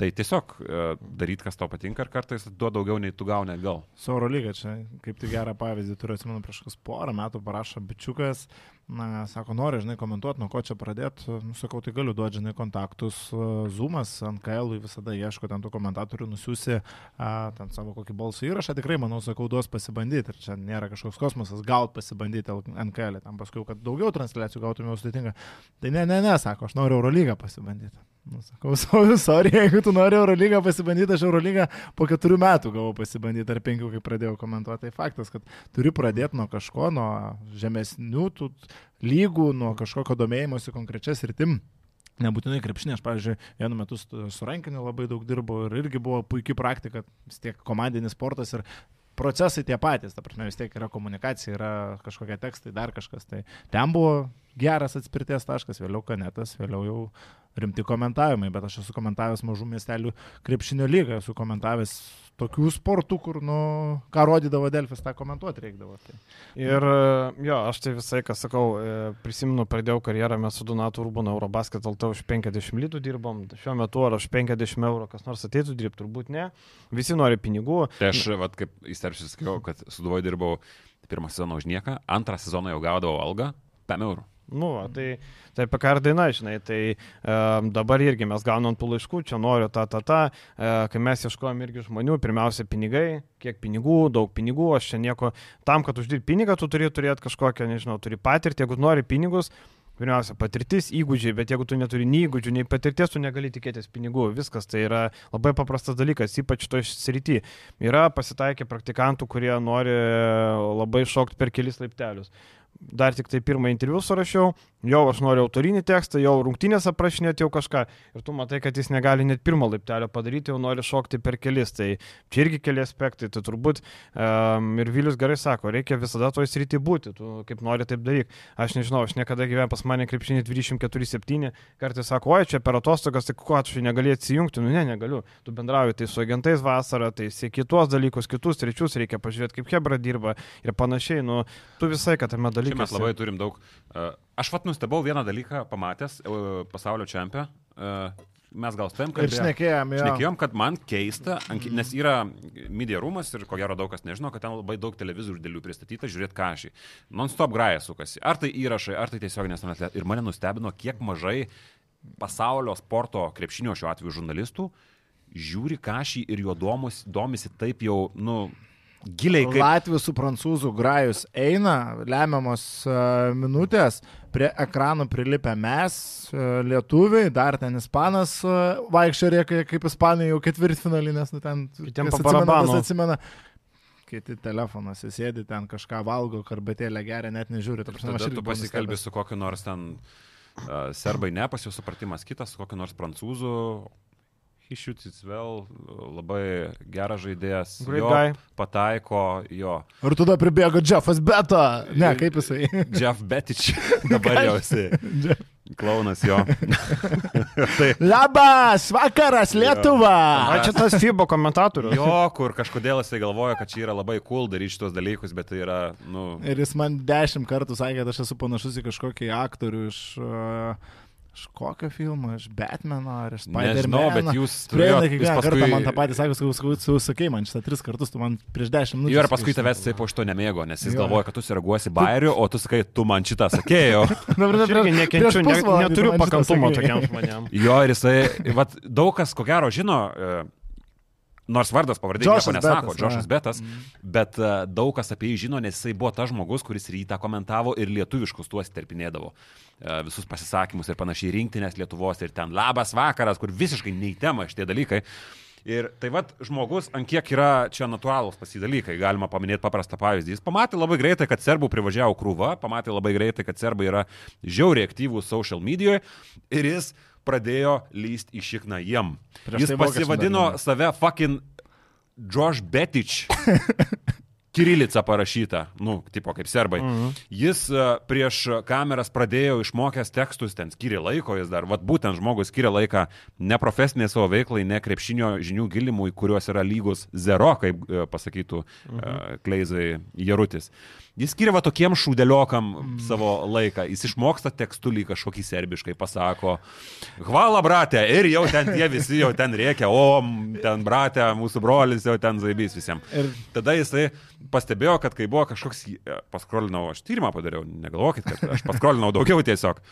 Tai tiesiog e, daryt, kas tau patinka ir kartais duoda daugiau nei tu gauni atgal. Su Eurolyga čia, kaip tik gerą pavyzdį turiu, atsimenu, prieš kas porą metų parašo bičiukas, na, sako, nori, žinai, komentuoti, nuo ko čia pradėti, nu, sakau, tai galiu duoti, žinai, kontaktus, uh, Zoomas, ant KL visada ieško ten tų komentatorių, nusiųsi uh, ten savo kokį balsą įrašą, tikrai, manau, sakau, duos pasibandyti, ir čia nėra kažkoks kosmosas, gaut pasibandyti NKL, tam paskui, kad daugiau transliacijų gautume jau sudėtinga. Tai ne, ne, ne, sako, aš noriu Eurolygą pasibandyti. Nu, sakau, so- sorry, jeigu tu nori Eurolygą pasibandyti, aš Eurolygą po keturių metų gavau pasibandyti, ar penkių, kai pradėjau komentuoti. Tai faktas, kad turi pradėti nuo kažko, nuo žemesnių tų lygų, nuo kažkokio domėjimosi konkrečias rytim. Nebūtinai krepšinė, aš, pavyzdžiui, vienu metu su rankiniu labai daug dirbau ir irgi buvo puikia praktika, vis tiek komandinis sportas ir procesai tie patys, ta prasme, vis tiek yra komunikacija, yra kažkokie tekstai, dar kažkas. Tai ten buvo geras atspirties taškas, vėliau kanetas, vėliau jau rimti komentavimai, bet aš esu komentavęs mažų miestelių krepšinio lygą, esu komentavęs tokių sportų, kur, nu, ką rodydavo Delfis, tą komentuoti reikdavo. Tai. Ir jo, aš tai visai, ką sakau, e, prisimenu, pradėjau karjerą, mes su Donatu Urbano Eurobasket LT už 50 litų dirbom, šiuo metu ar už 50 eurų kas nors ateitų dirbti, turbūt ne, visi nori pinigų. Tai aš, vat, kaip įsterpsiu, sakiau, kad su Duvoju dirbau pirmą sezoną už nieką, antrą sezoną jau gaudavau algą 5 eurų. Nu, va, tai, tai apie ką ir daina, žinai, tai um, dabar irgi mes gaunam tų laiškų, čia noriu tą, tą, tą, uh, kai mes ieškojom irgi žmonių, pirmiausia pinigai, kiek pinigų, daug pinigų, aš čia nieko, tam, kad uždirbti pinigą, tu turi turėti kažkokią, nežinau, turi patirtį, jeigu nori pinigus, Pirmiausia, patirtis, įgūdžiai, bet jeigu tu neturi nei įgūdžių, nei patirties, tu negali tikėtis pinigų. Viskas tai yra labai paprastas dalykas, ypač to srity. Yra pasitaikę praktikantų, kurie nori labai šokti per kelis laiptelius dar tik tai pirmą interviu surašiau, jau aš noriu autorinį tekstą, jau rungtynės aprašinėti jau kažką ir tu matai, kad jis negali net pirmo laiptelio padaryti, jau nori šokti per kelis. Tai čia irgi keli aspektai, tai turbūt um, ir Vilius gerai sako, reikia visada toj srity būti, tu kaip nori taip daryk. Aš nežinau, aš niekada gyvenau pas mane krepšinį 24-7, kartais sako, oi, čia per atostogas, tai ko, aš negali atsijungti, nu ne, negaliu. Tu bendrauji tai su agentais vasarą, tai sieki tuos dalykus, kitus trečius, reikia pažiūrėti, kaip Hebra dirba ir panašiai, nu, tu visai, kad tame dalyke. Čia mes labai turim daug. Uh, aš vat nustebau vieną dalyką pamatęs uh, pasaulio čempę. Uh, mes gal stem, kad... Ir šnekėjom, jo. Šnekėjom, kad man keista, nes yra media rūmas ir ko gero daug kas nežino, kad ten labai daug televizorių dėlių pristatyta, žiūrėt kažį. Non-stop graja sukasi. Ar tai įrašai, ar tai tiesioginės transliacijos. Ir mane nustebino, kiek mažai pasaulio sporto krepšinio šiuo atveju žurnalistų žiūri kažį ir juo domus, domisi taip jau, nu, giliai kaip... Latvių su prancūzų grajus eina, lemiamos uh, minutės, prie ekranų prilipę mes, uh, lietuviai, dar ten ispanas uh, vaikščia rėkia, kaip ispanai jau ketvirtfinalį, nes nu, ten Kitiem kas po atsimena. Kiti telefonas, jis sėdi ten kažką valgo, karbetėlę geria, net nežiūri. Ta prasme, aš Tada tu pasikalbė su kokiu nors ten uh, serbai, ne, pas jų supratimas kitas, su kokiu nors prancūzu. Hišiutis vėl labai geras žaidėjas. Great jo, guy. Pataiko jo. Ir tada pribėgo Jeffas Beta. Ne, kaip jisai. Jeff Betič. Dabar jau esi. Klaunas jo. tai, Labas, vakaras, Lietuva. A, čia tas FIBO komentatorius. jo, kur kažkodėl jisai galvoja, kad čia yra labai cool daryti šitos dalykus, bet tai yra, nu... Ir jis man dešimt kartų sakė, kad aš esu panašus į kažkokį aktorių iš... Uh, Iš kokio filmo, iš Batmano ar iš Nežinau, Spider-Man. bet jūs Prieina kiekvieną jūs kartą paskui- man tą patį sakė, sakau, sakai man šitą tris kartus, tu man prieš dešimt minučių. Jo ir paskui tavęs jisai po šito nemėgo, nes jis Jo. galvoja, kad tu sureaguosi bairiu, o tu sakai, tu man šitą sakėjo. Dabar irgi nekenčiu, ne, neturiu pakantumo tokiam žmonėm. Jo ir jisai, vat, daug kas ko gero žino, e, nors vardas pavardė nieko nesako, Betas, Džošas va. Betas, bet e, daug kas apie jį žino, nes jisai buvo tas žmogus, kuris rytą komentavo ir lietuviškus tuos terpinėdavo. E, Visus pasisakymus ir panašiai rinktinės Lietuvos ir ten labas vakaras, kur visiškai neįtema šitie dalykai. Ir tai vad žmogus, ant kiek yra čia natūralūs pasidalykai, galima paminėti paprastą pavyzdį. Jis pamatė labai greitai, kad serbų privažiavo krūva, pamatė labai greitai, kad serbai yra žiauriai aktyvūs social medijoje ir jis pradėjo lyst į šikną jiem. Prieš Jis tai pasivadino save fucking Josh Betič. Kirilica parašyta, nu, tipo kaip serbai. Mhm. Jis e, prieš kameras pradėjo išmokęs tekstus, ten skiria laiko, jis dar, vad būtent žmogus skiria laiką ne profesiniai savo veiklai, ne krepšinio žinių gilimui, kuriuos yra lygus zero, kaip e, pasakytų mhm. Kleizai Jarutis. Jis skiria va tokiem šūdeliokam mhm. savo laiką, jis išmoksta tekstulį kažkokį serbiškai, pasako, hvala bratė, ir jau ten tie visi jau ten reikia, o ten bratė, mūsų brolis jau ten zaibys visiems. Ir- Tada jisai pastebėjo, kad kai buvo kažkoks, e, paskrolinau, aš tyrimą padariau, negalvokit, kad aš paskrolinau daugiau tiesiog.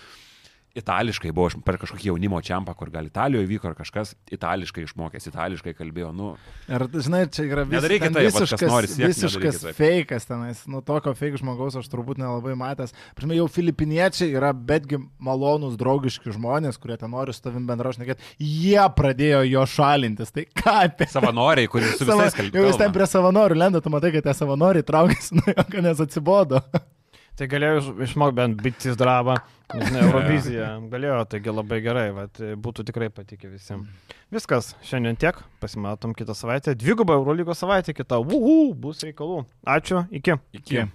Itališkai buvo aš per kažkokį jaunimo čiampą, kur gal Italijoje vyko ar kažkas itališkai išmokęs, itališkai kalbėjo, nu, Ir, žinai, čia yra vis, Nedarykit ten visiškas, nori siekt, visiškas fejkas tenais. Nu, tokio fejk žmogaus aš turbūt nelabai matęs. Pirmie, jau filipiniečiai yra betgi malonūs, draugiški žmonės, kurie ten nori su tavim bendraušnekėti. Jie pradėjo jo šalintis. Tai ką apie... savanoriai, kurie su visais jau jis kalbėjo. ten prie savanorių lenda, tu matai, kad tie savanoriai traukiasi kad nes atsibodo. Tai galėjo išmokti bent bitis dramą, žinai, Euroviziją. Galėjo, taigi labai gerai, vat, būtų tikrai patikę visiems. Viskas, šiandien tiek, pasimatom kitą savaitę. Dvigubą Eurolygos savaitę kitą. Uhu, bus reikalų. Ačiū, iki. Iki. Iki.